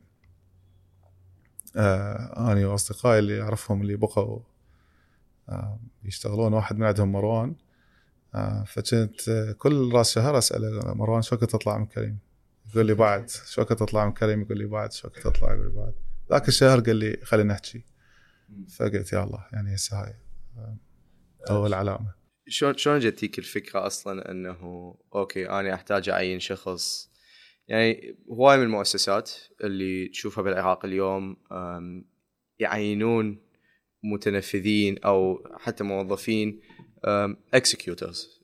آه اني وأصدقائي اللي أعرفهم اللي بقوا يشتغلون واحد من عندهم مروان. آه فكنت آه، كل راس شهر اساله مروان شو وقت تطلع من كريم؟ يقول لي بعد. شو وقت تطلع من كريم؟ يقول لي بعد. شو وقت تطلع؟ يقول لي بعد. ذاك الشهر قال لي خلينا نحكي. فقلت يا الله يعني هسه هاي. آه، أول علامة. شلون شلون جتيك الفكرة أصلا إنه أوكي أنا أحتاج أعين شخص؟ يعني هواي من المؤسسات اللي تشوفها بالعراق اليوم يعينون متنفذين أو حتى موظفين executors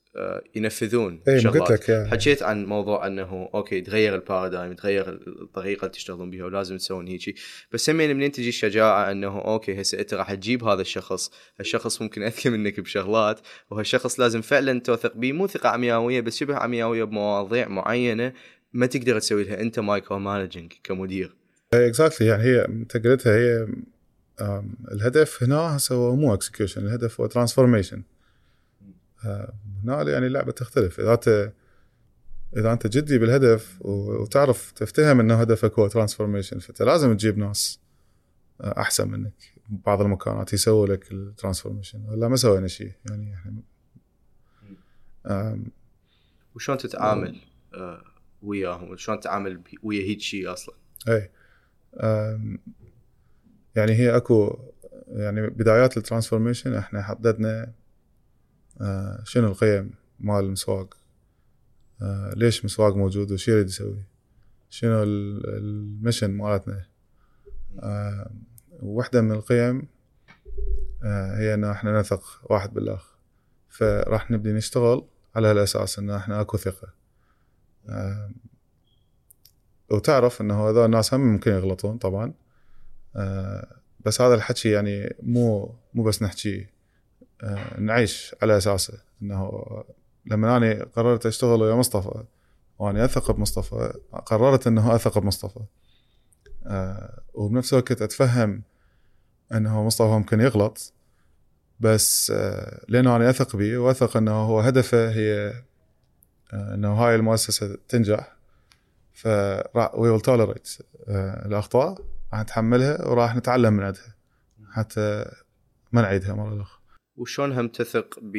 ينفذون اي. قلت لك يا- حكيت عن موضوع إنه أوكي تغير ال paradigm تغير الطريقة اللي تشتغلون بها ولازم تسوون هيجي بس همين منين تجي الشجاعة إنه أوكي هسه أنت راح تجيب هذا الشخص. الشخص ممكن أذكى منك بشغلات وهالشخص لازم فعلا توثق به مو ثقة عمياويه بس شبه عمياويه بمواضيع معينة ما تقدر تسوي لها. أنت micro managing كمدير exactly يعني هي أنت قلتها هي الهدف هنا هسه هو مو execution الهدف هو transformation هنا يعني اللعبة تختلف. إذا انت إذا أنت جدي بالهدف وتعرف تفتهم إنه هدفك هو transformation فأنت لازم تجيب ناس آه، أحسن منك. بعض المكانات يسووا لك ال transformation ولا ما سوينا شيء؟ يعني إحنا وشلون تتعامل آه، وياهم؟ وشلون تتعامل ويا هيك شيء أصلا؟ اي يعني هي أكو يعني بدايات ال transformation إحنا حددنا آه، شنو القيم مال المسواگ آه، ليش مسواگ موجود وش يريد يسوي؟ شنو ال- المشن مالتنا؟ آه، واحدة من القيم آه، هي ان إحنا نثق واحد بالآخر. فراح نبدي نشتغل على هالأساس ان إحنا أكو ثقة. آه، وتعرف إنه هذول الناس هم ممكن يغلطون طبعا. بس هذا الحكي يعني مو مو بس نحكي آه، نعيش على اساسه إنه لما أنا قررت أشتغل ويا مصطفى وأنا أثق بمصطفى قررت إنه أثق بمصطفى. آه، وبنفس الوقت أتفهم إنه مصطفى ممكن يغلط بس آه، لأنه أنا أثق به وأثق إنه هو هدفه هي آه، إنه هاي المؤسسة تنجح. فراح وي ويل توليريت الأخطاء. راح نتحملها وراح نتعلم من عندها. حتى ما نعيدها مرة أخرى وشلون هم تثق ب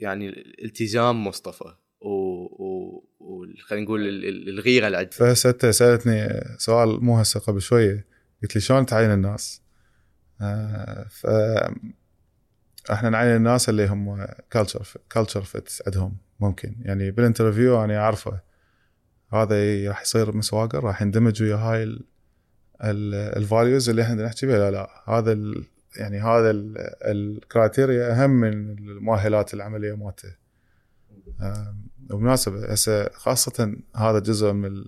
يعني التزام مصطفى و, و... و... خلينا نقول ال- ال- الغيرة اللي عنده فهسه انت سألتني سؤال مو هسه قبل شوية. قلت لي شلون تعين الناس؟ آه ف إحنا نعين الناس اللي هم culture culture fit عندهم ممكن. يعني بال interview أنا أعرفه. هذا راح يصير مسواگر راح يندمج ويا هاي ال values اللي إحنا نحكي بها. لا لا هذا يعني هذا ال criteria أهم من المؤهلات العملية مالته. وبمناسبة هسه خاصة هذا جزء من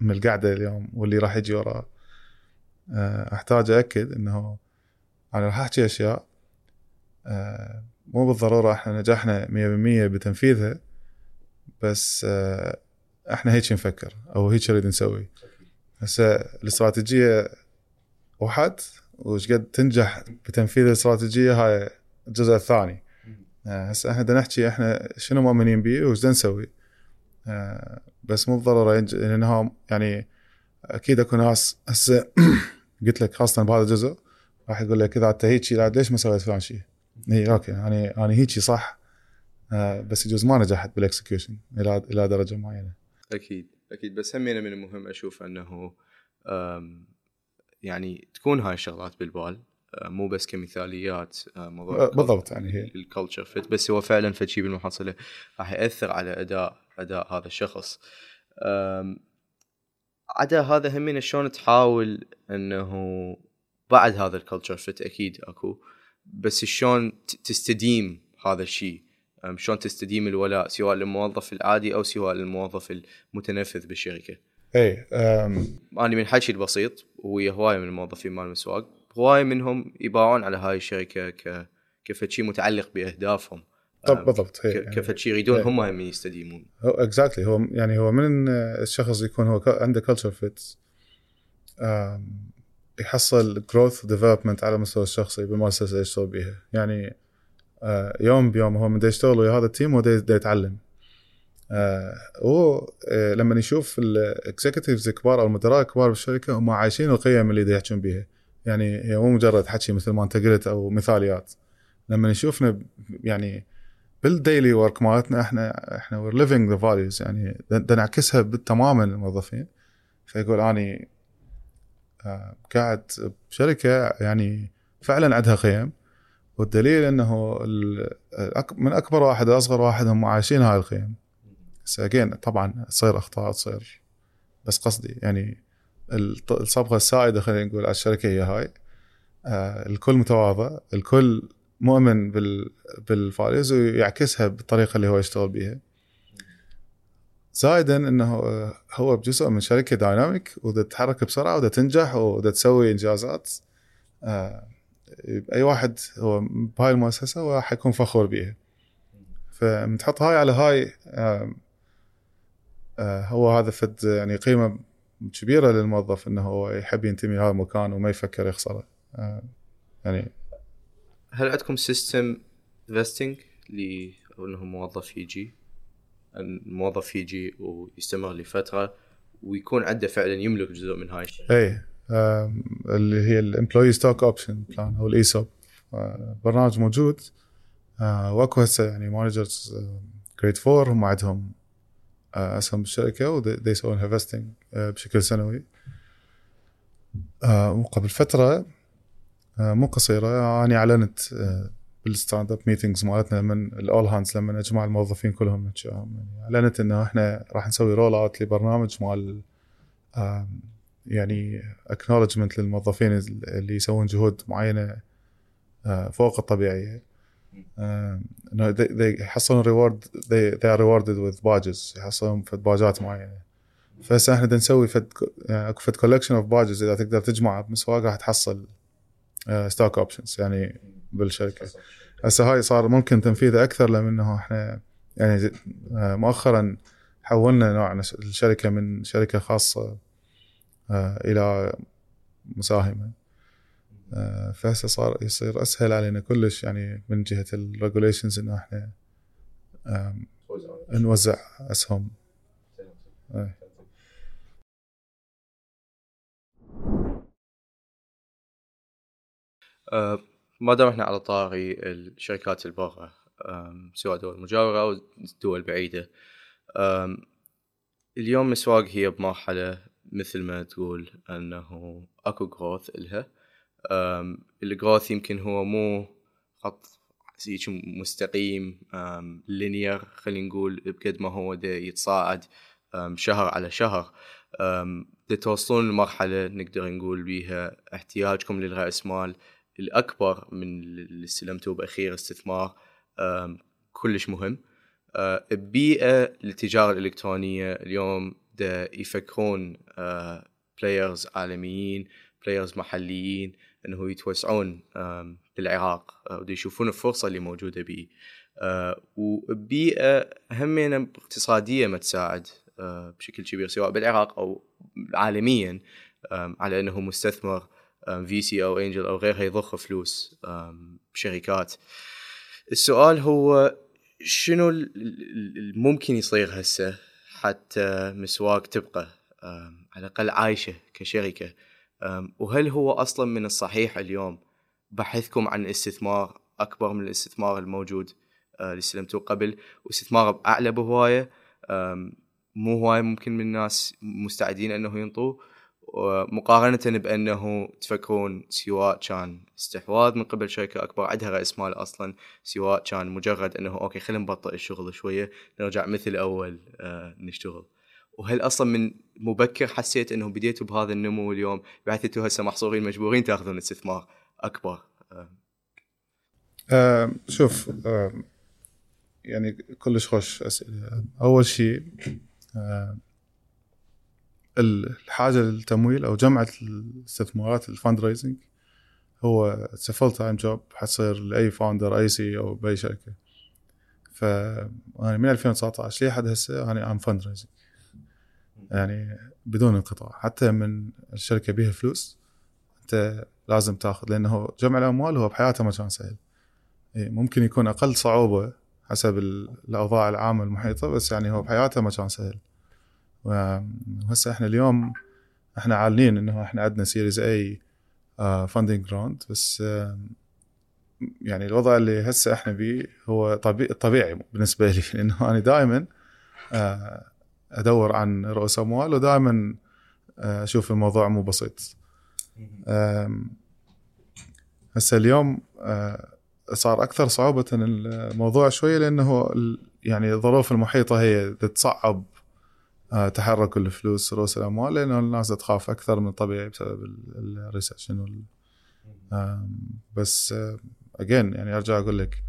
من القعدة اليوم واللي راح يجي وراه. آه، أحتاج اكد إنه أنا راح أحكي أشياء آه، مو بالضرورة إحنا نجحنا 100% بتنفيذها بس آه، إحنا هيك نفكر أو هيك نريد نسوي. هسه الاستراتيجية واحد وش قد تنجح بتنفيذ الاستراتيجية هاي الجزء الثاني. آه، هسه إحنا بدنا نحكي إحنا شنو مؤمنين به وش نسوي. آه، بس مو بالضرورة لانها يعني أكيد أكو ناس هسه قلت لك خاصة بهذا الجزء راح يقول لك إذا أنت هيك ليش ما سويت فلان شيء؟ اي أوكي أنا أنا هيك صح. آه، بس يجوز ما نجحت بال execution إلى إلى درجة معينة. أكيد أكيد. بس همينه من المهم أشوف أنه يعني تكون هاي الشغلات بالبال آه، مو بس كمثاليات آه، موضوع آه، بالضبط يعني هي. ال culture fit بس هو فعلا فشي بالمحصله راح يأثر على أداء أداء هذا الشخص. عدا هذا همين شلون تحاول أنه بعد هذا ال culture fit أكيد أكو بس شلون تستديم هذا الشيء شلون تستديم الولاء سواء للموظف العادي أو سواء للموظف المتنفذ بالشركة؟ اي أنا من حكي البسيط ويا هواي من الموظفين مال المسواگ هواي منهم يباعون على هاي الشركة ك كفد شيء متعلق بأهدافهم. طب بالضبط هي ك- يعني كفد شيء يريدون إيه. هم هم يستديمون. هو exactly هو يعني هو من الشخص يكون هو عنده culture fit يحصل growth و development على المستوى الشخصي بالمؤسسه اللي يشتغل بيها. يعني يوم بيوم هو دا يشتغل ويا هذا ال team دا يتعلم. آه، هو آه، لما يشوف ال executives الكبار أو المدراء الكبار بالشركة هم عايشين القيم اللي دا يحكون بيها. يعني هي مو مجرد حكي مثل ما أنت قلت أو مثاليات. لما يشوفنا ب- يعني بال daily work مالتنا إحنا إحنا we're living the values يعني نعكسها تماما للموظفين فيقول أني آه، قاعد بشركة يعني فعلا عندها قيم. والدليل إنه من أكبر واحد لاصغر واحد هم عايشين هاي القيم again طبعا تصير أخطاء تصير بس قصدي يعني الصبغه السائدة خلينا نقول على الشركة هي هاي. آه الكل متواضع الكل مؤمن بال بالفاليوز ويعكسها بالطريقة اللي هو يشتغل بيها. زائدا إنه آه، هو بجزء من شركة dynamic ودا تتحرك بسرعة ودا تنجح ودا تسوي إنجازات. آه، أي واحد هو بهاي المؤسسة هو حيكون فخور بيها. فمن تحط هاي على هاي آه، هو هذا فد يعني قيمة كبيرة للموظف إنه هو يحب ينتمي لهذا المكان وما يفكر يخسره. آه، يعني هل عندكم system vesting ل أو إنه موظف يجي؟ الموظف يجي ويستمر لفترة ويكون عنده فعلا يملك جزء من هاي الشيء؟ اي اللي هي ال employee stock option plan أو ال ESOP برنامج موجود. آه، واكو هسه يعني managers grade 4 هم عندهم آه، أسهم بالشركة ودا يسوون ها vesting بشكل سنوي. آه، وقبل فترة آه، مو قصيرة أنا أعلنت آه، بال stand-up meetings مالتنا لما ال all-hands لما اجمع الموظفين كلهم يعني أعلنت إنه إحنا راح نسوي roll out لبرنامج مال يعني acknowledgment للموظفين اللي يسوون جهود معينة آه، فوق الطبيعيه آم، انه يحصلون reward they, are rewarded with badges يحصلون فد باجات معينة. فهسه إحنا نسوي فد يعني اكو فد collection of badges إذا تقدر تجمع بمسواق راح تحصل stock options يعني بالشركة. هسه هاي صار ممكن تنفيذه أكثر لأن انه إحنا يعني آه، مؤخرا حولنا نوع الشركة من شركة خاصة آه، إلى مساهمة آه، فهسه صار يصير أسهل علينا كلش يعني من جهة ال regulations إنه إحنا نوزع أسهم إيه. آه، ما دام إحنا على طاري الشركات البرة سواء دول مجاورة أو دول بعيدة اليوم مسواق هي بمرحلة مثل ما تقول أنه أكو جروث إلها. الجروث يمكن هو مو خط هيك مستقيم linear خلينا نقول بقد ما هو دا يتصاعد شهر على شهر. توصلون لمرحلة نقدر نقول بيها احتياجكم للرأس مال الأكبر من اللي استلمتوه بأخير استثمار. كلش مهم. آه، ببيئة للتجارة الإلكترونية اليوم يفكرون players عالميين players محليين إنه يتوسعون بالعراق آه، ودا يشوفون الفرصة اللي موجودة بيه آه، وبيئة همينة اقتصادية ما تساعد آه، بشكل كبير سواء بالعراق أو عالميا على إنه مستثمر VC أو angel أو غيرها يضخ فلوس بشركات. السؤال هو شنو ال- ال- ال- ممكن يصير هسه؟ حتى مسواق تبقى آم، على الأقل عايشة كشركة. آم، وهل هو أصلا من الصحيح اليوم بحثكم عن استثمار أكبر من الاستثمار الموجود آه، اللي استلمتوه قبل؟ واستثمار بأعلى بهواية آم، مو هواي ممكن من الناس مستعدين إنه ينطوه؟ مقارنة بأنه تفكرون سواء كان استحواذ من قبل شركة أكبر عندها رأس مال أصلا. سواء كان مجرد أنه أوكي خلينا نبطئ الشغل شوية نرجع مثل أول آه نشتغل. وهل أصلا من مبكر حسيت أنه بديتوا بهذا النمو اليوم؟ بحيث أنتوا هسه محصورين مجبورين تأخذون استثمار أكبر. آه آه، شوف آه، يعني كلش خوش اسئله أول شيء آه، الحاجة للتمويل أو جمع الاستثمارات ال fundraising هو full-time job حتصير لأي founder أي CEO بأي شركة. ف يعني من 2019 لحد هسه أنا am fundraising يعني بدون انقطاع. حتى من الشركة بيها فلوس أنت لازم تاخذ لأنه جمع الأموال هو بحياته ما كان سهل. إيه، ممكن يكون أقل صعوبة حسب ال- الأوضاع العامة المحيطة بس يعني هو بحياته ما كان سهل. وهسه إحنا اليوم إحنا عالنين انه إحنا عندنا Series A funding round بس آم، يعني الوضع اللي هسه إحنا بيه هو طبيعي طبيعي بالنسبة لي لأنه أنا دائما أدور عن رؤوس اموال ودائما أشوف الموضوع مو بسيط. هسه اليوم آه، صار أكثر صعوبة الموضوع شوية لأنه يعني الظروف المحيطة هي تصعب آه، تحرك الفلوس رؤوس الأموال لأنه الناس تخاف أكثر من الطبيعي بسبب ال recession وال بس اجين يعني أرجع أقول لك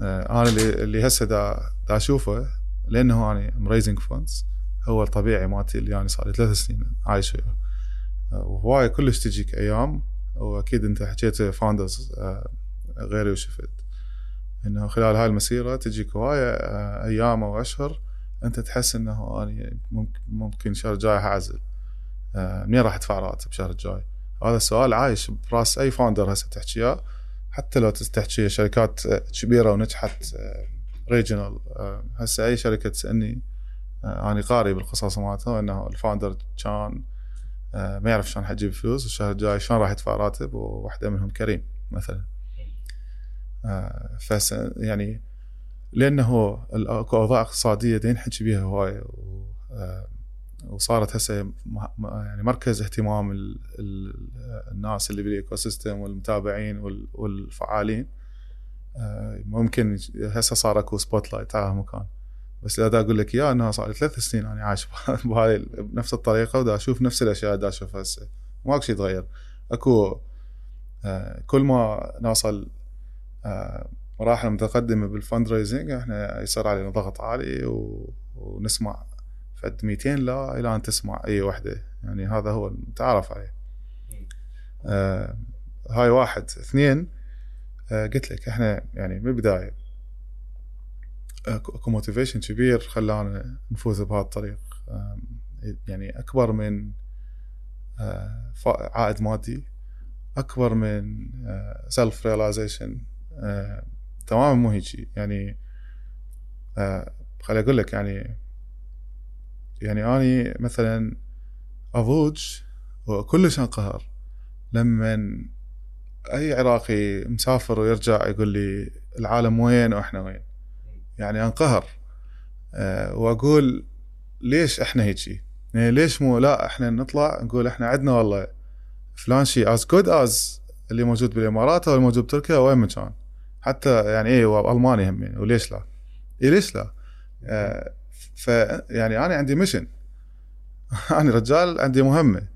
آه، أنا اللي اللي هسه دا, دا أشوفه لأنه أنا م raising funds هو الطبيعي مالتي اللي أنا صار لي ثلاث سنين عايش وياه آه، وهواي كلش تجيك أيام وأكيد أنت حكيت founders غيري وشفت. إنه خلال هاي المسيرة تجيك هواية آه، أيام أو أشهر أنت تحس إنه أنا ممكن ممكن الشهر الجاي حاعزل آه، منين راح أدفع راتب الشهر الجاي؟ هذا السؤال عايش براس أي founder هسه تحكيه حتى لو تحكي شركات آه، كبيرة ونجحت regional هسه أي شركة تسألني آه، أنا قاري بالقصص مالتها إنه ال founder كان آه، ما يعرف شلون حيجيب فلوس الشهر الجاي شلون راح يدفع راتب وواحدة منهم كريم مثلا. آه، فس يعني لأنه اكو اوضاع اقتصاديه دين نحكي بيها هواي آه، وصارت هسه يعني مركز اهتمام ال- ال- الناس اللي بال ecosystem والمتابعين وال- والفعالين. آه، ممكن هسه صار اكو spotlight على مكان بس لا دا أقول لك إياه انه صار ثلاث سنين أنا عايش بهاي بنفس الطريقة ودا أشوف نفس الأشياء دا أشوفها هسه. ماكو شيء تغير اكو آه، كل ما نوصل مراحل متقدمه بال fundraising إحنا يصير علينا ضغط عالي و... ونسمع فد 200 لا إلى أن تسمع أي وحدة. يعني هذا هو المتعارف عليه. آه هاي واحد. اثنين آه قلت لك إحنا يعني من البداية اكو اكو motivation كبير خلانا نفوز بهذا الطريق. يعني أكبر من آه، عائد مادي أكبر من self-realization تماما مو هيجي يعني آه، خلي أقول لك يعني يعني أني مثلا اضوج وكلش انقهر لما أي عراقي مسافر ويرجع يقول لي العالم وين وإحنا وين. يعني أنقهر أه وأقول ليش إحنا هيجي يعني ليش مو لا إحنا نطلع نقول إحنا عندنا والله. فلان شيء as good as اللي موجود بالإمارات أو الموجود بتركيا وين ما كان. حتى يعني إيه والمانيا هم وليش لا؟ إيه ليش لا؟ آه ف يعني أنا عندي mission أنا رجال عندي مهمة.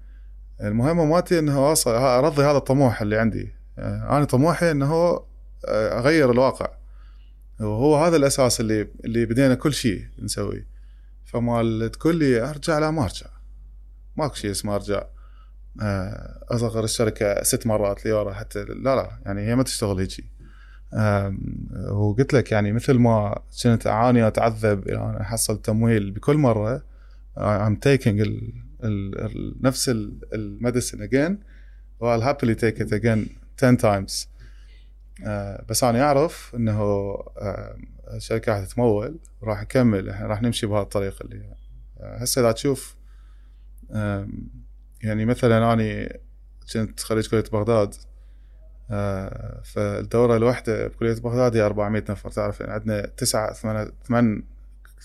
المهمة مالتي إنه اوصل أرضي هذا الطموح اللي عندي. آه أنا طموحي إنه آه، أغير الواقع. وهو هذا الأساس اللي اللي بدينا كل شيء نسويه. فمال تقول لي أرجع؟ لا ما أرجع. ماكو شيء اسمه أرجع. آه، أصغر الشركة ست مرات لورا حتى لا لا يعني هي ما تشتغل هيجي وقلت لك يعني مثل ما كنت أعاني واتعذب أن أحصل تمويل بكل مرة I'm taking ال ال ال نفس الميديسن again I'll happily take it again 10 times. آه، بس أنا أعرف إنه آه، الشركة راح تتمول وراح نكمل إحنا راح نمشي بهذا الطريق اللي آه، هسه اذا تشوف يعني مثلا اني كنت خريج كلية بغداد آه، فالدورة الواحدة بكلية بغداد هي 400 نفر. تعرف يعني عندنا تسعة ثمان ثمان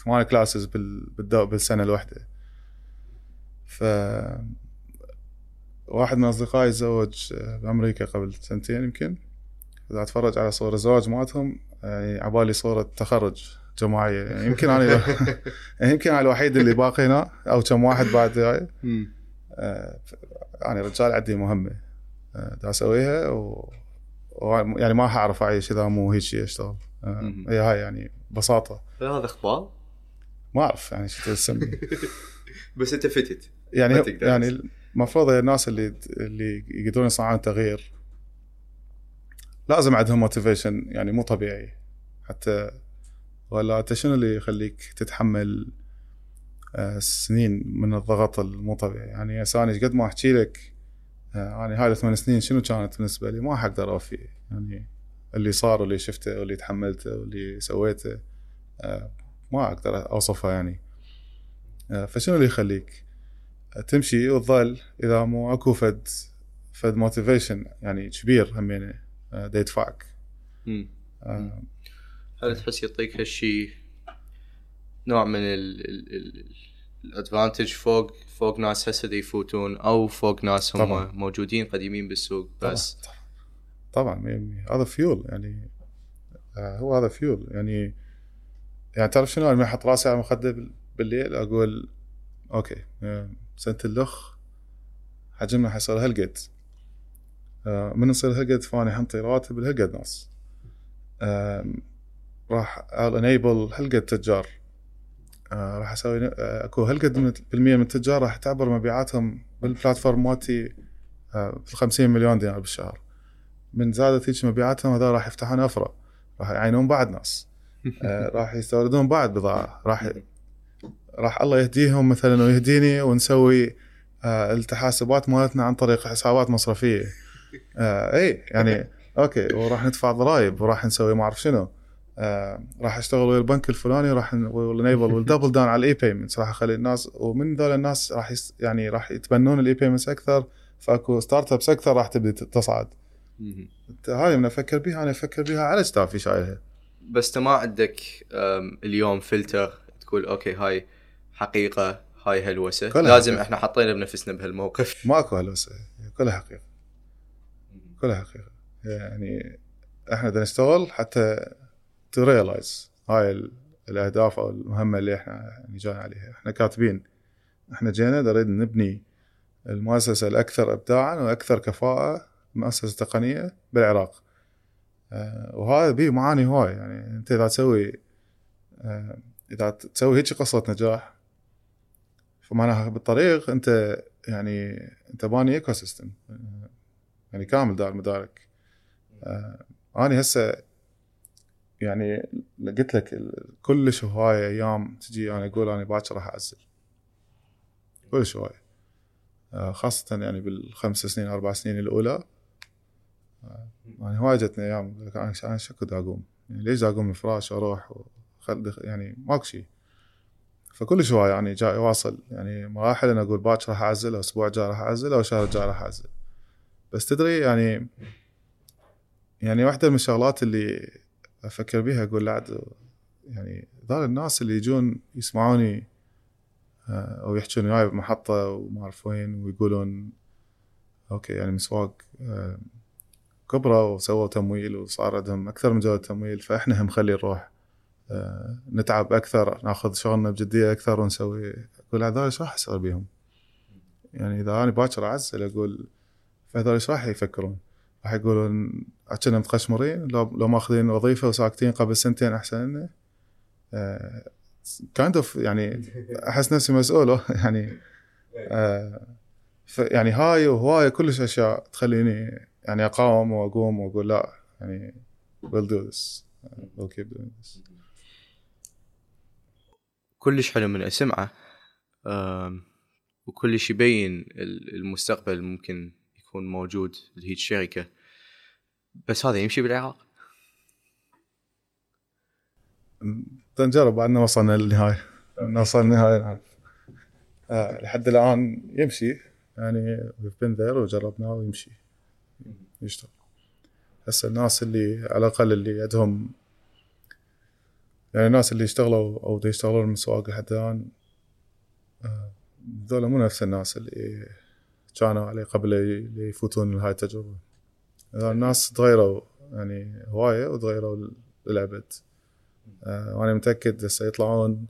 ثمان كلاسز بالسنة الواحدة. ف واحد من أصدقائي تزوج بأمريكا قبل سنتين يمكن. إذا أتفرج على صور الزواج مالتهم يعني عبالي صورة تخرج جماعية. يعني يمكن أنا يعني يمكن أنا الوحيد اللي باقي هنا أو كم واحد بعد آه، أنا رجال عندي مهمة. آه، دا اسويها و... و... يعني ما حأعرف اعيش اذا مو هيك شيء أشتغل. هي هاي يعني ببساطه هذا إخبار؟ ما أعرف يعني شو تسمي. بس أنت فتت. يعني ما يعني المفروض الناس اللي اللي يقدرون يصنعون تغيير لازم عندهم موتيفيشن يعني مو طبيعي. حتى ولا أنت شنو اللي يخليك تتحمل آه، سنين من الضغط المو طبيعي؟ يعني هسه أنا قد ما أحكي لك آه، أنا هاي الثمان سنين شنو كانت بالنسبة لي؟ ما حقدر أوفي. يعني اللي صار واللي شفته واللي تحملته واللي سويته آه، ما أقدر أوصفها يعني. آه، فشنو اللي يخليك؟ تمشي وتظل إذا مو أكو فد فد motivation يعني كبير همينه دا يدفعك هل تحس يعطيك هالشيء نوع من ال advantage فوق فوق ناس هسه يفوتون أو فوق ناس هم طبعاً. موجودين قديمين بالسوق بس. طبعا بالمية. هذا فيول يعني. آه، هو هذا فيول يعني. يعني تعرف شنو؟ لما أحط راسي على المخده بال- بالليل أقول okay آه، سنة اللخ حجمنا حيصير هالقد. آه، من يصير هالقد؟ فاني حنطي راتب لهالقد ناس. راح انيبل هالقد تجار. آه، راح أسوي آه، أكو هالقد من بالمية من التجار راح تعبر مبيعاتهم بالبلاتفورم مالتي آه، في 50 مليون دينار بالشهر. من زادت هيك مبيعاتهم هذول راح يفتحون افرع راح يعينون بعد ناس. آه، راح يستوردون بعد بضاعة. راح راح الله يهديهم مثلا ويهديني ونسوي آه، التحاسبات مالتنا عن طريق حسابات مصرفية. آه إي يعني okay وراح ندفع ضرائب وراح نسوي ما أعرف شنو. آه راح اشتغل ويا البنك الفلاني وراح نـ enable و double down على ال e-payments راح أخلي الناس ومن ذول الناس راح يس يعني راح يتبنون ال e-payments أكثر فأكو startups أكثر راح تبدي تصعد. هاي من أفكر بها أنا أفكر بها على ستافي شايلها. بس أنت ما عندك اليوم فلتر تقول okay هاي حقيقة هاي هلوسة. لازم حقيقة. إحنا حطينا بنفسنا بهالموقف. ماكو هلوسة. كلها حقيقة. كلها حقيقة. يعني إحنا بدنا نشتغل حتى to realize هاي ال- الأهداف أو المهمة اللي إحنا يعني جايين عليها. إحنا كاتبين. إحنا جينا نريد نبني المؤسسة الأكثر ابداعا وأكثر كفاءة مؤسسة تقنية بالعراق. آه، وهذا بيه معاني هواي. يعني أنت إذا تسوي آه، إذا تسوي هيك قصة نجاح فمعناها بالطريق أنت يعني أنت باني ecosystem يعني كامل دار مدارك. آه، أنا هسه يعني قلت لك كلش هوايه أيام تجي أنا أقول أنا باكر راح أعزل. كلش هوايه آه، خاصة يعني بالخمس سنين أربع سنين الأولى. آه، يعني هواي جتني لك أنا أنا شكو دا أقوم؟ يعني ليش من الفراش دخ- يعني ماكو شي فكلش هواي يعني جاي واصل يعني مراحل أنا أقول باكر راح أعزل أو أسبوع جاي راح أعزل أو شهر جاي راح أعزل. بس تدري يعني يعني واحدة من الشغلات اللي أفكر بيها أقول لعد يعني ذول الناس اللي يجون يسمعوني آه، أو يحجون وياي بمحطة وما أعرف وين ويقولون okay يعني مسواق آه، كبروا وسووا تمويل وصار عندهم أكثر من جوده تمويل فإحنا هم خلي نروح آه، نتعب أكثر ناخذ شغلنا بجدية أكثر ونسوي أقول هذول إيش راح يصير بيهم؟ يعني إذا أنا باكر أعزل أقول فهذول إيش راح يفكرون؟ راح يقولون كنا متقشمرين لو لو ماخذين وظيفة وساكتين قبل سنتين أحسن لنا kind of يعني أحس نفسي مسؤول يعني آه يعني هاي وهوايه كلش أشياء تخليني يعني أقاوم وأقوم وأقول لا يعني we'll do this we'll this. كلش حلو من اسمعه وكلش يبين ال- المستقبل ممكن يكون موجود لهيج شركة. بس هذا يمشي بالعراق. نجرب بعد ما وصلنا للنهاية. نوصل للنهاية. نعرف آه لحد الآن يمشي. يعني been there وجربناه ويمشي. يشتغل. هسه الناس اللي على الأقل اللي عندهم يعني الناس اللي اشتغلوا أو يشتغلون المسواق لحد الآن آه، ذولا مو نفس الناس اللي كانوا عليه قبل يفوتون لهاي التجربة. الناس تغيروا يعني هواية وتغيروا للابد آه، وأنا متأكد هسه يطلعون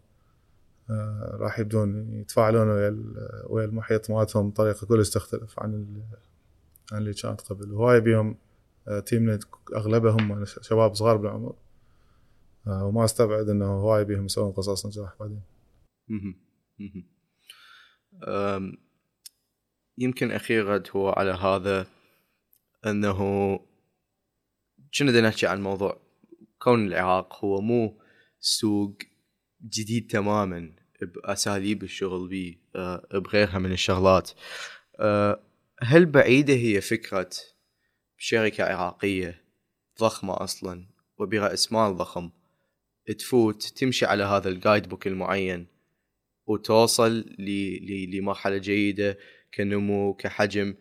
آه، راح يبدون يتفاعلون ويا ويا المحيط مالتهم بطريقة كلش تختلف عن عن اللي كانت قبل. وهواي بيهم آه، تيمنا أغلبهم شباب صغار بالعمر. آه، وما أستبعد إنه هواي بيهم يسوون قصص نجاح بعدين. يمكن أخيرا هو على هذا أنه كنا بدنا نحكي عن موضوع كون العراق هو مو سوق جديد تماما بأساليب الشغل به أه، بغيرها من الشغلات. أه، هل بعيدة هي فكرة شركة عراقيه ضخمة أصلا وبراس مال ضخم تفوت تمشي على هذا الجايد بوك المعين وتوصل ل- ل- لمرحلة جيدة كنمو كحجم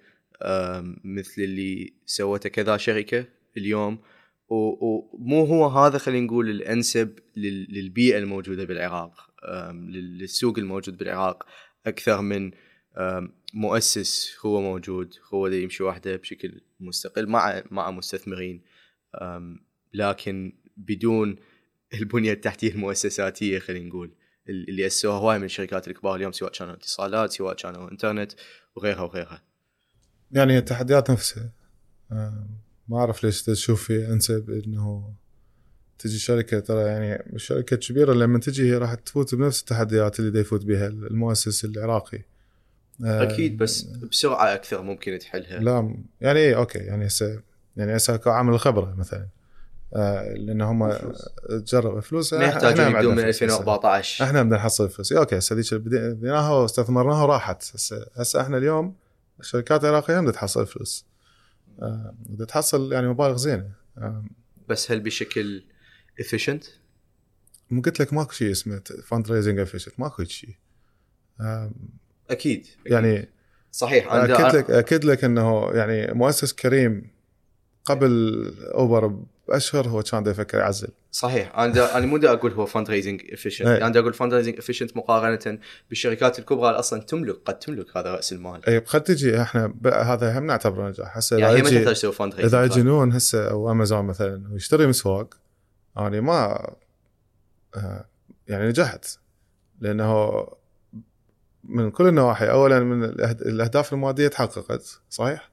مثل اللي سوته كذا شركة اليوم. ومو هو هذا خلينا نقول الأنسب لل- للبيئة الموجودة بالعراق. للسوق الموجود بالعراق. أكثر من مؤسس هو موجود هو دا يمشي وحده بشكل مستقل مع مع مستثمرين. لكن بدون البنية التحتية المؤسساتية خلينا نقول. اللي اسسوها هواي من الشركات الكبار اليوم سواء كانوا اتصالات سواء كانوا انترنت وغيرها وغيرها. يعني التحديات نفسها. آه، ما أعرف ليش تشوف في إنسب إنه تجي شركة ترى يعني الشركة الكبيره لما تجي هي راح تفوت بنفس التحديات اللي يفوت بها المؤسس العراقي. آه، أكيد بس بسرعة أكثر ممكن تحلها. لا يعني إيه okay يعني هسه يعني هسه كعامل الخبره مثلا. آه لأن هم تجرب فلوس ما يحتاجون يبدون من 2014 إحنا بدنا نحصل فلوس. okay هسه هذيك بديناها واستثمرناها وراحت. هسه هسه إحنا اليوم الشركات العراقية هم بدها تحصل فلوس. آه بدها تحصل يعني مبالغ زينة. آه بس هل بشكل efficient؟ مو قلت لك ماكو شيء اسمه fundraising efficient ماكو شيء. أكيد يعني صحيح أكد لك أكد لك إنه يعني مؤسس كريم قبل أوبر باشهر هو كان يفكر يعزل. صحيح. أنا دا أنا مو دا أقول هو fundraising efficient أنا دا أقول fundraising efficient مقارنة بالشركات الكبرى. اللي أصلا تملك قد تملك هذا رأس المال. اي قد تجي إحنا هذا هم نعتبره نجاح. هسه يعني ما تحتاج تسوي fundraising اذا يجي نون هسه أو أمازون مثلا ويشتري مسواق أنا يعني ما آه، يعني نجحت. لأنه من كل النواحي اولا من الأهداف المادية تحققت صحيح؟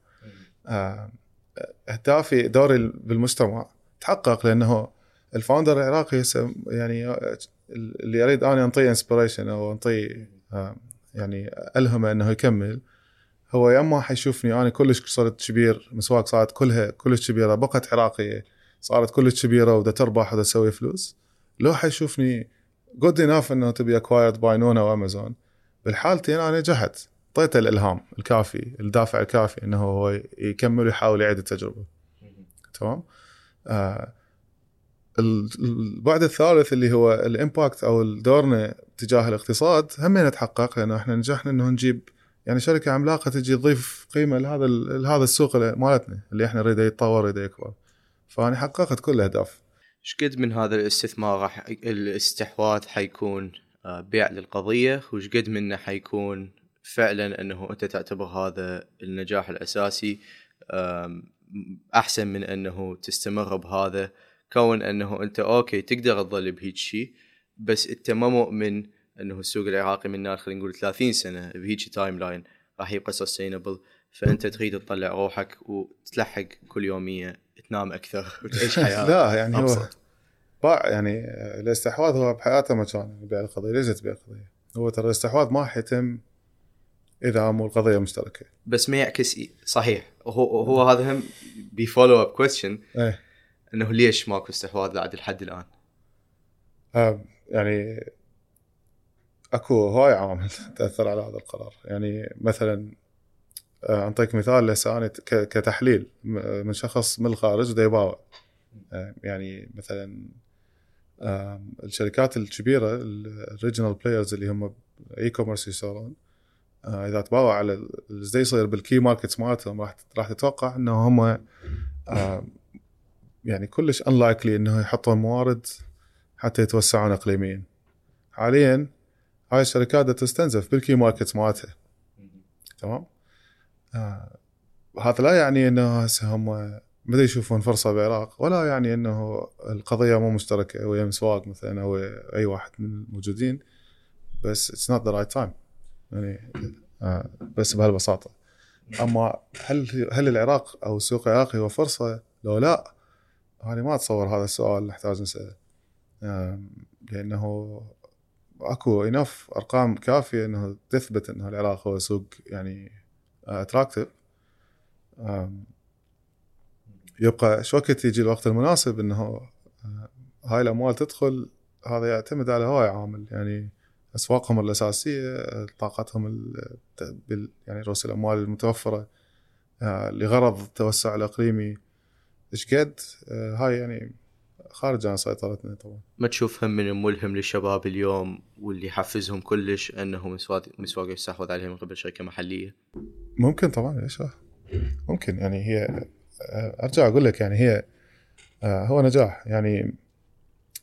اهدافي دوري بالمجتمع تحقق لأنه ال founder العراقي يعني اللي اريد أنا انطيه inspiration أو انطيه آه، يعني ألهمه إنه يكمل هو يا أما حيشوفني أنا كلش صرت كبير مسواق صارت كلها كلش كبيرة بقت عراقية صارت كلش كبيرة ودا تربح ودا تسوي فلوس لو حيشوفني good enough إنه to be acquired by نون أو أمازون بالحالتين أنا نجحت اعطيته الإلهام الكافي الدافع الكافي إنه هو يكمل ويحاول يعيد التجربة. تمام؟ البعد الثالث اللي هو ال impact أو دورنا تجاه الاقتصاد هم تحقق لأنه إحنا نجحنا إنه نجيب يعني شركة عملاقة تجي تضيف قيمة لهذا لهذا السوق مالتنا اللي إحنا نريده يتطور يريده يكبر. فأنا حققت كل الأهداف. إيش قد من هذا الاستثمار الاستحواذ حيكون آه، بيع للقضية وش قد منه حيكون فعلا إنه أنت تعتبر هذا النجاح الأساسي أحسن من أنه تستمر بهذا كون أنه أنت okay تقدر تظل بهيج شيء بس أنت ما مؤمن أنه السوق العراقي من نار خلينا نقول 30 سنة بهيج timeline راح يبقى sustainable فأنت تريد تطلع روحك وتلحق كل يومية تنام أكثر وتعيش حياة لا يعني هو باع يعني الاستحواذ هو بحياته ما كان يبيع القضية. ليش تبيع القضية؟ هو ترى الاستحواذ ما حيتم إذا مو القضية مشتركة. بس ما يعكس صحيح. هو هو هذا هم بـ follow up question إنه ليش ماكو استحواذ بعد لحد الآن؟ آه يعني أكو هواي عوامل تأثر على هذا القرار. يعني مثلا آه، أعطيك مثال هسه أنا كتحليل. من شخص من الخارج بده يباوع. آه، يعني مثلا الشركات الكبيرة ال regional players اللي هم e-commerce آه، إذا تباوع على اللي يصير بال key markets مالتهم راح راح تتوقع إنه هم يعني كلش unlikely إنه يحطون موارد حتى يتوسعون اقليميا. حاليا هاي الشركات تستنزف بال key markets مالتها. تمام؟ آه هذا لا يعني إنه هسه هم بدا يشوفون فرصة بالعراق ولا يعني إنه القضية مو مشتركة ويا مسواگ مثلا أو أي واحد من الموجودين بس it's not the right time يعني آه بس بهالبساطة. أما هل هل العراق أو السوق العراقي هو فرصة؟ لو لا أنا ما أتصور هذا السؤال نحتاج نسأله. آه لأنه أكو enough أرقام كافية إنه تثبت إنه العراق هو سوق يعني attractive يبقى شو وقت يجي الوقت المناسب إنه آه، هاي الأموال تدخل؟ هذا يعتمد على هواي عامل. يعني أسواقهم الأساسية طاقتهم يعني رؤوس الأموال المتوفرة آه، لغرض التوسع الإقليمي. إيش قد؟ آه، هاي يعني خارج عن سيطرتنا طبعا. ما تشوف هم من الملهم للشباب اليوم واللي يحفزهم كلش انه مسواق مسواق يستحوذ عليهم من قبل شركة محلية؟ ممكن طبعا ليش ممكن يعني هي أرجع أقول لك يعني هي هو نجاح. يعني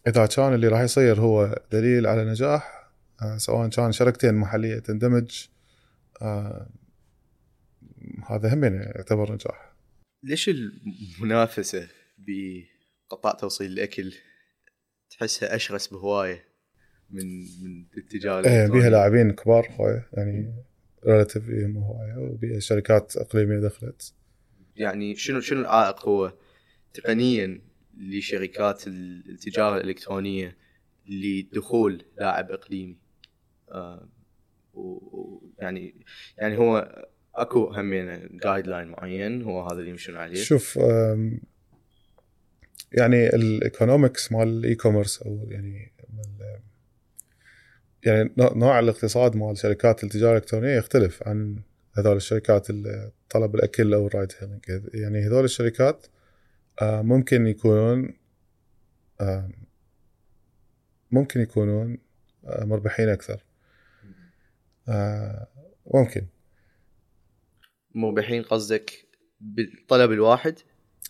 إذا كان اللي راح يصير هو دليل على نجاح سواء كان شركتين محلية تندمج هذا هم يعتبر نجاح. ليش المنافسة بقطاع توصيل الأكل تحسها أشرس بهواية من من التجاره إيه بيها. لاعبين كبار هواية يعني ريلاتيفلي هم هواية وبيها شركات إقليمية دخلت. يعني شنو شنو العائق هو؟ تقنيا لشركات ال- التجارة الإلكترونية لدخول لاعب إقليمي. آه، و- و- يعني هو اكو همينه guideline معين هو هذا اللي يمشون عليه. شوف يعني ال economics مال ال e-commerce أو يعني يعني نوع- الاقتصاد مال شركات التجارة الإلكترونية يختلف عن هذول الشركات طلب الأكل أو ال ride hailing يعني هذول الشركات آه، ممكن يكونون ممكن يكونون آه، مربحين أكثر. ممكن. مربحين قصدك بالطلب الواحد؟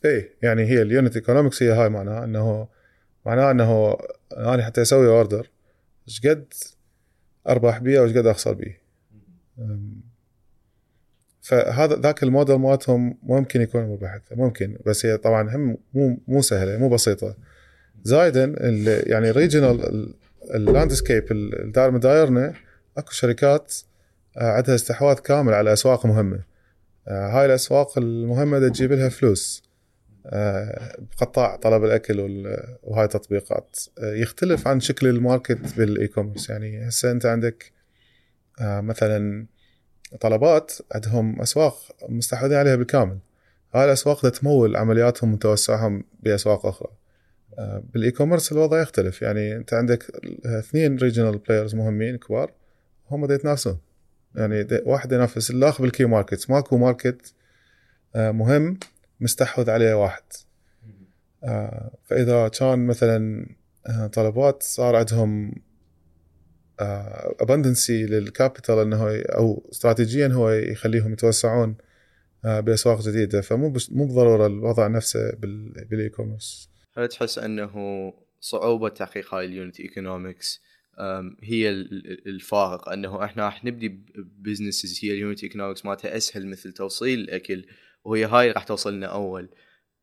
إيه يعني هي ال unit economics هي هاي معناها إنه معناها إنه أنا حتى أسوي order إيش قد اربح بيه وإيش قد أخسر بيه. فهذا ذاك الموديل مالتهم ممكن يكون مربح أكثر ممكن بس هي طبعا هم مو مو سهلة مو بسيطة. زائدا يعني regional ال landscape الداير مدايرنا اكو شركات آه، عندها استحواذ كامل على أسواق مهمة. آه، هاي الأسواق المهمة تجيب لها فلوس آه، بقطاع طلب الأكل وهاي التطبيقات يختلف عن شكل ال market بال e-commerce يعني هسه أنت عندك مثلا طلبات عندهم أسواق مستحوذين عليها بالكامل. هاي الأسواق تمول عملياتهم وتوسعهم بأسواق أخرى. بال e-commerce الوضع يختلف. يعني أنت عندك اثنين regional players مهمين كبار. هم دا يتنافسون يعني دا واحد ينافس الآخر بال key market. ماكو market آه، مهم مستحوذ عليه واحد. آه، فإذا كان مثلا آه، طلبات صار عندهم abundancy لل capital إنه أو استراتيجيا هو يخليهم يتوسعون بأسواق جديدة. فمو مو بالضروره الوضع نفسه بال- بال e-commerce هل تحس أنه صعوبة تحقيق هاي ال unit economics هي ال- ال- الفارق أنه إحنا راح نبدي businesses هي ال unit economics مالتها أسهل مثل توصيل الأكل وهي هاي راح توصلنا أول.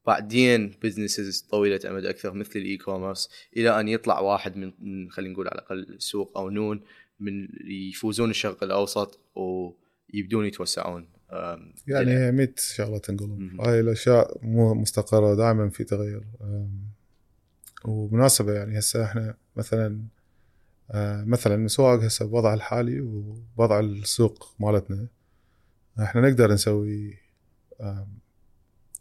بعدين businesses طويلة أمد أكثر مثل ال e-commerce إلى أن يطلع واحد من خلينا نقول على الأقل سوق أو نون من يفوزون الشرق الأوسط ويبدون يتوسعون. يعني إلى- هي 100 شغله تنقلب. هاي الأشياء مو مستقرة دائما في تغير. ومناسبة يعني هسه إحنا مثلا مثلا مسواگ هسه بوضع الحالي ووضع السوق مالتنا إحنا نقدر نسوي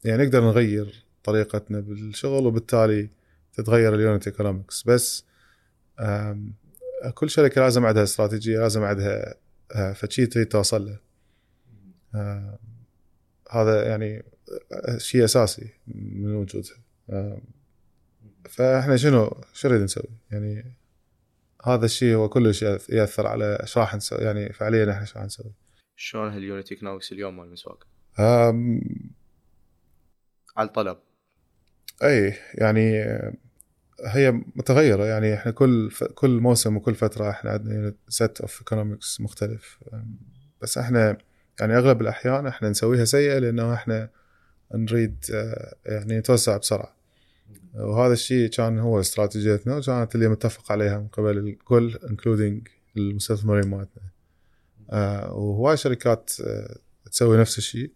يعني نقدر نغير طريقتنا بالشغل وبالتالي تتغير ال unit economics بس كل شركة لازم عندها استراتيجية لازم عندها آه، فشي تريد توصل له. هذا يعني آه، شيء أساسي من وجودها. فإحنا شنو شو نريد نسوي؟ يعني هذا الشيء هو كلش يأثر على إيش راح نسوي يعني فعليا إحنا إيش راح نسوي. شلون هال unit economics اليوم مال المسواگ آم، على الطلب. إي يعني هي متغيرة يعني إحنا كل ف... كل موسم وكل فترة إحنا عندنا set of economics مختلف. بس إحنا يعني أغلب الأحيان إحنا نسويها سيئة لأنه إحنا نريد آه، يعني نتوسع بسرعة. وهذا الشيء كان هو استراتيجيتنا وكانت اللي متفق عليها من قبل الكل including المستثمرين مالتنا. آه، وهواي شركات آه، تسوي نفس الشيء.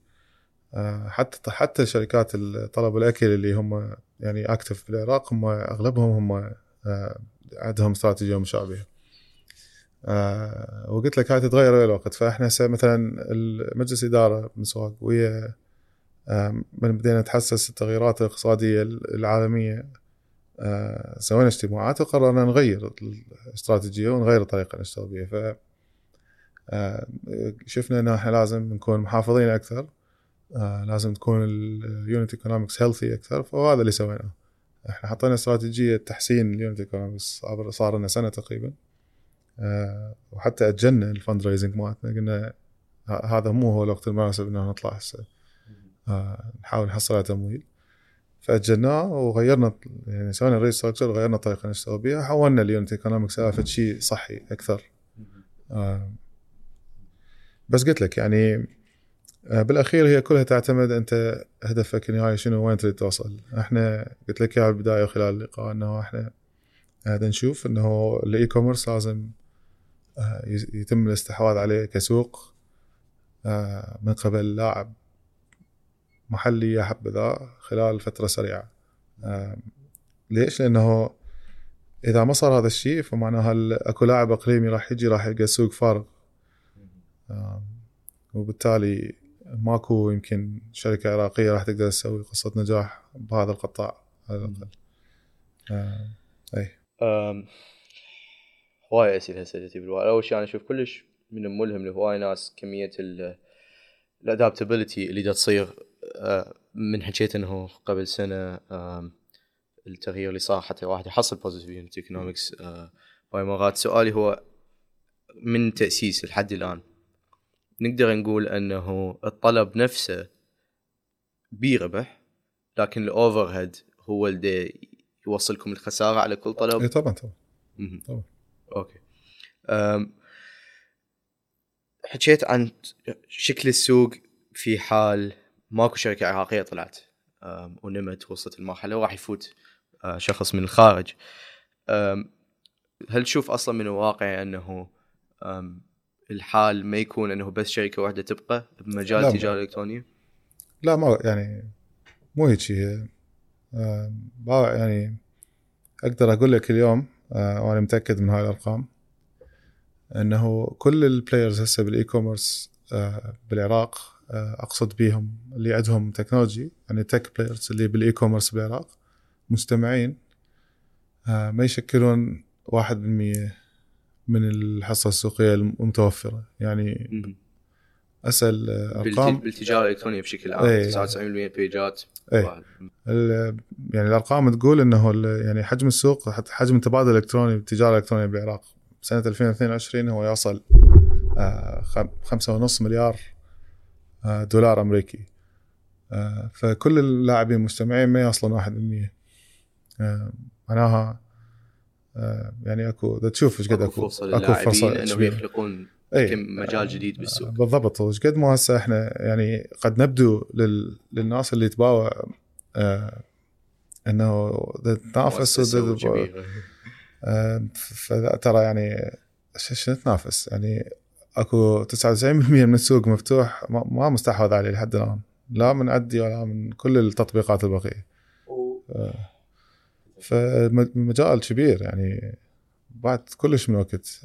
آه، حتى حتى شركات طلب الأكل اللي هم يعني اكتف بالعراق هم أغلبهم هم آه، عندهم استراتيجية مشابهة. آه، وقلت لك هاي تتغير الوقت. فإحنا هسه مثلا المجلس إدارة مسواق ويا من بدينا نتحسس التغيرات الاقتصادية العالمية. آه، سوينا اجتماعات وقررنا نغير الاستراتيجية ونغير الطريقة اللي نشتغل بها. ف آه، شفنا إنه إحنا لازم نكون محافظين أكثر. آه لازم تكون ال unit economics healthy أكثر. فهذا اللي سويناه. إحنا حطينا استراتيجية تحسين ال unit economics صار لنا سنة تقريبا. آه وحتى أجلنا ال fundraising مالتنا. قلنا هذا مو هو الوقت المناسب إنه نطلع هسه. آه نحاول نحصل على تمويل. فأجلناه وغيرنا يعني سوينا restructure وغيرنا الطريقة اللي نشتغل بها حولنا ال unit economics إلى شيء صحي أكثر. آه بس قلت لك يعني آه، بالأخير هي كلها تعتمد أنت هدفك النهائي شنو وين تريد توصل. إحنا قلت لك إياها بالبداية وخلال اللقاء إنه إحنا هذا نشوف إنه ال e-commerce لازم آه، يتم الاستحواذ عليه كسوق من قبل لاعب محلي يا حبذا خلال فترة سريعة. ليش؟ لأنه إذا ما صار هذا الشيء فمعناها أكو لاعب إقليمي راح يجي راح يلقى السوق فارغ. وبالتالي ماكو يمكن شركة عراقية راح تقدر تسوي قصة نجاح بهذا القطاع على الأقل. أي. هواي أسئلة سالتي بالوالد أول شيء أنا أشوف كلش من الملهم لهواي ناس كمية الادابتابيلتي اللي دا تصير من حكيت إنه قبل سنة أم، التغيير اللي صار حتى الواحد يحصل positive unit economics باي مرات. سؤالي هو من تأسيس لحد الآن؟ نقدر نقول إنه الطلب نفسه بيربح لكن ال overhead هو اللي يوصلكم الخسارة على كل طلب؟ اي طبعا طبعا. طبعا. okay. حكيت عن شكل السوق في حال ماكو شركة عراقية طلعت ونمت وصلت المرحله وراح يفوت أه، شخص من الخارج هل تشوف أصلا من الواقع أنه الحال ما يكون أنه بس شركة واحدة تبقى بمجال التجاره الالكترونيه؟ لا ما يعني مو هيك هي آه، يعني أقدر أقول لك اليوم آه، وأنا متأكد من هاي الأرقام أنه كل ال players هسه بال e-commerce آه، بالعراق آه، أقصد بيهم اللي عندهم technology يعني tech players اللي بال e-commerce بالعراق مستمعين آه، ما يشكلون 1% من الحصة السوقية المتوفرة يعني. اسال آه، أرقام بالتجارة الإلكترونية بشكل عام إيه. 99% بيجات إيه. واحد. ال- يعني الأرقام تقول إنه يعني حجم السوق حجم التبادل الإلكتروني بالتجارة الإلكترونية بالعراق سنة 2022 هو يصل آه، خم- خمسة ونص مليار آه، دولار أمريكي آه، فكل اللاعبين المجتمعين ما يوصلون 1% آه، معناها آه، يعني أكو دا تشوف إيش قد أكو أكو فرصة إنهم. يخلقون. كم مجال جديد بالسوق بالضبط وش قد ما هسه إحنا يعني قد نبدو لل... للناس اللي تباوع آه إنه تنافس. آه فترى يعني ش- شنو نتنافس يعني اكو 99% من السوق مفتوح ما, ما مستحوذ عليه لحد الآن. لا من عندي ولا من كل التطبيقات البقية. آه. فمجال كبير يعني بعد كلش من وقت.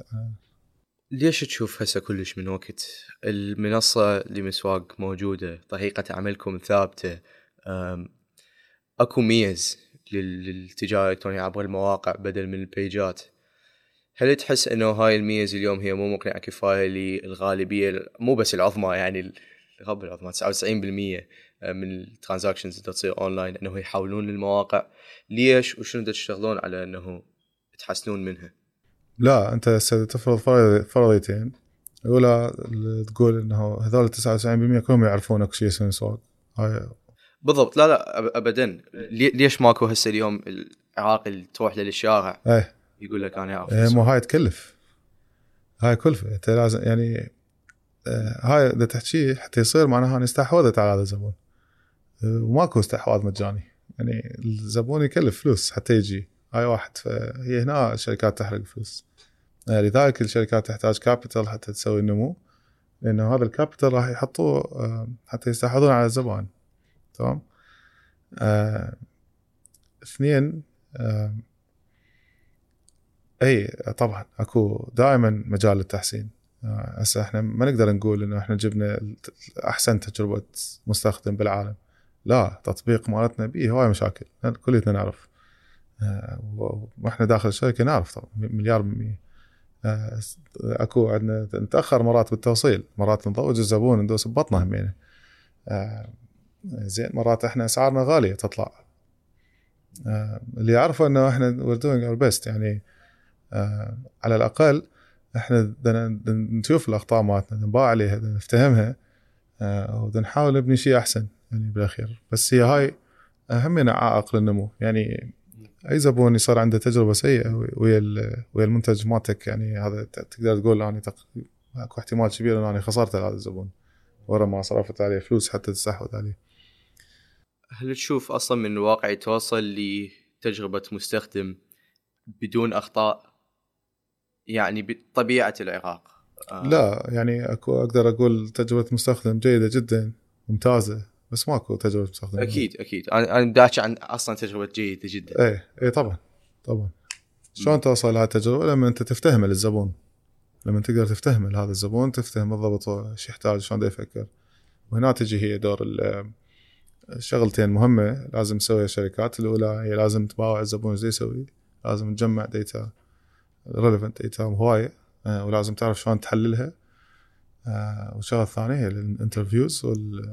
ليش تشوف هسه كلش من وقت؟ المنصة لمسواق موجودة طريقة عملكم ثابتة. اكو ميز لل- للتجارة الإلكترونية عبر المواقع بدل من البيجات. هل تحس إنه هاي الميز اليوم هي مو مقنعة كفاية للغالبية؟ مو بس العظمى يعني الغالبية العظمى. 99% من ال transactions اللي تصير أونلاين إنه يحولون للمواقع. ليش؟ وشنو تشتغلون على إنه تحسنون منها؟ لا أنت هسه تفرض فرض- فرضيتين. الأولى تقول إنه هذول 99% كلهم يعرفون اكو شيء اسمه مسواگ هاي بالضبط. لا لا ابدا. لي- ليش ماكو هسه اليوم العراقي اللي تروح للشارع؟ إيه. يقول لك أنا أعرف إيه،. مو هاي تكلف. هاي كلفه أنت لازم يعني آه، هاي إذا تحكي حتى يصير معناها اني استحوذت على هذا الزبون. آه، وماكو استحواذ مجاني. يعني الزبون يكلف فلوس حتى يجي. هاي واحد. فهي هنا الشركات تحرق فلوس. لذلك الشركات تحتاج capital حتى تسوي النمو. لأنه هذا ال capital راح يحطوه حتى يستحوذون على الزبائن تمام؟ اثنين آه، إي طبعا. أكو دائما مجال للتحسين. آه، هسه إحنا ما نقدر نقول إنه إحنا جبنا أحسن تجربة مستخدم بالعالم. لا تطبيق مالتنا به هواي مشاكل. كلنا نعرف. آه، وإحنا داخل الشركة نعرف طبعا. مليار بالمية آه، أكو عندنا نتأخر مرات بالتوصيل. مرات نضوج الزبون ندوس ببطنه همينه. زين مرات إحنا أسعارنا غالية تطلع. اللي يعرفه إنه إحنا we're doing our best. يعني على الأقل إحنا نشوف الأخطاء مالتنا نباع عليها نفتهمها آه، وبدنا نحاول نبني شيء أحسن يعني بالأخير. بس هي هاي أهم عائق للنمو يعني أي زبون يصير عنده تجربة سيئة ويا ويا المنتج مالتك يعني هذا تقدر تقول اني تق... اكو احتمال كبير إن أنا خسرت هذا الزبون ورا ما صرفت عليه فلوس حتى تستحوذ عليه. هل تشوف أصلا من الواقع توصل لتجربة مستخدم بدون أخطاء؟ يعني بطبيعة العراق. آه، لا يعني أكو أقدر أقول تجربة مستخدم جيدة جدا ممتازة بس ماكو تجربة مستخدم أكيد أكيد. أنا أنا بدي عن أصلا تجربة جيدة جدا. إيه إيه طبعا طبعا. شلون توصل لهذه التجربة؟ لما أنت تفتهم الزبون. لما تقدر تفتهم هذا الزبون تفتهم بالضبط إيش يحتاج شلون يفكر. وهنا تجي هي دور ال- الشغلتين مهمة. لازم تسويها الشركات الأولى هي لازم تباوع الزبون إيش يسوي؟ لازم تجمع data relevant data هواية. آه، ولازم تعرف شلون تحللها. آه، والشغلة الثانية هي ال interviews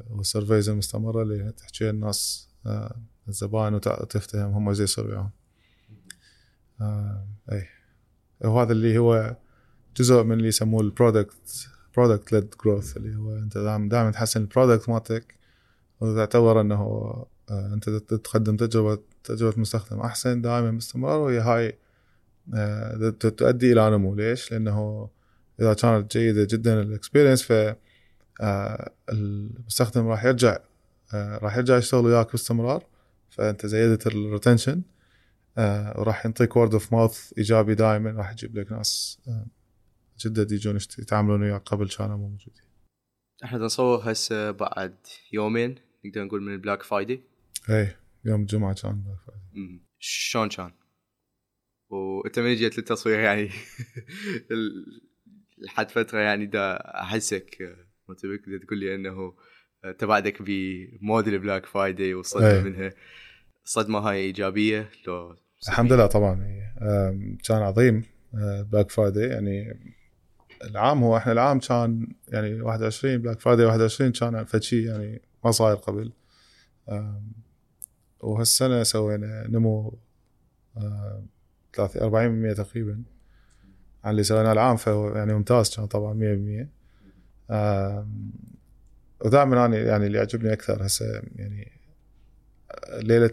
وال surveys المستمرة اللي تحكي الناس آه، الزبائن وتفتهم هم إيش يصير وياهم اي وهذا اللي هو جزء من اللي يسموه ال product product-led growth اللي هو أنت دائما تحسن ال product مالتك. وتعتبر إنه أنت تقدم تجربة تجربة مستخدم أحسن دائما باستمرار وهي هاي تؤدي إلى نمو ليش؟ لأنه إذا كانت جيدة جدا ال experience ف آه، المستخدم راح يرجع آه، راح يرجع يشتغل وياك باستمرار فأنت زيدت ال retention وراح ينطيك word of mouth إيجابي دائما راح يجيب لك ناس آه، جدد يجون يتعاملون وياك قبل كانوا مو موجودين إحنا نصور هسه بعد يومين نقدر نقول من ال Black Friday اي يوم الجمعة كان مم. شلون كان؟ وانت من جيت للتصوير يعني. لحد فترة يعني دا أحسك آه، دا تقول لي إنه آه، تبعدك بمود ال Black Friday والصدمه أي. منها. الصدمه هاي إيجابية لو الحمد لله طبعا إي. آم، كان عظيم Black Friday يعني العام هو إحنا العام كان يعني 21 Black Friday 21 كان فشي يعني ما صاير قبل. وهالسنة سوينا نمو 30 40% تقريبا. عن اللي سويناه العام فهو يعني ممتاز كان طبعا 100% آم، ودائما أنا يعني اللي يعجبني أكثر هسه يعني ليلة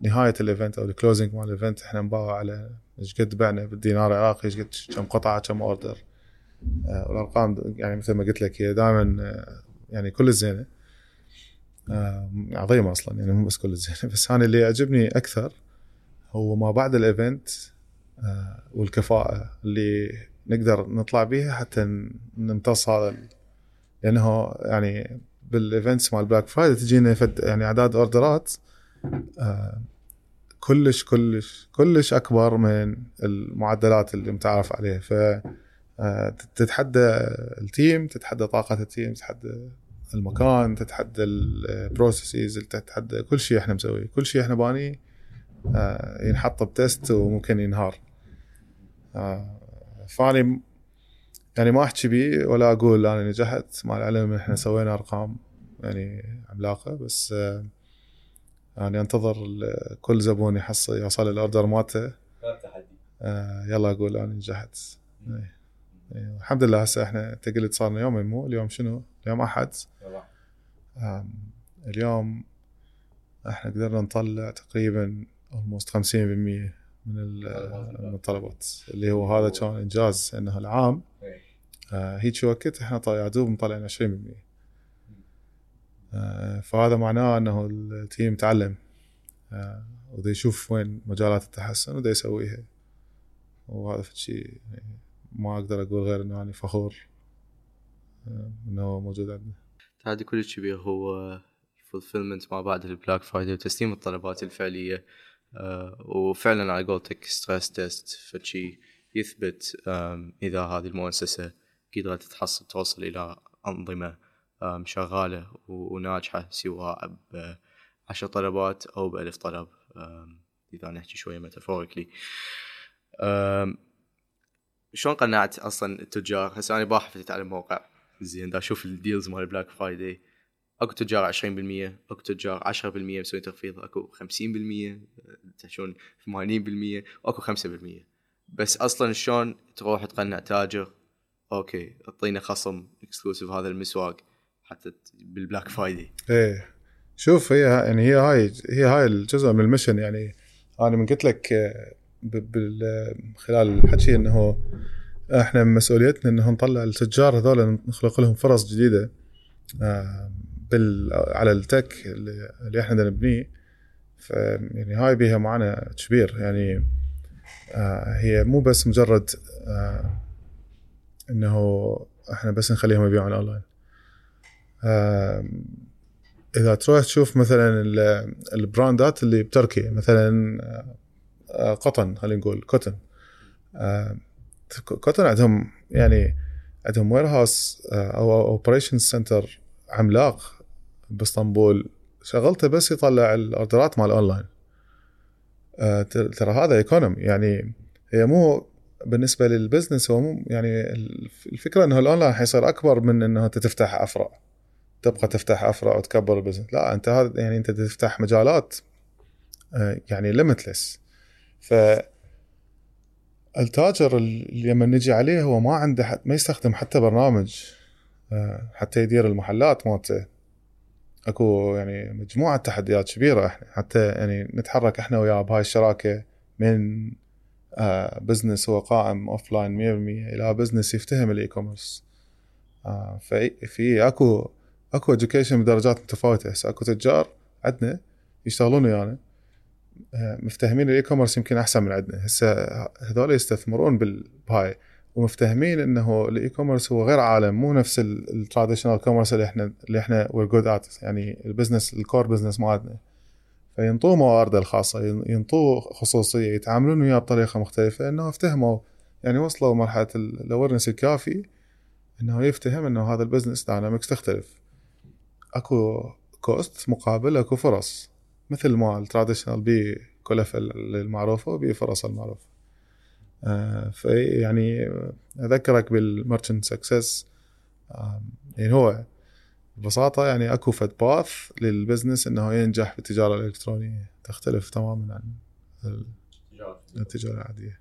نهاية ال event أو ال closing مال ال event إحنا نباوع على إيش قد بعنا بالدينار العراقي إيش قد كم قطعة كم order. آه، والأرقام يعني مثل ما قلت لك هي دائما يعني كل الزينة. آه، عظيمة أصلا يعني مو بس كل الزينة. بس أنا اللي يعجبني أكثر هو ما بعد ال event آه، والكفاءة اللي نقدر نطلع بيها حتى نمتص هذا لأنه يعني بال events مال Black Friday تجينا يعني أعداد order ات آه، كلش كلش كلش أكبر من المعدلات اللي متعارف عليها. ف آه، تتحدى ال team تتحدى طاقة ال team تتحدى المكان تتحدى ال processes تتحدى كل شيء إحنا مسويه. كل شيء إحنا باني آه، ينحط بتست وممكن ينهار. آه، فأني يعني ما أحكي بيه ولا أقول أنا نجحت. مع العلم إحنا سوينا أرقام يعني عملاقة بس آه، يعني أنتظر كل زبون يحصل يوصل الاوردر مالته آه، يلا أقول أنا نجحت. إيه. إيه. الحمد لله هسه إحنا انت قلت صار يومين مو اليوم شنو؟ اليوم أحد. اليوم إحنا قدرنا نطلع تقريبا almost 50% من ال- من الطلبات. اللي هو هذا كان إنجاز انه العام. آه، هيك وقت إحنا يا دوب مطلعين 20% آه، فهذا معناه إنه التيم تعلم. آه، ودا يشوف وين مجالات التحسن ودا يسويها. وهذا شيء ما أقدر أقول غير إنه أنا فخور إنه هو موجود عندنا. هذا كل شيء هو ال fulfillment ما بعد ال Black Friday وتسليم الطلبات الفعلية. وفعلا على قولتك stress test فشي يثبت إذا هذه المؤسسة قدرت تحصل توصل إلى أنظمة شغالة وناجحة سواء بعشر طلبات أو بألف طلب إذا نحكي شوية metaphorically شلون قنعت أصلا التجار؟ هسه أنا البارح فتت على الموقع زين دا أشوف ال deals مال Black Friday أكو تجار 20% أكو تجار 10% مسوي تخفيض أكو 50% توصلون 80% واكو 5% بس أصلا شلون تروح تقنع تاجر؟ okay اعطينا خصم exclusive هذا لمسواگ حتى بال Black Friday إيه. شوف هي يعني هي هاي هي هاي الجزء من ال mission. يعني أنا من قلت لك آه، بال- خلال الحكي إنه إحنا مسؤوليتنا إنه نطلع التجار هذول نخلق لهم فرص جديدة. آه، على التك اللي إحنا بدنا نبنيه يعني هاي بيها معنى كبير. يعني آه، هي مو بس مجرد آه، إنه إحنا بس نخليهم يبيعون أونلاين. آه، إذا تروح تشوف مثلا ال- ال brandات اللي بتركيا مثلا آه، كوتن خلينا نقول كوتن. آه، كوتن عندهم يعني عندهم warehouse أو operation center عملاق. باسطنبول. شغلته بس يطلع ال orderات مال اونلاين. آه، ترى هذا economy يعني هي مو بالنسبة لل business هو مو يعني الف- الفكرة إنه الاونلاين حيصير أكبر من انه انت تفتح أفرع. تبقى تفتح أفرع وتكبر ال business لا أنت هذا يعني أنت تفتح مجالات آه، يعني limitless ف التاجر اللي لما نجي عليه هو ما عنده ما يستخدم حتى برنامج آه، حتى يدير المحلات مالته. اكو يعني مجموعة تحديات كبيرة إحنا حتى يعني نتحرك إحنا وياه بهاي الشراكة من آه business هو قائم offline 100% إلى business يفتهم ال e-commerce آه في اكو اكو education بدرجات متفاوتة. هسه اكو تجار عندنا يشتغلون ويانا آه مفتهمين ال e-commerce يمكن أحسن من عندنا. هسه هذول يستثمرون بهاي ومفتهمين إنه ال e-commerce هو غير عالم مو نفس ال traditional commerce اللي إحنا اللي إحنا we're good at يعني ال business ال core business مالتنا. فينطوه مواردة الخاصة ين- ينطوه خصوصية يتعاملون وياه بطريقة مختلفة إنه افتهموا يعني وصلوا مرحلة ال awareness الكافي إنه يفتهم إنه هذا ال business dynamics تختلف. أكو cost مقابل أكو فرص مثل ما ال traditional بي كلفه المعروفه وبي فرص المعروفه آه في يعني أذكرك بال merchant success. يعني هو ببساطة يعني أكو فد path لل business إنه ينجح بالتجارة الإلكترونية. تختلف تماما عن التجارة العادية.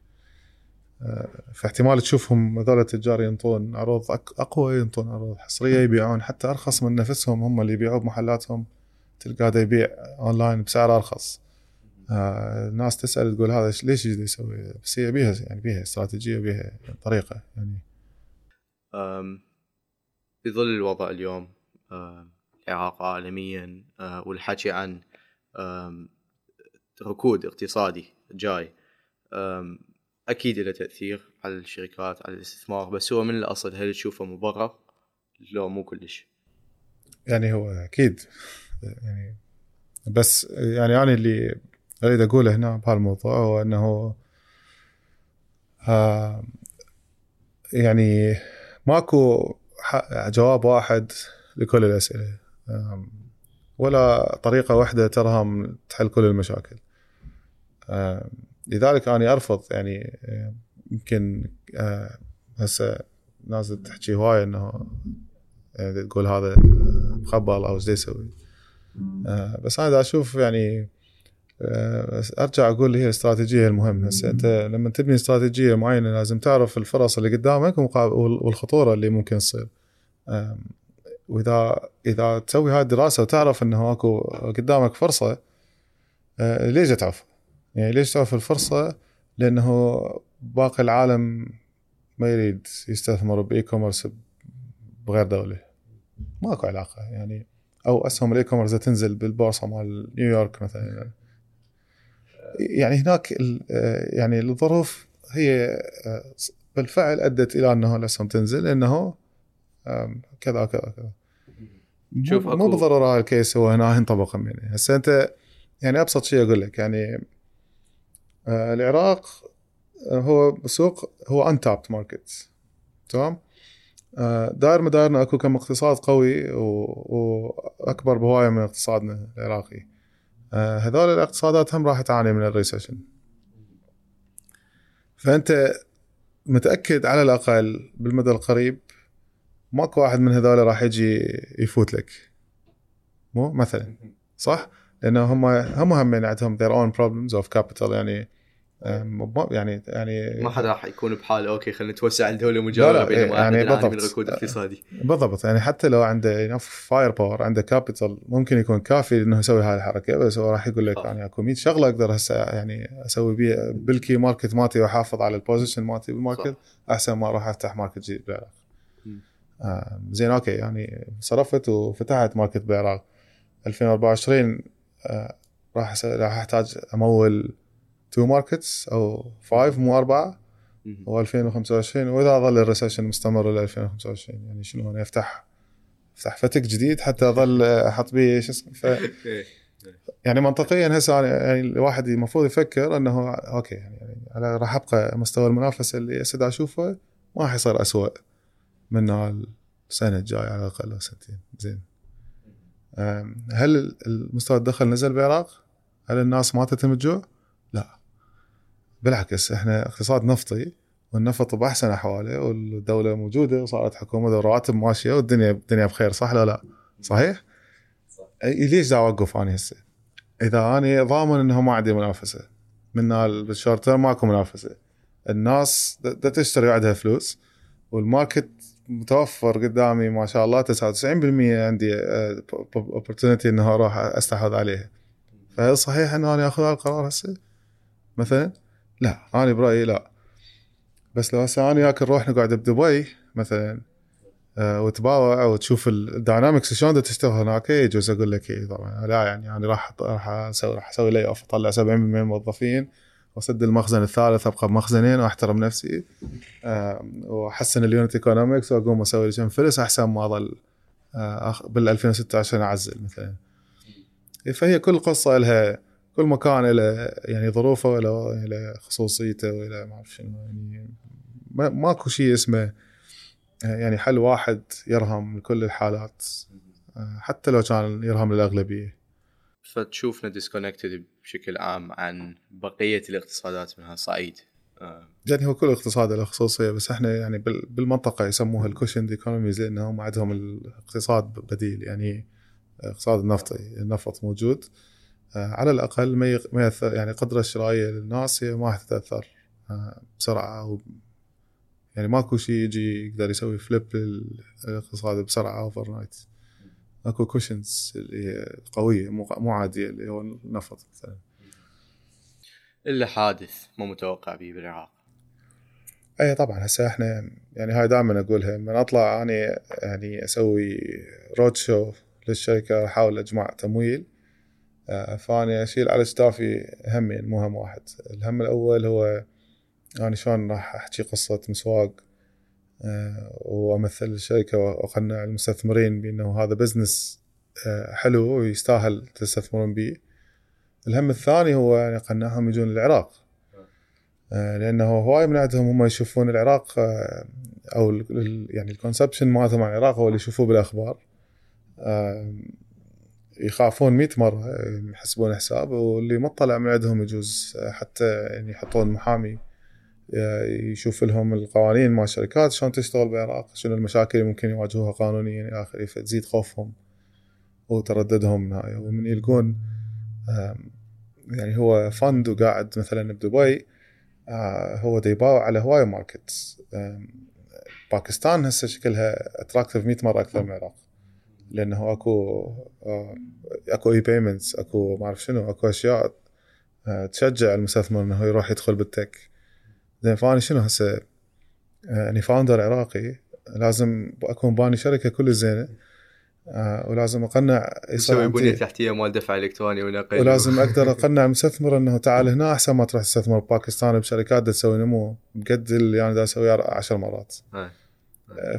آه، فاحتمال تشوفهم هذول التجار ينطون عروض أقوى ينطون عروض حصرية يبيعون. حتى أرخص من نفسهم هم اللي يبيعوا بمحلاتهم. تلقى هذا يبيع اونلاين بسعر أرخص. آه، الناس تسأل تقول هذا ليش يجي يسوي؟ بس هي بيها يعني بيها استراتيجية بيها طريقة يعني. بظل الوضع اليوم العراق عالميا والحكي عن ركود اقتصادي جاي. أكيد له تأثير على الشركات على الاستثمار بس هو من الأصل هل تشوفه مبرر؟ لو مو كلش. يعني هو أكيد يعني بس يعني أنا اللي أريد اقوله هنا بهالموضوع هو أنه آه يعني ماكو جواب واحد لكل الأسئلة. ولا طريقة واحدة ترهم تحل كل المشاكل. لذلك أنا أرفض يعني آه، يمكن آه، هسه ناس تحكي هواي أنه يعني تقول هذا مخبل أو إيش يسوي. آه، بس أنا أشوف يعني آه، أرجع أقول هي الاستراتيجيه المهم هسه أنت لما تبني استراتيجية معينة لازم تعرف الفرص اللي قدامك والخطورة اللي ممكن تصير واذا إذا تسوي هاي الدراسة وتعرف إنه أكو قدامك فرصة آه، ليش تعرف؟ يعني ليش تعرف الفرصة؟ لأنه باقي العالم ما يريد يستثمر ب e-commerce بغير دولة ماكو علاقة يعني أو أسهم ال e-commerce تنزل بالبورصة مال نيويورك مثلا يعني هناك آه، يعني الظروف هي آه، بالفعل أدت إلى أنه الاسهم تنزل إنه كذا كذا كذا. شوف مو بالضروره ال case هو هنا ينطبق يعني هسه أنت يعني أبسط شيء أقول لك يعني آه، العراق هو سوق هو untapped market تمام؟ داير مدارنا أكو كم اقتصاد قوي وأكبر بهواية من اقتصادنا العراقي. هذول الاقتصادات هم راح تعاني من ال recession فأنت متأكد على الأقل بالمدى القريب ماكو واحد من هذول راح يجي يفوت لك. مو؟ مثلا. صح؟ لأنه هم هم هم عندهم their own problems of capital يعني يعني يعني ما حدا راح يكون بحاله okay خلينا نتوسع الدولة مجاوره بينما يعني يعني من بالضبط. ركود اقتصادي بالضبط. يعني حتى لو عنده enough firepower عنده capital ممكن يكون كافي إنه يسوي هاي الحركة. بس هو راح يقول لك صح. يعني أكو 100 شغلة أقدر هسه يعني أسوي بيها بال key market مالتي وأحافظ على ال position مالتي بال market أحسن ما أروح أفتح ماركت جديد بالعراق. آه زين أوكي يعني صرفت وفتحت ماركت بالعراق 2024 آه راح راح أحتاج أمول تو ماركتس أو فايف مو أربعة مهم. و 2025 وإذا ظل الريسيشن مستمر ل 2025 يعني شنو أنا أفتح أفتح فتك جديد حتى أظل أحط بيه شو اسمه ف. يعني منطقيا هسه يعني الواحد المفروض يفكر إنه أوكي يعني, يعني أنا راح أبقى مستوى المنافسة اللي هسه دا أشوفه ما راح يصير اسوء من السنة الجاية على الأقل أو سنتين زين هل المستوى الدخل نزل بالعراق؟ هل الناس ماتت من الجوع؟ بالعكس إحنا اقتصاد نفطي والنفط بأحسن أحواله والدولة موجودة وصارت حكومة والرواتب ماشيه والدنيا الدنيا بخير صح ولا لا؟ صحيح؟ أي- ليش دا اوقف أنا هسه؟ إذا أنا ضامن انه ما عندي منافسه من بال short term ماكو منافسة الناس دا دا تشتري عندها فلوس وال market متوفر قدامي ما شاء الله 99% عندي opportunity إنه أروح أستحوذ عليها فهل صحيح إنه أنا آخذ هذا القرار هسه؟ مثلا؟ لا أنا برأيي لا. بس لو هسه أنا وياك نروح نقعد بدبي مثلا آه، وتباوع وتشوف ال dynamics شلون تشتغل هناك يجوز أقول لك إيه طبعا. لا يعني أنا راح راح أسوي راح أسوي layoff اطلع 70% من الموظفين وأسد المخزن الثالث أبقى بمخزنين وأحترم نفسي آه، وأحسن ال unit economics وأقوم أسوي لي كم فلس أحسن ما أظل أخ- بال 2016 أعزل مثلا. فهي كل قصة لها كل مكان له يعني ظروفه وله له خصوصيته وله ما أعرف شنو يعني ما- ماكو شيء اسمه يعني حل واحد يرهم لكل الحالات. آه، حتى لو كان يرهم للأغلبية. فتشوفنا disconnected بشكل عام عن بقية الاقتصادات من هالصعيد آه، يعني هو كل اقتصاد له خصوصية بس إحنا يعني بال- بالمنطقة يسموها ال cushion economies لأنهم عندهم الاقتصاد بديل يعني اقتصاد النفطي النفط موجود. آه، على الأقل ما ما يعني القدره الشرائيه للناس هي ما راح تتأثر آه، بسرعة أو يعني ماكو شيء يجي يقدر يسوي flip للاقتصاد بسرعة overnight اكو questions اللي هي قوية مو مو عادية اللي هو النفط مثلا. إلا حادث مو متوقع به بالعراق. اي طبعا هسه إحنا يعني هاي دائما أقولها من أطلع اني يعني أسوي road show للشركة أحاول أجمع تمويل. آه، فاني أشيل على staff ي همين مو هم واحد. الهم الأول هو أنا شلون راح أحكي قصة مسواق آه، وأمثل الشركة وأقنع المستثمرين بأنه هذا business آه، حلو ويستاهل تستثمرون به. الهم الثاني هو يعني اقنعهم يجون العراق آه، لأنه هواي من عندهم هم يشوفون العراق آه، أو يعني ال conception مالتهم عن العراق هو اللي يشوفوه بالأخبار. آه، يخافون 100 مرة آه، يحسبون حساب واللي ما طلع من عندهم يجوز حتى يعني يحطون محامي آه، يشوف لهم القوانين مال الشركات شلون تشتغل بالعراق شنو المشاكل اللي ممكن يواجهوها قانونيا إلى آخره فتزيد خوفهم وترددهم من هاي ومن يلقون يعني هو fund وقاعد مثلا بدبي آه، هو دا يباوع على هواي markets باكستان هسه شكلها attractive 100 مرة أكثر من العراق. لأنه أكو آه، أكو e-payments أكو ما أعرف شنو أكو أشياء آه، تشجع المستثمر إنه يروح يدخل بال tech. زين فاني شنو هسه؟ آه، يعني founder عراقي لازم أكون باني شركة كلش زينة ولازم أقنع يسوي بنية تحتية مال دفع إلكتروني ونقل. ولازم أقدر أقنع المستثمر إنه تعال هنا أحسن ما تروح تستثمر بباكستان بشركات تسوي نمو بقد اللي أنا دا أسويه عشر مرات. هاي.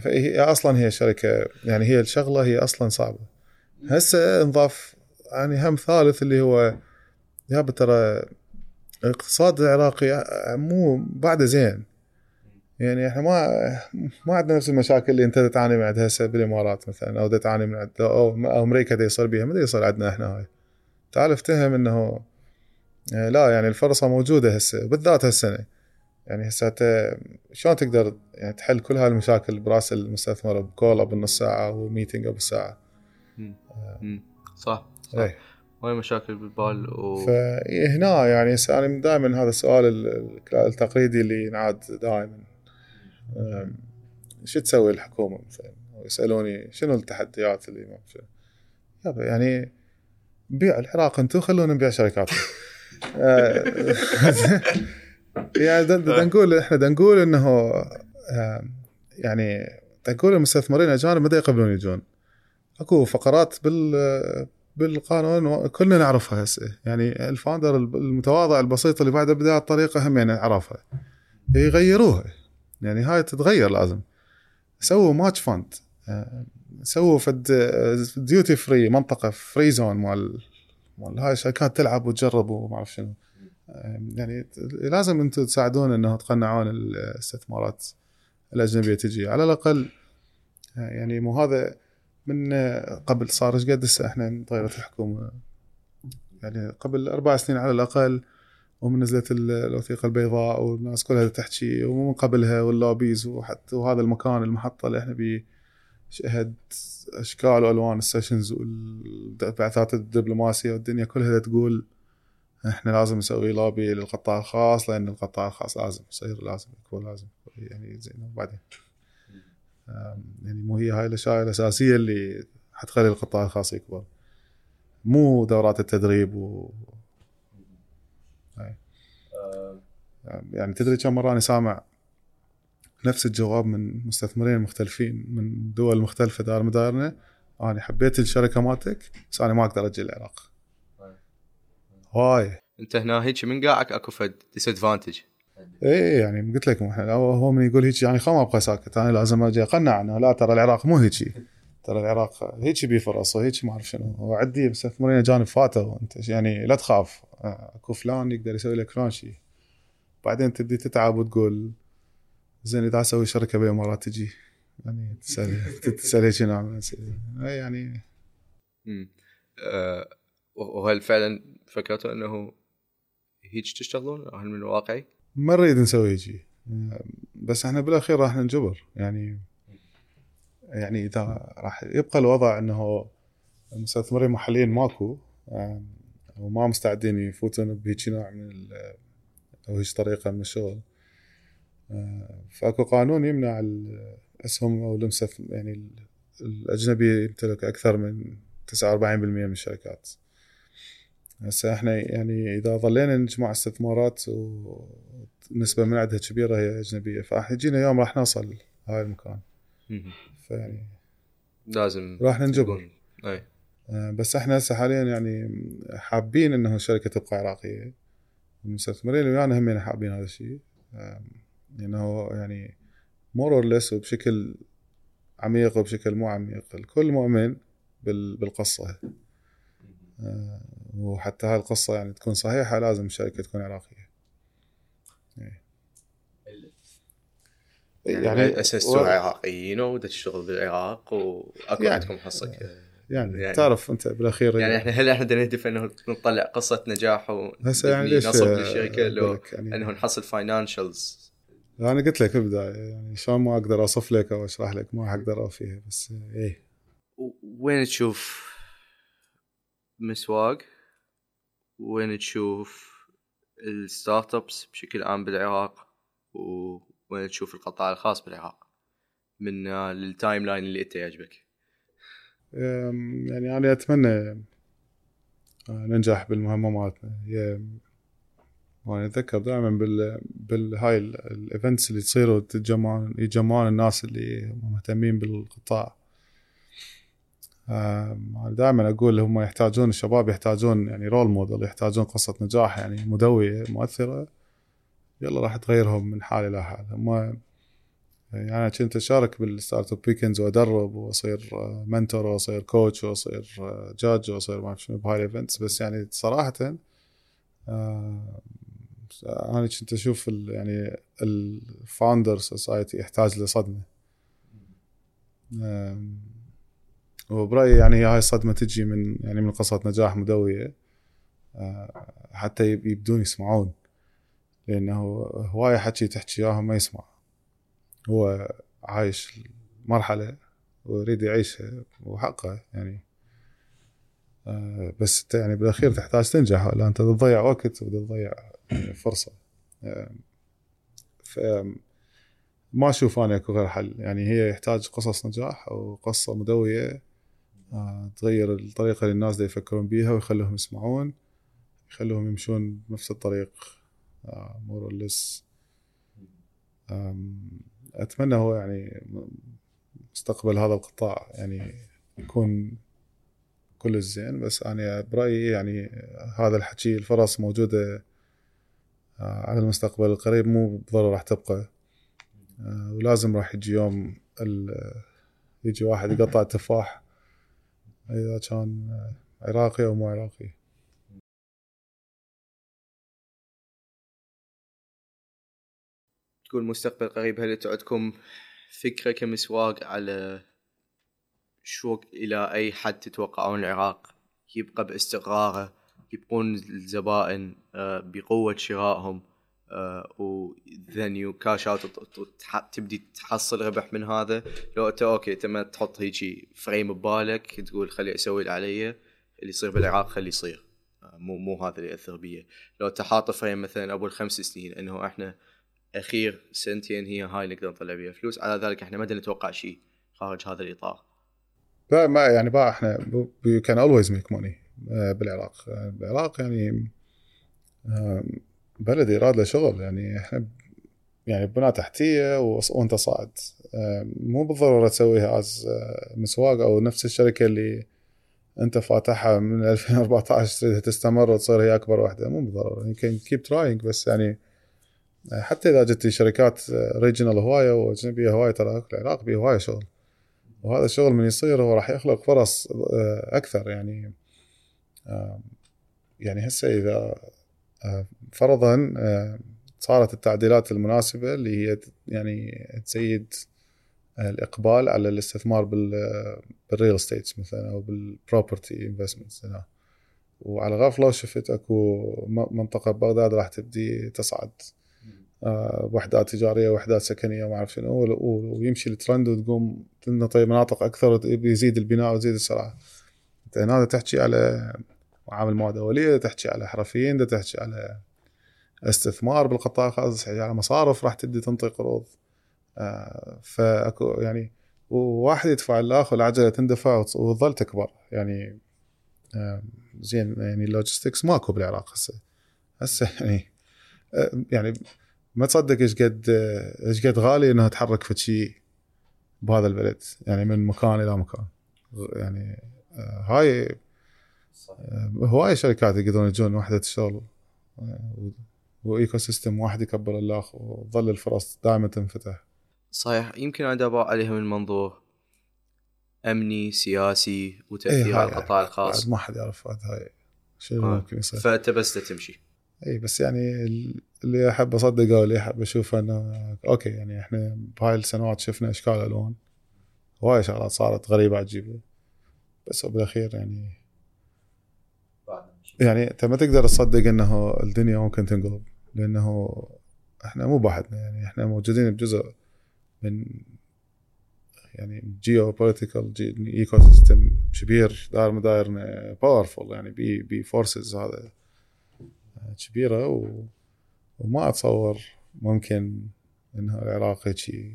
فهي أصلا هي شركة يعني هي الشغلة هي أصلا صعبة. هسه انضاف يعني هم ثالث اللي هو يا ترى الاقتصاد العراقي مو بعده زين. يعني إحنا ما ما عندنا نفس المشاكل اللي أنت تعاني من عندها هسه بالإمارات مثلا أو تعاني من أو أو أمريكا دا يصير بيها ما يصير عندنا إحنا هاي. تعال افتهم إنه آه، لا يعني الفرصة موجودة هسه بالذات هالسنة. يعني هسه شلون تقدر يعني تحل كل هاي المشاكل براس المستثمر بكول بالنص ساعة وميتنج بالساعة؟ مم. صح صح. اي هاي مشاكل بالبال و فهنا يعني هسه أنا دائما هذا السؤال ال- ال- التقليدي اللي ينعاد دائما. شو تسوي الحكومة مثلا؟ يسالوني شنو التحديات اللي ما شنو يابا يعني بيع العراق أنتم خلونا نبيع شركاتنا آه، يعني دا نقول إحنا دا نقول إنه آم، يعني نقول المستثمرين الاجانب ما دا يقبلون يجون. أكو فقرات بال بالقانون كلنا نعرفها هسه. يعني ال founder المتواضع البسيط اللي بعد بداية الطريقة هم يعني عرفها. يغيروها. يعني هاي تتغير لازم. سووا match fund آه، سووا فد duty free منطقة free zone مال مال هاي الشركات تلعب وتجرب وما أعرف شنو. آه، يعني لازم أنتم تساعدون انه تقنعون الاستثمارات الأجنبية تجي. على الأقل آه، يعني مو هذا من قبل صار إيش قد هسه إحنا تغيرت الحكومة. يعني قبل أربع سنين على الأقل ومن نزلت الوثيقة البيضاء والناس كلها تحكي ومن قبلها وال lobbies وحتى وهذا المكان المحطة اللي إحنا بيه شهد أشكال وألوان ال sessions والبعثات الدبلوماسية والدنيا كلها تقول إحنا لازم نسوي لوبي للقطاع الخاص لأن القطاع الخاص لازم يصير لازم يكون لازم يعني زين. وبعدين يعني مو هي هاي الأشياء الأساسية اللي حتخلي القطاع الخاص يكبر. مو دورات التدريب و. يعني تدري كم مرة أنا سامع نفس الجواب من مستثمرين مختلفين من دول مختلفة دار مدارنا؟ أنا حبيت الشركة مالتك بس أنا ما أقدر أجي العراق. هاي. انت هنا هيك من قاعك اكو فد disadvantage إيه يعني قلت لكم إحنا هو من يقول هيك يعني خل ما أبقى ساكت. أنا لازم أجي أقنع إنه لا ترى العراق مو هيك ترى العراق هيك بيه فرص وهيك ما أعرف شنو. وعندي مستثمرين اجانب فاتوا أنت يعني لا تخاف. أكو فلان يقدر يسوي لك فلان شيء بعدين تبدي تتعب وتقول زين إذا أسوي شركة بالامارات تجي. يعني تسال تسأل هيك نوع يعني امم أه وهل فعلا فكرتوا أنه هيك تشتغلون هل من الواقعي؟ ما نريد نسوي شيء بس إحنا بالأخير راح ننجبر. يعني يعني إذا راح يبقى الوضع إنه المستثمرين المحليين ماكو وما مستعدين يفوتون بهيك نوع من أو هيك طريقة من الشغل. فأكو قانون يمنع الاسهم أو المستثمر يعني الاجنبي يمتلك أكثر من 49% من الشركات. هسه إحنا يعني اذا ظلينا نجمع استثمارات ونسبه من عندها كبيرة هي أجنبية فراح يجينا يوم راح نوصل هاي المكان. فيعني لازم راح ننجبر أي. آه، بس إحنا هسه حاليا يعني حابين إنه الشركة تبقى عراقية. المستثمرين اللي ويانا هم حابين هذا الشيء. انه يعني more or less وبشكل عميق وبشكل مو عميق الكل مؤمن بالقصة. وحتى هاي القصة يعني تكون صحيحة لازم الشركة تكون عراقية. إيه. يعني, يعني اسستوا و... عراقيين وتشتغل بالعراق وأكو يعني عندكم حصة يعني, يعني تعرف أنت بالأخير يعني إحنا هل إحنا نهدف إنه نطلع قصة نجاح هسه يعني ليش نصب للشركة لو يعني إنه نحصل financials أنا قلت لك بالبداية يعني شلون ما أقدر أوصف لك أو أشرح لك ما أقدر أوفيها بس إيه. وين تشوف مسواق وين تشوف ال startups بشكل عام بالعراق وين تشوف القطاع الخاص بالعراق؟ من ال timeline اللي أنت يعجبك. يعني أنا أتمنى آه، ننجح بالمهمه مالتنا هي وأنا اتذكر دائما بال بالهاي ال events اللي تصير وتتجمعون يتجمعون الناس اللي مهتمين بالقطاع. دائما أقول هم يحتاجون الشباب يحتاجون يعني role model يحتاجون قصة نجاح يعني مدوية مؤثرة. يلا راح تغيرهم من حال إلى حال. هم يعني أنا كنت أشارك بال startup weekends وأدرب وأصير mentor وأصير coach وأصير جاج وأصير ما أعرف شنو بهاي ال events بس يعني صراحة آه، أنا كنت أشوف يعني ال founder society يحتاج لصدمة. وبرأيي يعني هاي الصدمة تجي من يعني من قصه نجاح مدوية آه، حتى يبدون يسمعون لأنه هواية حكي تحكي إياها ما يسمع. هو عايش مرحله ويريد يعيشها وحقه يعني. آه، بس يعني بالأخير تحتاج تنجح. ولا أنت تضيع وقت وتضيع فرصة. آه، ما أشوف أنا اكو غير حل. يعني هي يحتاج قصص نجاح وقصة مدوية تغير الطريقة اللي الناس دا يفكرون بيها ويخلوهم يسمعون يخلوهم يمشون بنفس الطريق. more or less أتمنى هو يعني مستقبل هذا القطاع يعني يكون كل الزين بس أنا برأيي يعني هذا الحكي الفرص موجودة آه، على المستقبل القريب مو بالضروره راح تبقى. آه، ولازم راح يجي يوم يجي واحد يقطع تفاح. إذا كان عراقي أو مو عراقي. تقول مستقبل قريب هل عندكم فكرة كمسواق على شو إلى أي حد تتوقعون العراق؟ يبقى باستقراره يبقون الزبائن آه، بقوة شرائهم. و then cash out تبدي تحصل ربح من هذا. لو أنت okay ما تحط هيجي frame ببالك تقول خلي أسوي اللي علي اللي يصير بالعراق خلي يصير. آه، مو مو هذا اللي يأثر بي لو أنت حاط frame مثلا ابو الخمس سنين إنه إحنا أخير سنتين هي هاي نقدر نطلع بيها فلوس على ذلك إحنا ما نتوقع شيء خارج هذا الاطار لا ما يعني بقى إحنا always make money آه، بالعراق. آه، بالعراق يعني آه، بلد يراد له شغل يعني إحنا يعني بناء تحتية وأنت صاعد. آه، مو بالضرورة تسويها as مسواق أو نفس الشركة اللي أنت فاتحها من 2014 تريدها تستمر وتصير هي أكبر واحدة مو بالضرورة. يمكن keep trying بس يعني آه، حتى إذا جت شركات regional هواية وأجنبية هواية ترى العراق بيه هواية شغل. وهذا الشغل من يصير هو راح يخلق فرص آه، أكثر يعني. آه، يعني هسه إذا آه، فرضا آه، صارت التعديلات المناسبة اللي هي يعني تزيد آه، الإقبال على الاستثمار بال بال real estates مثلا أو بال property investments وعلى غفله شفت أكو منطقة بغداد راح تبدي تصعد آه، وحدات تجارية وحدات سكنية وما أعرف شنو ويمشي الترند وتقوم تنطي مناطق أكثر ويزيد البناء ويزيد السرعه هنا تحكي على معامل مواد أولية تحكي على حرفيين دا تحكي على استثمار بالقطاع الخاص تحكي على مصارف راح تبدي تنطي قروض آه، فأكو يعني وواحد يدفع الآخر العجله تندفع وت- وتظل تكبر. يعني آه، زين يعني ال logistics ماكو بالعراق هسه. هسه يعني آه، يعني ما تصدق إيش قد إيش قد غالي انها تحرك في شيء بهذا البلد. يعني من مكان إلى مكان. يعني هاي هواي شركات يقدرون يجون وحدة الشغل. آه، و ecosystem واحد يكبر الاخ وتظل الفرص دائما تنفتح. صحيح. يمكن أنا أبغى عليها من منظور أمني سياسي إيه، وتاثير على هاي- القطاع بعد الخاص. ما حد يعرف هاي شنو آه. ممكن يصير. فأنت بس تمشي. اي بس يعني اللي أحب أصدقه واللي أحب أشوفه إنه okay يعني إحنا بهاي السنوات شفنا إشكال ألوان. هواي شغلات صارت غريبة عجيبة. بس بالأخير يعني يعني أنت ما تقدر تصدق إنه الدنيا ممكن تنقلب لأنه إحنا مو بوحدنا يعني إحنا موجودين بجزء من يعني geopolitical ecosystem كبير داير مدايرنا powerful يعني بي بي forces هذا كبيرة و وما أتصور ممكن انه العراق هيك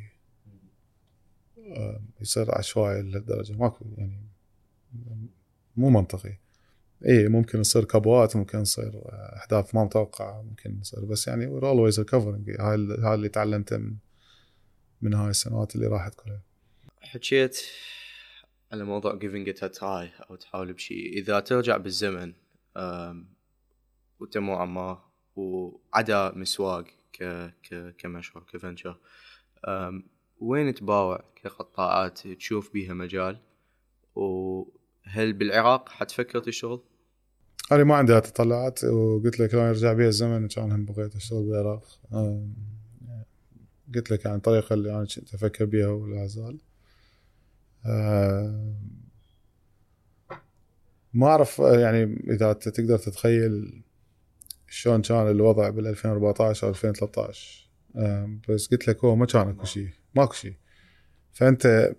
آه، يصير عشوائي لهالدرجة. ماكو يعني مو منطقي. إي ممكن يصير كبوات ممكن يصير أحداث ما متوقعة ممكن يصير. بس يعني we're always recovering. هاي ال- هاي اللي تعلمته من من هاي السنوات اللي راحت كلها. حكيت على موضوع it a try أو تحاول بشيء إذا ترجع بالزمن وانت مو عمار وعدا مسواق ك ك كمشروع كفنشر وين تباوع كقطاعات تشوف بيها مجال؟ وهل بالعراق حتفكر تشتغل؟ أنا ما عندي تطلعات وقلت لك لو يرجع بي الزمن كان هم بغيت أشتغل بالعراق. قلت لك عن الطريقة اللي أنا كنت أفكر بيها ولا زال. ما أعرف يعني إذا تقدر تتخيل شلون كان الوضع بال 2014 أو 2013 آم، بس قلت لك هو ما كان أكو شيء ماكو شيء. فأنت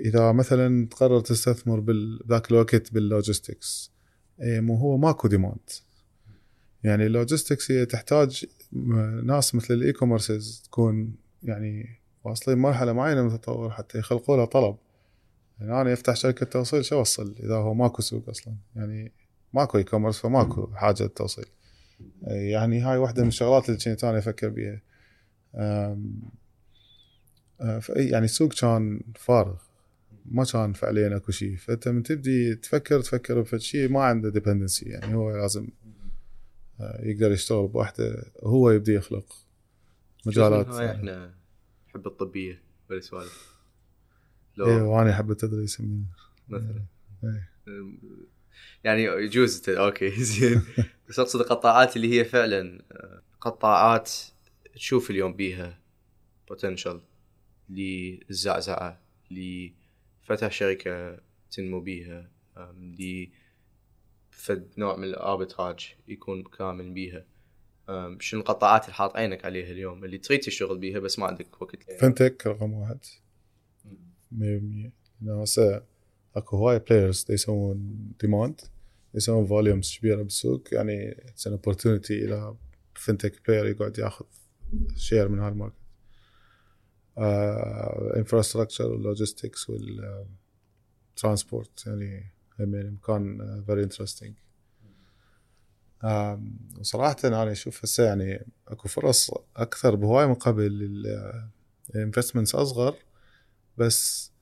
إذا مثلا تقرر تستثمر بذاك الوقت بال logistics إيه مو هو ماكو demand يعني ال logistics هي تحتاج ناس مثل ال e-commerces تكون يعني واصلين مرحله معينة من التطور حتى يخلقوا لها طلب. يعني أنا افتح شركة توصيل شو أوصل إذا هو ماكو سوق أصلا؟ يعني ماكو e-commerce فماكو حاجة للتوصيل. إيه يعني هاي واحدة من الشغلات اللي كنت أنا أفكر بيها. فإي يعني السوق كان فارغ. ما كان فعليا أكو شيء. فأنت من تبدي تفكر تفكر بفد شيء ما عنده ديبندنسي يعني هو لازم آه، يقدر يشتغل بوحده هو يبدي يخلق مجالات. إحنا نحب الطبية والسوالف. إيه لو وأنا أحب التدريس مثلا. إيه. يعني يجوز okay زين. بس أقصد القطاعات اللي هي فعلا آه، قطاعات تشوف اليوم بيها potential للزعزعة لفتح شركة تنمو بيها ل فد نوع من ال arbitrage يكون كامل بيها. شنو القطاعات اللي حاط عينك عليها اليوم؟ اللي تريد تشتغل بيها بس ما عندك وقت. Fintech رقم واحد. 100% لأنه هسه أكو هواي players يسوون demand يسوون volumes كبيرة بالسوق. يعني it's an opportunity إلى fintech player يقعد ياخذ share من هال market. Infrastructure وال logistics وال transport يعني مكان very interesting وصراحة أنا أشوف هسه يعني أكو فرص أكثر بهواي من قبل ال investments أصغر بس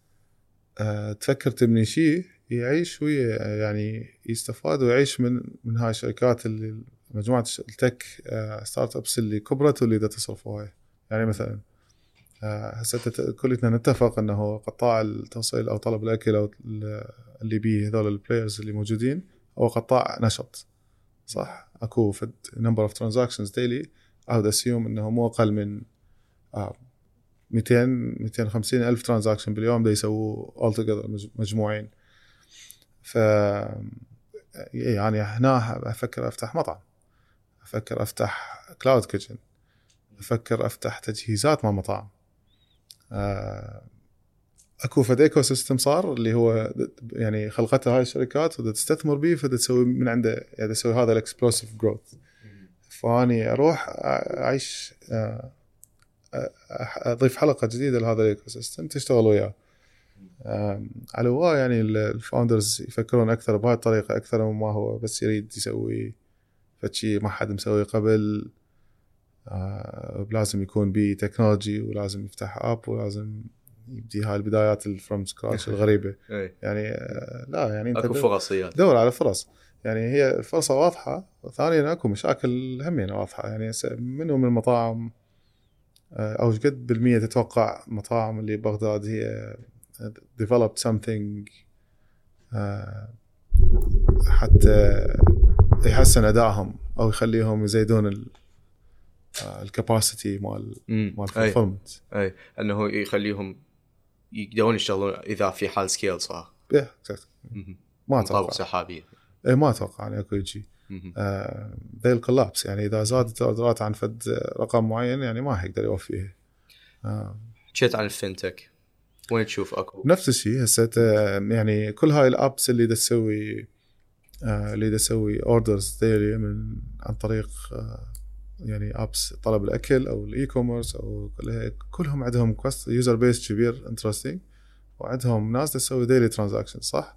آه، تفكر تبني شيء يعيش ويا يعني يستفاد ويعيش من من هاي الشركات اللي مجموعة ال tech آه، startups اللي كبرت واللي دا تصرف هواي يعني مثلا آه، هسه كلنا نتفق إنه قطاع التوصيل أو طلب الأكل أو ال- اللي بيه هذول ال players اللي موجودين هو قطاع نشط. صح؟ أكو فد number of transactions daily I would assume إنه مو أقل من آه، 200 250 ألف transaction باليوم دا all together مجموعين. ف يعني هنا أفكر أفتح مطعم. أفكر أفتح cloud kitchen أفكر أفتح تجهيزات مال مطاعم. آه، أكو فد ecosystem صار اللي هو يعني خلقتها هاي الشركات ودا تستثمر به فدا تسوي من عنده يعني تسوي هذا ال explosive growth فاني أروح أعيش آه، أضيف حلقة جديدة لهذا ال ecosystem تشتغل وياه. على هواي يعني ال founders يفكرون أكثر بهاي الطريقة أكثر مما هو بس يريد يسوي فشي ما حد مسوي قبل. آه، لازم يكون بي technology ولازم يفتح app ولازم يبدي هاي البدايات الفروم سكراتش الغريبة. يعني آه، لا يعني أنت أكو فرصيات. دور على فرص. يعني هي فرصة واضحة. وثانيا أكو مشاكل همين واضحة. يعني هسه منو من المطاعم آه، أو إيش قد بالمية تتوقع مطاعم اللي بغداد هي developed something آه، حتى يحسن أدائهم أو يخليهم يزيدون مال امم مال أي. fulfillment أي. أنه يخليهم يقدرون يشتغلون إذا في حال scale صار. إيه،. ما أتوقع. سحابية. إيه، ما أتوقع يعني اكو شيء. ذي ال collapse يعني إذا زادت ال orderات عن فد رقم معين يعني ما حيقدر يوفيه آه. حكيت عن ال fintech وين تشوف أكو؟ نفس الشيء هسه يعني كل هاي ال apps اللي تسوي آه، اللي تسوي orders daily من عن طريق آه، يعني apps طلب الأكل أو ال e-commerce أو كلهم عندهم user base كبير interesting وعندهم ناس تسوي daily transaction صح؟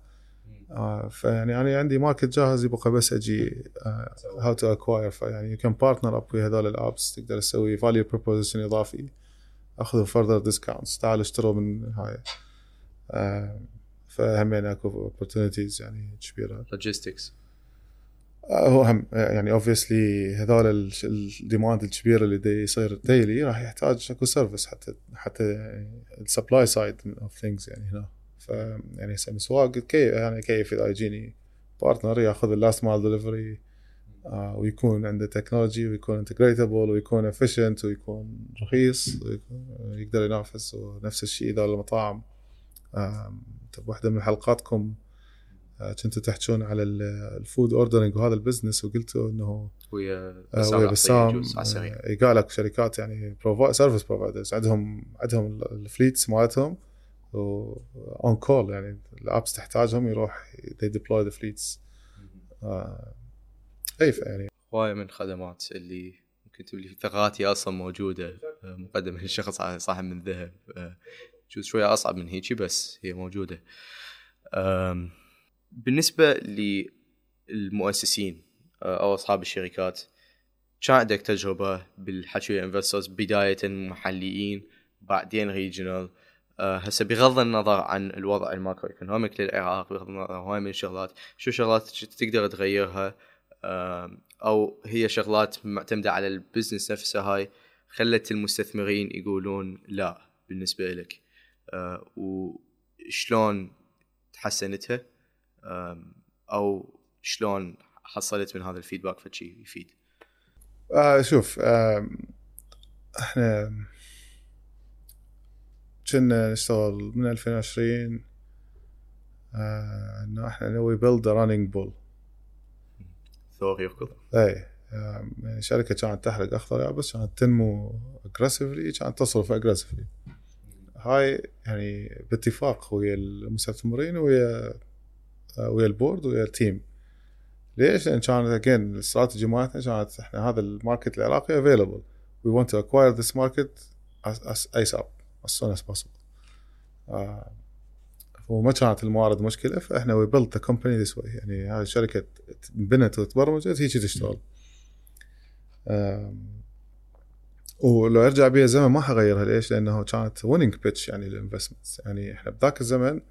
آه فيعني أنا عندي market جاهز يبقى بس أجي how to acquire فيعني you can partner up ويا هذول ال apps تقدر تسوي value proposition إضافي أخذوا further discounts تعالوا اشتروا من هاي. آه فهمين أكو opportunities يعني كبيرة. logistics هو هم يعني obviously هذول ال- ال demand الكبير اللي دي يصير daily راح يحتاج اكو service حتى حتى ال supply side of things يعني هنا. ف يعني هسه مسواگ كيف يعني كيف إذا يجيني partner ياخذ ال last mile delivery ويكون عنده technology ويكون integratable ويكون efficient ويكون رخيص ويكون يقدر ينافس ونفس الشيء إذا المطاعم. طب واحدة من حلقاتكم آه، كنتوا تحكون على ال- ال food ordering وهذا ال business وقلتوا إنه ويا آه، بسام ويا بسام آه، قال لك شركات يعني service providers عندهم عندهم ال fleets مالتهم on call يعني ال apps تحتاجهم يروح they deploy the fleets. آه، أي يعني. هواية من الخدمات اللي ممكن تقول لي ثغراتي أصلا موجودة آه، مقدمة لشخص على طبق من ذهب. آه، جزء شوية أصعب من هيجي بس هي موجودة. آم، بالنسبة للمؤسسين آه، أو أصحاب الشركات كان عندك تجربة بالحكي ويا investors بداية محليين بعدين regional آه، هسه بغض النظر عن الوضع ال macroeconomic للعراق بغض النظر هواي من الشغلات شو شغلات تقدر تغيرها؟ أو هي شغلات معتمدة على ال business نفسها هاي خلت المستثمرين يقولون لا بالنسبة لك. آه، وشلون تحسنتها؟ أو شلون حصلت من هذا ال feedback فشي يفيد؟ آه شوف آه إحنا كنا نشتغل من 2020 آه إنه إحنا we build running bull ثور يركض؟ اي آه يعني شركة كانت تحرق اخضر يابس كانت تنمو aggressively كانت تصرف aggressively هاي يعني باتفاق ويا المستثمرين ويا ويا ال board ويا ال team. ليش؟ لأن كانت again ال strategy مالتنا كانت إحنا هذا ال market العراقي available we want to acquire this market ASAP as soon as آه، وما كانت الموارد مشكلة فإحنا we built the company this way يعني هذه الشركة انبنت وتبرمجت هيك تشتغل. ولو أرجع بيها الزمن ما حغيرها. ليش؟ لأنه كانت winning pitch يعني لل investments يعني إحنا بذاك الزمن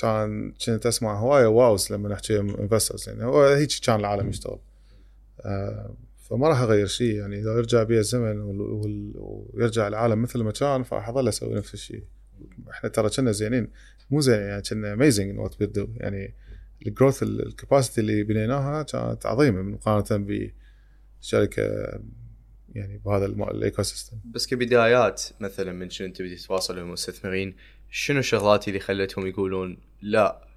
كان كنت أسمع هواية wows لما نحكي investors يعني هو هيك كان العالم يشتغل. آه، فما راح أغير شيء يعني إذا يرجع بي الزمن ويرجع العالم مثل ما كان فراح أظل أسوي نفس الشيء. إحنا ترى كنا زينين. مو زين يعني كنا amazing what we do يعني ال growth ال capacity اللي بنيناها كانت عظيمة مقارنة بشركه يعني بهذا ال ecosystem بس كبدايات مثلا من شنو أنت بدي تتواصل مع المستثمرين شنو الشغلات اللي خلتهم يقولون لا؟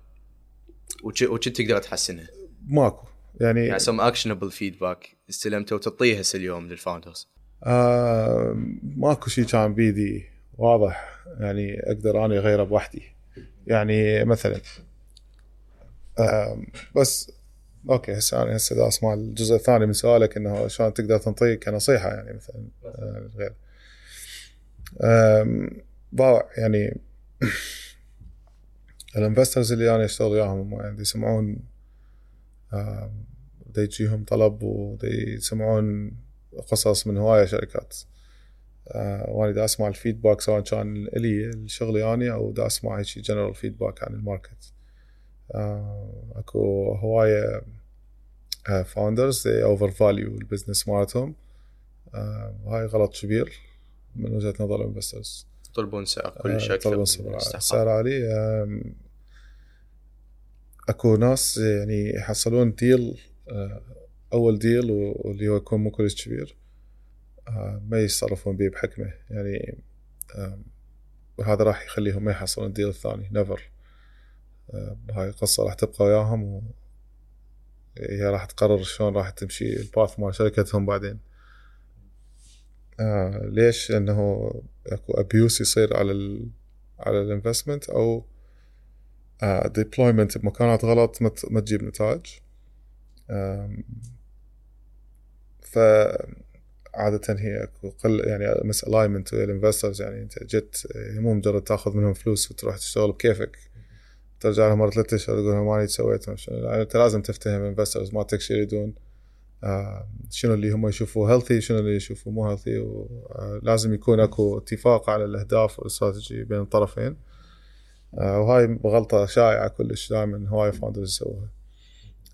وش تقدر تحسنها؟ ماكو. يعني يعني some actionable feedback استلمته وتعطيه هسه اليوم لل founders آه ماكو شيء كان بيدي واضح. يعني أقدر أني اغيره بوحدي. يعني مثلا آه بس okay هسه أنا هسه اسمع الجزء الثاني من سؤالك إنه شلون تقدر تنطيه كنصيحة يعني مثلا آه غير. آم، باوع يعني ال investors اللي أنا اشتغل وياهم هم يعني يسمعون دا يجيهم طلب ودا يسمعون قصص من هواية شركات. آه وأنا دا أسمع ال feedback سواء كان إلي شغلي اني أو دا أسمع هيك general feedback عن ال market. آه أكو هواية founders overvalue ال business مالتهم. آه وهاي غلط كبير من وجهة نظر ال investors يطلبون سعر آه، كل شكل طلبوا من سعر. عالي. أكو ناس يعني يحصلون deal آه، أول deal واللي هو يكون مو كلش كبير آه، ما يتصرفون به بحكمة. يعني آم، وهذا راح يخليهم ما يحصلون ال deal الثاني never هاي القصة راح تبقى وياهم و هي راح تقرر شلون راح تمشي ال path مال شركتهم بعدين. آه ليش؟ لأنه أكو abuse يصير على ال على ال investment أو deployment بمكانات غلط ما ما تجيب نتائج آم، ف عادة هي أكو قل يعني misalignment ويا ال investors يعني أنت جيت مو مجرد تأخذ منهم فلوس وتروح تشتغل بكيفك ترجع لهم مرة ثلاثة أشهر تقول لهم ماني سويت يعني أنت لازم تفتهم ال investors مالتك شو يريدون آه، شنو اللي هم يشوفوه healthy شنو اللي يشوفوه مو healthy ولازم يكون اكو اتفاق على الاهداف والاستراتيجي بين الطرفين. آه، وهاي غلطة شائعة كلش دائما هواي founders يسووها.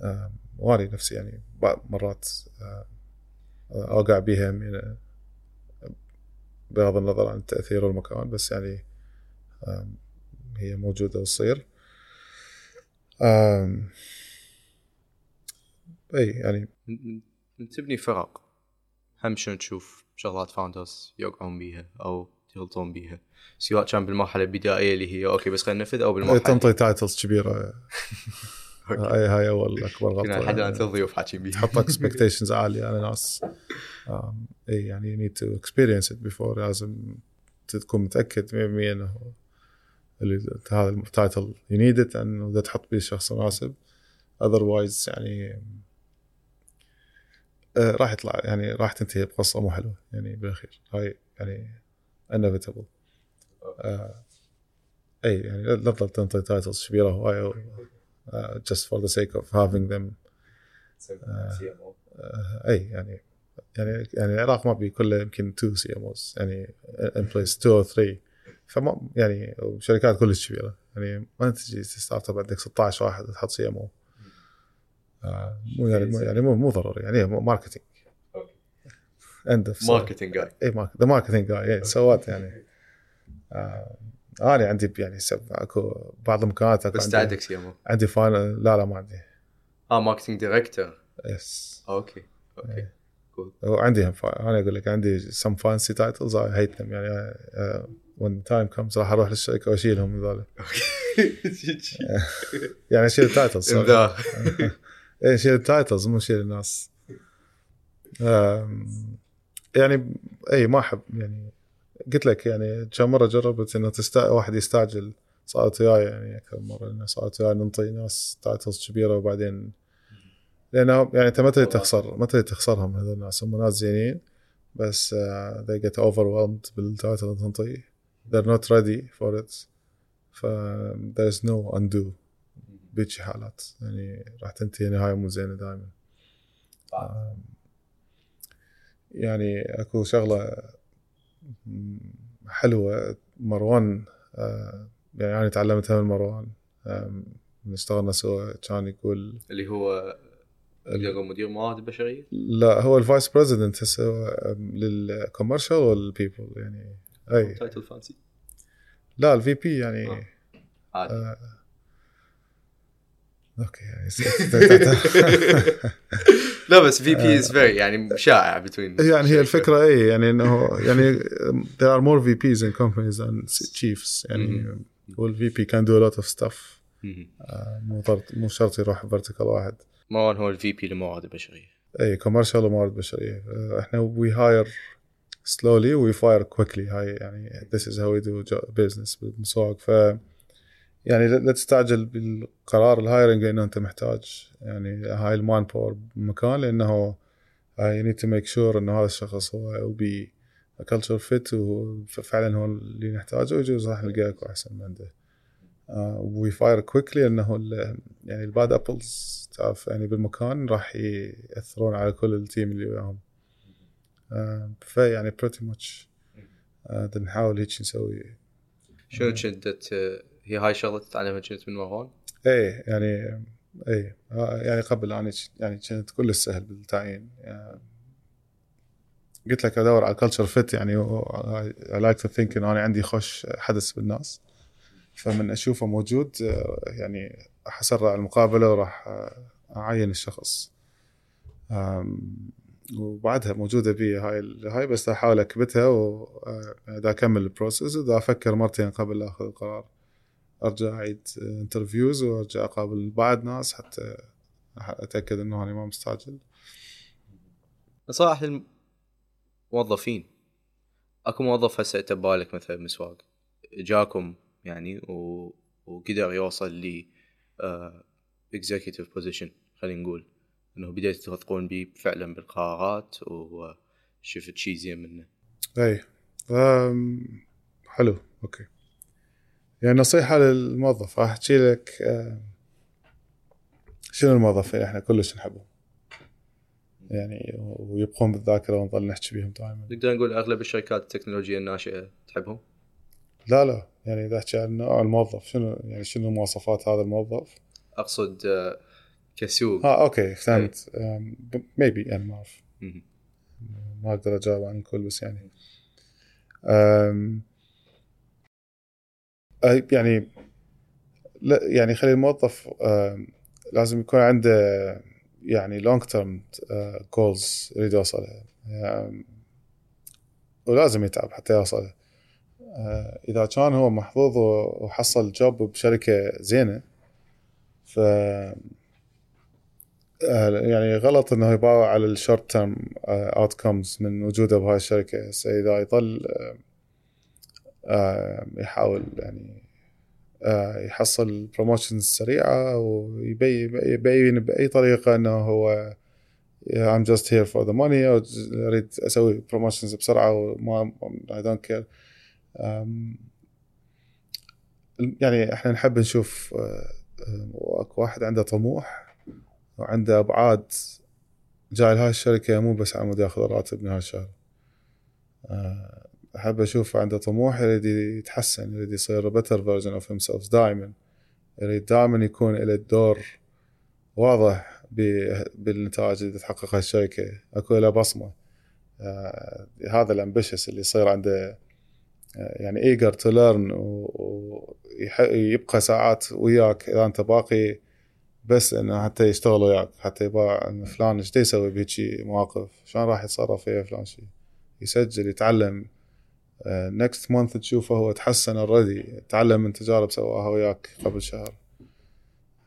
آه، واني نفسي يعني مرات آه، أوقع بيها من بغض النظر عن التأثير والمكان بس يعني هي موجودة وتصير. إي يعني. تبني فرق. هم شنو تشوف شغلات founders يوقعون بيها أو يغلطون بيها؟ سواء كان بالمرحلة البدائية اللي هي أوكي بس خلينا ننفذ أو بالمرحلة تنطي titles كبيرة. هاي هاي أول أكبر كنا لحد الان غلطه الضيوف حاكين بيها. تحط expectations عالية على ناس. إي يعني you need to experience it before لازم تكون متأكد 100% إنه هذا ال title you need it إنه تحط به شخص مناسب. Otherwise يعني راح يطلع يعني راح تنتهي بقصة مو حلوة يعني بالأخير. هاي يعني inevitable. آه أي يعني لا تظل تنطي titles كبيرة just for the sake of having them. آه، أي يعني يعني يعني العراق ما بي كله يمكن two CMOs يعني in place two or three فما يعني وشركات كلش كبيرة يعني ما تجي startup عندك 16 واحد تحط CMO مو يعني مو يعني مو مو ضروري يعني ماركتينج اند اوف ماركتنج جاي اي ذا ماركتينج جاي سوات يعني. آه أنا عندي يعني أكو بعض المكانات بس ام أو عندي فاينل لا لا ما عندي. آه ماركتنج دايركتور يس أوكي أوكي وعندي هم. أنا أقول لك عندي some fancy titles I hate them. يعني the time comes راح أروح للشركة وأشيلهم من ذولا يعني أشيل ال titles امذا اي اشيل ال titles مو اشيل الناس. يعني اي ما أحب يعني قلت لك يعني كم مرة جربت إنه تستا... واحد يستعجل صارت وياي يعني أكثر مرة إنه صارت وياي ننطي ناس titles كبيرة وبعدين لأنه يعني أنت تريد تخسر تريد تخسرهم هذول الناس هم ناس زينين بس uh, they get overwhelmed بال title اللي تنطيه. They're not ready for it. ف there's no undo. بيجي حالات. يعني راح تنتهي نهاية مو زينة دائما يعني أكو شغلة حلوة. مروان آه، يعني أنا تعلمتها من مروان من اشتغلنا سوا كان يقول اللي هو مدير موارد بشريه لا هو ال vice president هسه لل commercial وال people يعني أي. title fancy لا ال VP يعني آه. عادي. آه. أوكي لا بس VP is very يعني شائع between يعني هي الفكرة اي يعني إنه يعني there are more VPs in companies than chiefs. يعني وال VP can do a lot of stuff. آه، مو مو شرط يروح vertical واحد. مروان هو ال VP للموارد البشريه اي commercial وموارد بشرية. آه، إحنا we hire slowly we fire quickly. هاي يعني this is how we do jo- business. بالمسواق ف يعني لا تستعجل بالقرار ال hiring لأنه أنت محتاج. يعني هاي ال manpower بمكان لأنه آه، you need to make sure إنه هذا الشخص هو a culture fit وفعلا هو اللي نحتاجه ويجوز راح نلقى احسن من عنده. we fire quickly انه يعني ال bad apples تعرف يعني بالمكان راح يأثرون على كل ال team اللي وياهم. آه، فيعني pretty much نحاول هيك نسوي. شنو كنت هي هاي شغلة تتعلمها كنت من مروان؟ إيه يعني إيه آه، يعني قبل أنا يعني كنت كلش سهل بالتعيين يعني قلت لك أدور على ال culture fit يعني I like to think إنه أنا عندي خوش حدس بالناس فمن أشوفه موجود آه، يعني راح أسرع المقابلة وراح آه، أعين الشخص وبعدها موجودة بي هاي هاي بس أحاول أكبتها واذا أكمل ال process واذا أفكر مرتين قبل أخذ القرار أرجع أعيد interviews وأرجع أقابل بعض ناس حتى أتأكد إنه أنا ما مستعجل. نصائح للموظفين أكو موظف هسه أنت ببالك مثلا مسواق جاكم يعني و... وقدر يوصل ل executive position خلينا نقول إنه بديتوا تثقون به فعلا بالقرارات وشفت شيء زين منه. اي حلو okay. يعني نصيحة للموظف راح أحكي لك أم، شنو الموظفين إحنا كلش نحبهم. يعني ويبقون بالذاكرة ونظل نحكي بهم دائما نقدر نقول أغلب الشركات التكنولوجية الناشئة تحبهم؟ لا لا. يعني إذا أحكي عن نوع الموظف شنو يعني شنو مواصفات هذا الموظف؟ أقصد آه، كسوق. آه okay فهمت. maybe يعني ما أعرف. ما أقدر أجاوب عن الكل بس يعني. يعني لا يعني خلي الموظف أم، لازم يكون عنده يعني long term goals يريد يوصلها أم، ولازم يتعب حتى يوصلها أه، إذا كان هو محظوظ وحصل job بشركة زينة ف آه، يعني غلط إنه يباوع على ال short term outcomes من وجوده بهاي الشركة. هسه إذا يظل آه، آه، يحاول يعني آه، يحصل promotions سريعة ويبين بأي طريقة إنه هو I'm just here for the money ج- أريد أسوي promotions بسرعة وما I don't care. يعني إحنا نحب نشوف آه، آه، أكو واحد عنده طموح وعنده أبعاد جاي لهاي الشركة مو بس على مود ياخذ راتب نهايه الشهر. آه، أحب أشوف عنده طموح يريد يتحسن يريد يصير better version of himself دائما. يريد دائما يكون له الدور واضح بالنتائج اللي تحققها الشركة أكو له بصمة. آه هذا ال ambitious اللي يصير عنده آه، يعني eager to learn ويبقى ساعات وياك إذا أنت باقي بس إنه حتى يشتغل وياك حتى يباوع إنه فلان إيش يسوي بهيجي مواقف؟ شلون راح يتصرف فيها فلان شيء يسجل يتعلم. next month تشوفه هو تحسن already تعلم من تجارب سواها وياك قبل شهر.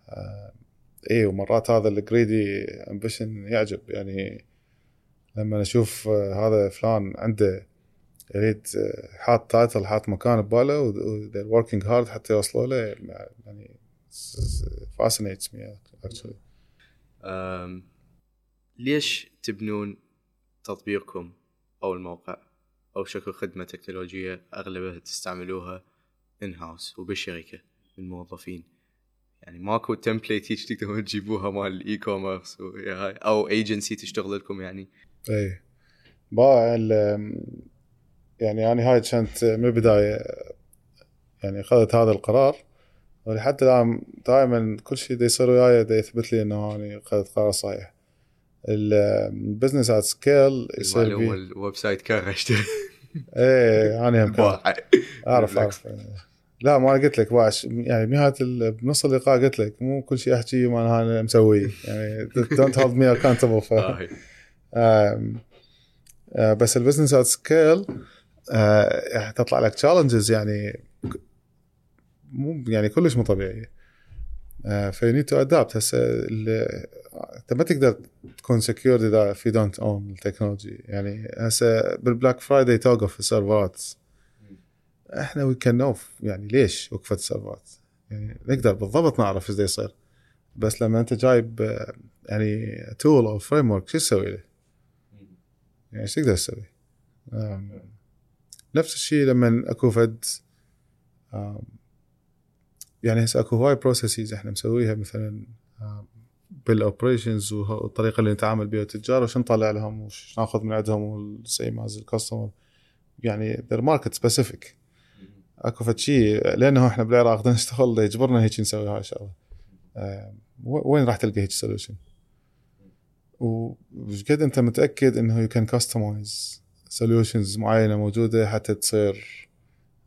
آه، اي ومرات هذا ال greedy ambition يعجب. يعني لما أشوف آه، هذا فلان عنده يريد آه، حاط title حاط مكان بباله و they're working hard حتى يوصلوا له يعني me actually. أم، ليش تبنون تطبيقكم أو الموقع؟ أو شكل خدمة تكنولوجية أغلبها تستعملوها in-house وبالشركه الموظفين يعني ماكو template هيك تقدرون تجيبوها مال ال e-commerce أو ايجنسي تشتغل لكم يعني. إي. با يعني أنا هاي كانت من البداية يعني أخذت هذا القرار. ولحتى الآن دائما كل شيء دا يصير وياي دا يثبت لي إنه أنا أخذت قرار صحيح. ال business at scale يصير بيه ال web site كان اشتري إيه أنا هم. أعرف. أعرف. لا ما قلت لك باش يعني بنهاية بنص اللقاء قلت لك مو كل شيء أحكي ما أنا مسويه. يعني don't hold me accountable ف آه، آه، بس ال business at scale تطلع لك challenges يعني مو يعني كلش مو طبيعية. we need to adapt هسه أنت ما تقدر تكون secured اذا we don't own ال technology يعني هسه بال Black Friday توقف ال server ات إحنا we can know ف يعني ليش وقفت السيرفرات يعني نقدر بالضبط نعرف إيش يصير. بس لما أنت جايب يعني tool أو framework شو تسوي له؟ يعني إيش تقدر تسوي؟ نفس الشيء لما أكو فد يعني هسه أكو هواي processes إحنا مسويها مثلا بال operations والطريقة اللي نتعامل بها التجار وش نطلع لهم وش ناخذ من عندهم وال same as ال customer يعني they're market specific. أكو فد شيء لأنه إحنا بالعراق نشتغل يجبرنا هيك نسوي هاي الشغلة. آم، وين راح تلقى هيك solution؟ وش قد أنت متأكد إنه you can customize solutions معينة موجودة حتى تصير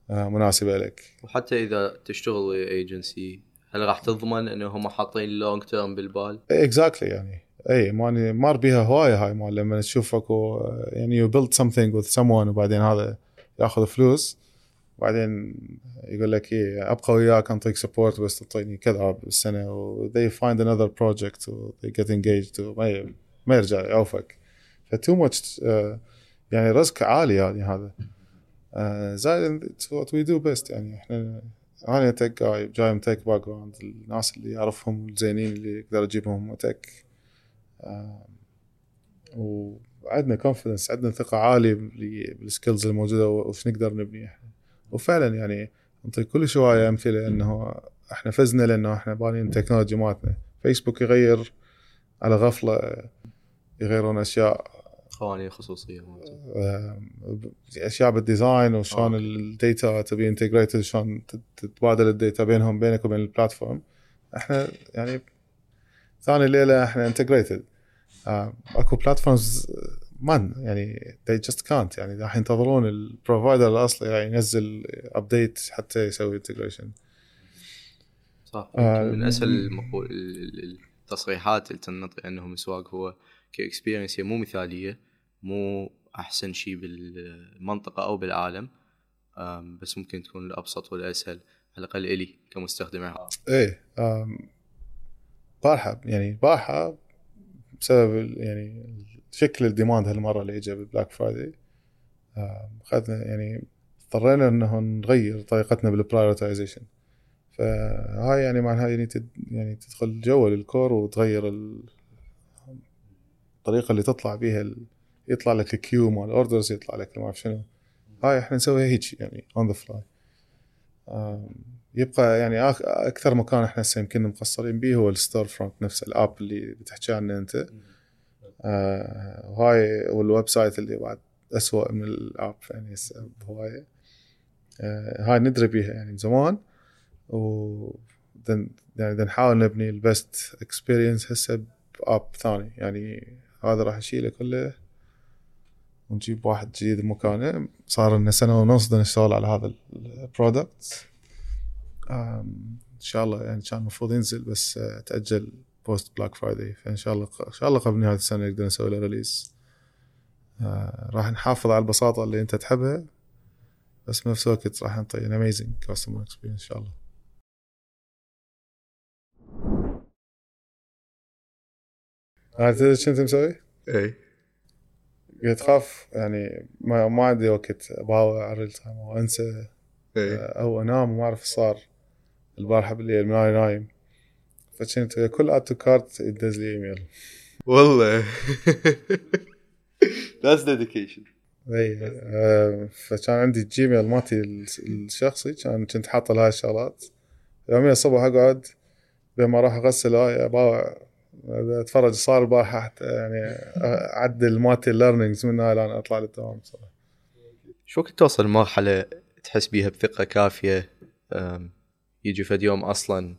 آه، مناسبة لك. وحتى إذا تشتغل ايجنسي هل راح تضمن إنه هم حاطين long term بالبال؟ exactly يعني. اي يعني مار بيها هواية هاي مال لما تشوف اكو آه، يعني you build something with someone وبعدين هذا ياخذ فلوس بعدين يقول لك إيه أبقى وياك انطيك support بس تعطيني كذا بالسنة و they find another project و they get engaged ي- ما يرجع يعوفك. ف too much يعني risk عالي يعني هذا. آه، زائد what we do best يعني إحنا أنا تك جاي جاي من tech background الناس اللي اعرفهم الزينين اللي أقدر اجيبهم من tech آه، وعندنا confidence عندنا ثقة عالية بال- بال skills الموجودة وش نقدر نبني. إحنا وفعلا يعني نعطيك كل شوية أمثلة إنه إحنا فزنا لأنه إحنا بانين ال technology مالتنا. فيسبوك يغير على غفلة يغيرون أشياء. قوانين خصوصية أشياء بال design وشلون آه. ال data تبي integrated شلون تت- تتبادل ال data بينهم بينك وبين ال platform إحنا يعني ثاني ليلة إحنا integrated أكو platforms ما يعني they just can't. يعني راح ينتظرون ال provider الأصلي يعني ينزل update حتى يسوي integration صح. آه، من أسهل التصريحات اللي تنطي انه مسواق هو ك experience هي مو مثالية مو أحسن شيء بالمنطقة أو بالعالم بس ممكن تكون الأبسط والأسهل. على الأقل إلي كمستخدم إيه بارحه يعني بارحه بسبب يعني شكل ال demand هالمرة اللي اجى بال Black Friday. اخذنا يعني اضطرينا إنه نغير طريقتنا بال prioritization فهاي يعني معناها يعني تد يعني تدخل جوا لل core وتغير ال- الطريقة اللي تطلع بيها ال- يطلع لك ال queue مال orders يطلع لك ما أعرف شنو. هاي إحنا نسويها هيك يعني on the fly يبقى يعني أك- أكثر مكان إحنا هسه يمكن مقصرين به هو ال storefront نفس ال app اللي بتحكي عنه أنت. آه، وهاي وال website اللي بعد أسوأ من ال app يعني هسه بهواية. آه، هاي ندري بيها يعني من زمان. و then يعني نحاول نبني ال best experience هسه ب app ثاني. يعني هذا راح نشيله كله ونجيب واحد جديد مكانه. صار لنا سنة ونص نشتغل على هذا ال product إن شاء الله يعني كان المفروض ينزل بس آه، تأجل post Black Friday فإن شاء الله إن شاء الله قبل نهاية السنة نقدر نسوي له release آه، راح نحافظ على البساطة اللي أنت تحبها بس بنفس الوقت راح نعطي اميزنج كاستمر اكسبيرينس إن شاء الله. هاي تدري شو انت مسوي؟ اي قلت خاف يعني ما, ما عندي وقت باوع على الريل تايم أو أنسى. اي أو انام وما أعرف إيش صار. البارحة بالليل أنا نايم. فكنت كل اد تو كارت يدز لي إيميل. والله. That's dedication. إي آه، فكان عندي ال Gmail مالتي الشخصي. كان كنت حاطه لهاي الشغلات. يوميا الصبح أقعد بين ما أروح أغسل هاي اباوع أتفرج صار البارحه يعني أعدل مالتي ال learnings من هاي لأن أطلع للدوام صراحة. شو وقت توصل لمرحلة تحس بيها بثقة كافية؟ أم، يجي فد يوم أصلا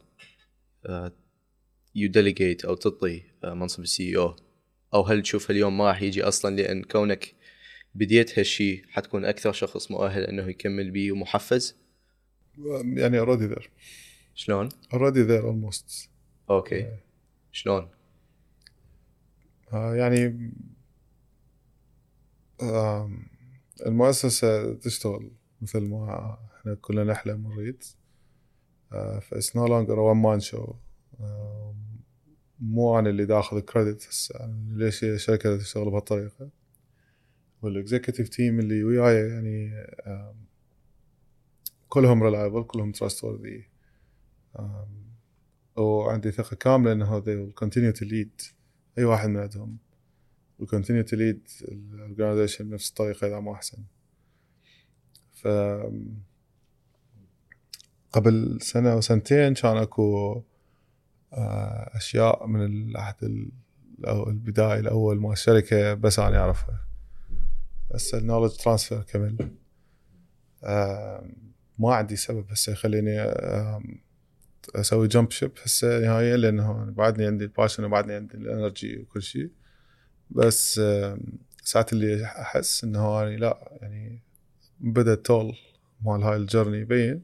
you delegate أو تعطي أه، منصب ال CEO. أو هل تشوف اليوم ما راح يجي أصلا؟ لأن كونك بديت هالشي حتكون أكثر شخص مؤهل أنه يكمل بيه ومحفز. يعني already there شلون؟ already there almost أوكي. شلون؟ آه، يعني المؤسسة تشتغل مثل ما إحنا كلنا نحلم ونريد. ف it's no longer one man show مو أنا اللي داخل credit هسه. ليش الشركة تشتغل بهالطريقة؟ وال executive team اللي وياي يعني كلهم reliable كلهم trustworthy وعندي ثقة كاملة إنه they will continue to lead. أي واحد من عندهم. Continue to lead ال organization بنفس الطريقة اذا ما أحسن. ف قبل سنة أو سنتين كان أكو آه، أشياء من العهد ال- أو البداية الأول مال الشركة بس أنا أعرفها. بس ال knowledge transfer كمل. آم، ما عندي سبب هسه يخليني أسوي jump ship هسه نهائيا لأنه بعدني عندي ال passion وبعدني عندي ال energy وكل شيء. بس ساعات اللي أحس إنه اني لا يعني بدأ التول مال هاي الجرني يبين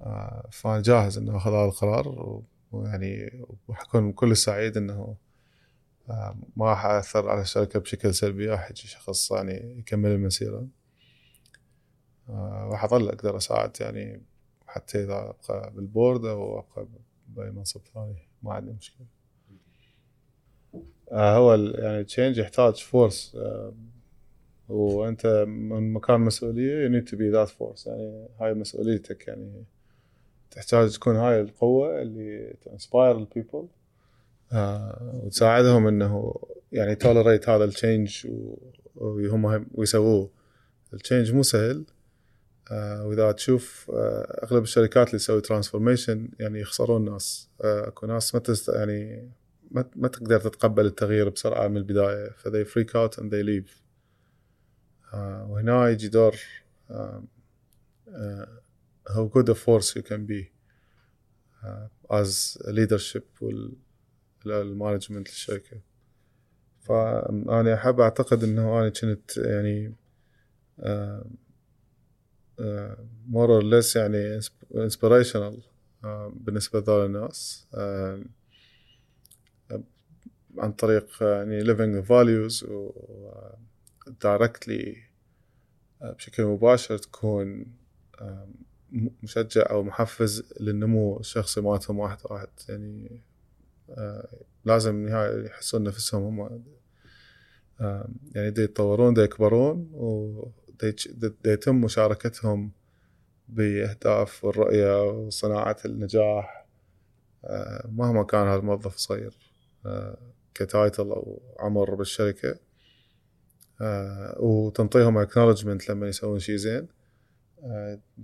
آه، فأنا جاهز إنه أخذ هذا القرار ويعني وحكون كل سعيد إنه آه، ما راح أثر على الشركة بشكل سلبي راح يجي شخص يعني يكمل المسيرة. آه، راح أظل أقدر أساعد يعني حتى إذا أبقى بالبورد أو أبقى بأي منصب ثاني ما عندي مشكلة. آه، هو يعني change يحتاج force وأنت من مكان مسؤولية you need to be that force. يعني هاي مسؤوليتك يعني تحتاج تكون هاي القوة اللي ت inspire ال people وتساعدهم إنه يعني tolerate هذا ال change وهم هم ويسووه ال change مو سهل. آه، وإذا تشوف آه، أغلب الشركات اللي تسوي transformation يعني يخسرون ناس. آه، أكو ناس ما تست يعني ما, ما تقدر تتقبل التغيير بسرعة من البداية. ف they freak out and they leave وهنا يجي دور آه، آه، how good a force you can be. uh, as leadership وال management للشركة. فانا أحب أعتقد إنه أنا كنت يعني آه، more or less يعني انسبريشنال بالنسبة لهذول الناس. آه، عن طريق يعني living values و directly بشكل مباشر تكون آه، مشجع أو محفز للنمو الشخصي مالتهم واحد واحد. يعني آه، لازم نهاية يحسون نفسهم هم آه، يعني دي يتطورون دي يكبرون ويتم مشاركتهم بأهداف والرؤية وصناعة النجاح. آه، مهما كان هذا الموظف صغير آه، ك title أو عمر بالشركة. آه، وتنطيهم acknowledgement لما يسوون شيء زين.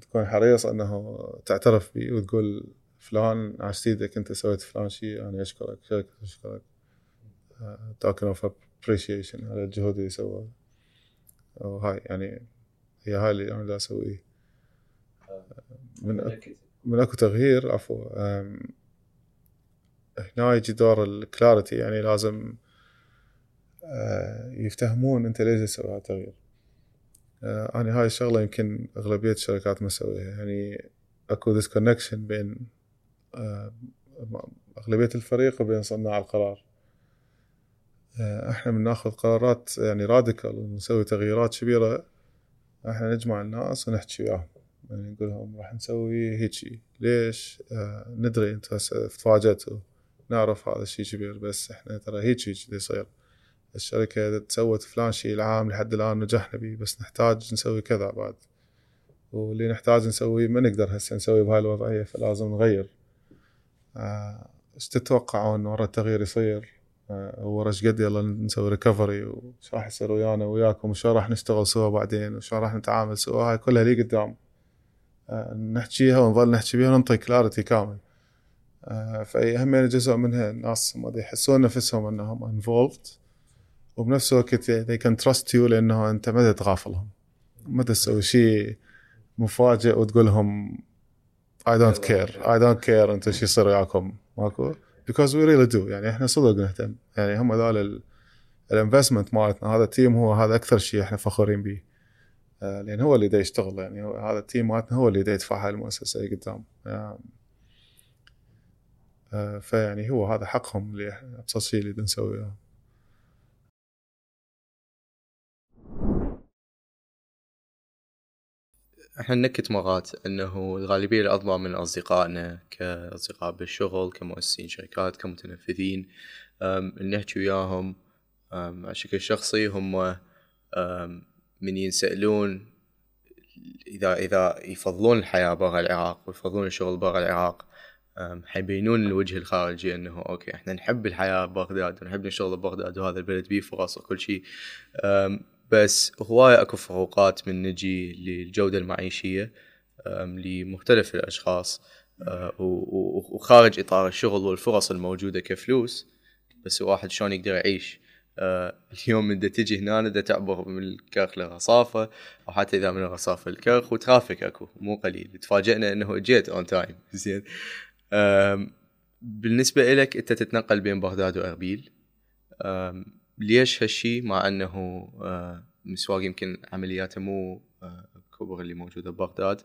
تكون حريص إنه تعترف به وتقول فلان عشت إيدك أنت سويت فلان شيء أنا أشكرك شركه تشكرك token of appreciation على الجهود اللي سووها. وهاي يعني هي هاي اللي أنا دا اسويه من من أكو تغيير عفوا هنا يجي دور ال clarity يعني لازم آه، يفتهمون أنت ليش تسوي هذا التغيير. أنا هاي الشغلة يمكن أغلبية الشركات ما تسويها. يعني أكو disconnection بين آه، أغلبية الفريق وبين صناع القرار. إحنا بناخذ قرارات يعني راديكال ونسوي تغييرات كبيرة. إحنا نجمع الناس ونحكي وياهم. يعني نقول لهم راح نسوي هيجي. ليش؟ آه ندري أنتم هسه تفاجئتوا نعرف هذا الشيء كبير بس إحنا ترى هيجي هيجي يصير. الشركة سوت فلان شيء العام لحد الآن نجحنا به بس نحتاج نسوي كذا بعد. واللي نحتاج نسويه ما نقدر هسه نسوي بهاي الوضعية فلازم نغير. آه، إيش تتوقعون ورا التغيير يصير؟ آه، ورا إيش قد يلا نسوي recovery وش راح يصير ويانا وياكم وشو راح نشتغل سوا بعدين وشو راح نتعامل سوا. هاي كلها لي قدام. آه، نحكيها ونظل نحكي بيها وننطي clarity كامل. آه، فأي همين جزء منها الناس ما يحسون نفسهم إنهم involved وبنفس الوقت they can trust you لأنه أنت ما تغافلهم. ما تسوي شيء مفاجئ وتقول لهم I don't care. I don't care أنت شو يصير وياكم. ماكو؟ Because we really do. يعني إحنا صدق نهتم. يعني هم ذول ال investment مالتنا. هذا ال team هو هذا أكثر شيء إحنا فخورين به. آه، لأن هو اللي دا يشتغل. يعني هذا ال team مالتنا هو اللي دا يدفع هاي المؤسسة قدام. آه، فيعني هو هذا حقهم اللي أبسط شيء اللي نسويه. إحنا نكت مرات إنه الغالبية الاكبر من أصدقائنا كأصدقاء بالشغل كمؤسسين شركات كمتنفذين نحكي وياهم على شكل شخصي هم من ينسألون إذا إذا يفضلون الحياة برا العراق ويفضلون الشغل برا العراق حيبينون الوجه الخارجي إنه أوكي إحنا نحب الحياة ببغداد ونحب نشتغل ببغداد وهذا البلد بيه فرص وكل شيء. بس هواية أكو فروقات من نجي للجودة المعيشية لمختلف الأشخاص و- وخارج إطار الشغل والفرص الموجودة كفلوس. بس الواحد شلون يقدر يعيش؟ أه، اليوم إنت تجي هنا دا تعبر من الكرخ للرصافة أو حتى إذا من الرصافة للكرخ و traffic أكو مو قليل. تفاجئنا إنه جيت on time زين. أم، بالنسبة إلك إنت تتنقل بين بغداد وأربيل. ليش هالشي مع إنه آه، مسواق يمكن عملياته مو آه، كبر اللي موجودة ببغداد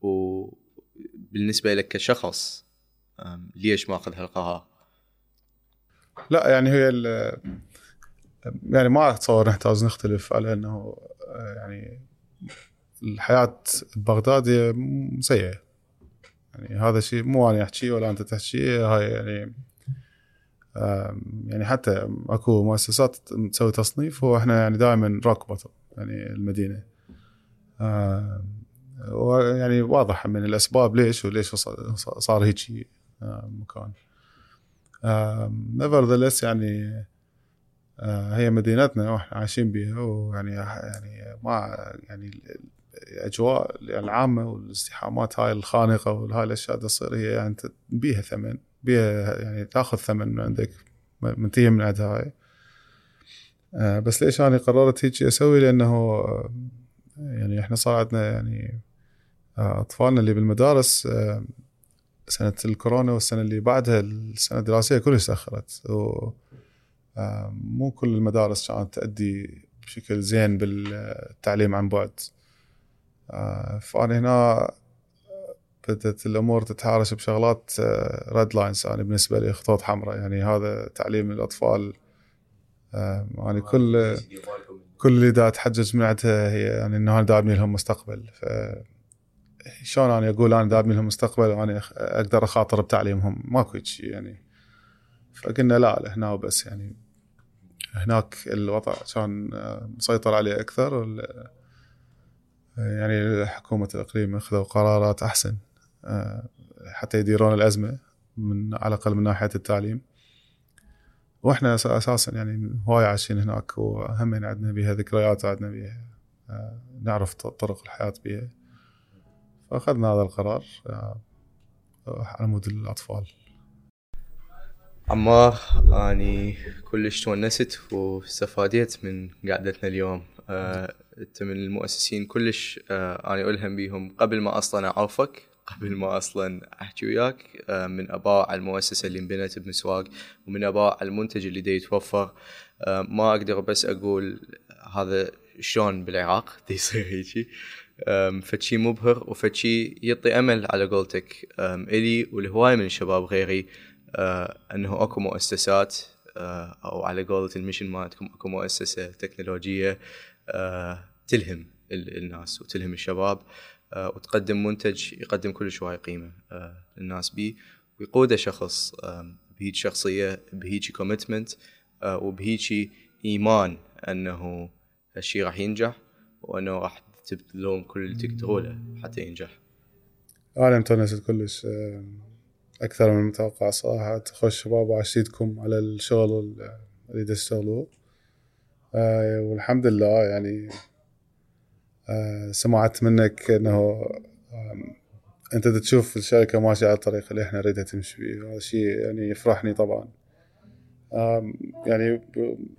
وبالنسبه لك كشخص ليش ماخذ هالقرار؟ لا يعني هي يعني ما أتصور نحتاج نختلف على إنه آه، يعني الحياة ببغداد سيئة يعني هذا شيء مو أنا احكي ولا أنت تحكي هاي يعني يعني حتى اكو مؤسسات تسوي تصنيف وإحنا يعني دائما روك بوتم يعني المدينة. ويعني واضح من الأسباب ليش وليش صار هيك مكان. نيفرذلس يعني هي مدينتنا وإحنا عايشين بيها ويعني يعني ما يعني الأجواء العامة والازدحامات هاي الخانقة وهاي الأشياء تصير هي يعني بيها ثمن. يعني تاخذ ثمن من عندك منتهي من عندها هاي آه، بس ليش أنا قررت هيك أسوي؟ لأنه آه، يعني إحنا صار عندنا يعني آه، أطفالنا اللي بالمدارس سنة الكورونا والسنة اللي بعدها السنة الدراسية كلش تأخرت. و مو كل المدارس كانت تأدي بشكل زين بالتعليم عن بعد. فأنا هنا بدأت الأمور تتهارش بشغلات red lines أنا بالنسبة لي خطوط حمراء. يعني هذا تعليم الأطفال. آه، يعني كل كل اللي دا اتحجج من عندها هي يعني إنه أنا دا أبني لهم مستقبل. ف شلون أنا أقول أنا دا أبني لهم مستقبل؟ وأنا أقدر أخاطر بتعليمهم. ماكو شيء يعني. فقلنا لا هنا وبس يعني. هناك الوضع كان آه، مسيطر عليه أكثر يعني حكومه الإقليم أخذوا قرارات أحسن. آه، حتى يديرون الأزمة من على الأقل من ناحية التعليم. وإحنا أساسا يعني هواي عايشين هناك وهم عندنا بها ذكريات عندنا بها آه، نعرف طرق الحياة بها فأخذنا هذا القرار آه، على مود الأطفال. عمار أني كلش تونست واستفاديت من قعدتنا اليوم. آه، أنت من المؤسسين كلش آه، أنا ألهم بيهم قبل ما أصلا أعرفك. قبل ما أصلا أحكي وياك آه، من أباء المؤسسة اللي انبنت بمسواق ومن أباء المنتج اللي دي يتوفر. آه، ما أقدر بس أقول هذا شلون بالعراق يصير هيجي. فشي مبهر وفشي يعطي أمل على قولتك. إلي ولهواي من الشباب غيري أه، أنه أكو مؤسسات أو على قولة المشن مالتكم أكو مؤسسة تكنولوجية تلهم ال- الناس وتلهم الشباب. وتقدم منتج يقدم كل شوي قيمة أه، للناس بيه ويقوده شخص بهيج شخصية بهيج كوميتمنت وبهيج إيمان أنه هالشي راح ينجح وأنه راح تبذلون كل اللي تقدروا حتى ينجح. أنا متونس كلش آه، أكثر من المتوقع صراحة. تخش شباب وعشيتكم على الشغل ال- اللي تشتغلوه. آه، والحمد لله يعني آه، سمعت منك إنه أنت تشوف الشركة ماشية على الطريق اللي إحنا نريدها تمشي فيه. وهذا شيء يعني يفرحني طبعا. يعني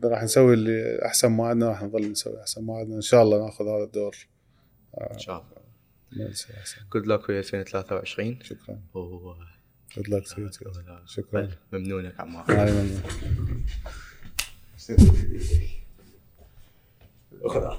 راح نسوي اللي أحسن ما عندنا راح نظل نسوي أحسن ما عندنا. إن شاء الله ناخذ هذا الدور. إن شاء الله. جود لك ويا 2023 شكرا. you too. شكرا. ممنونك عمار. أنا ممنون.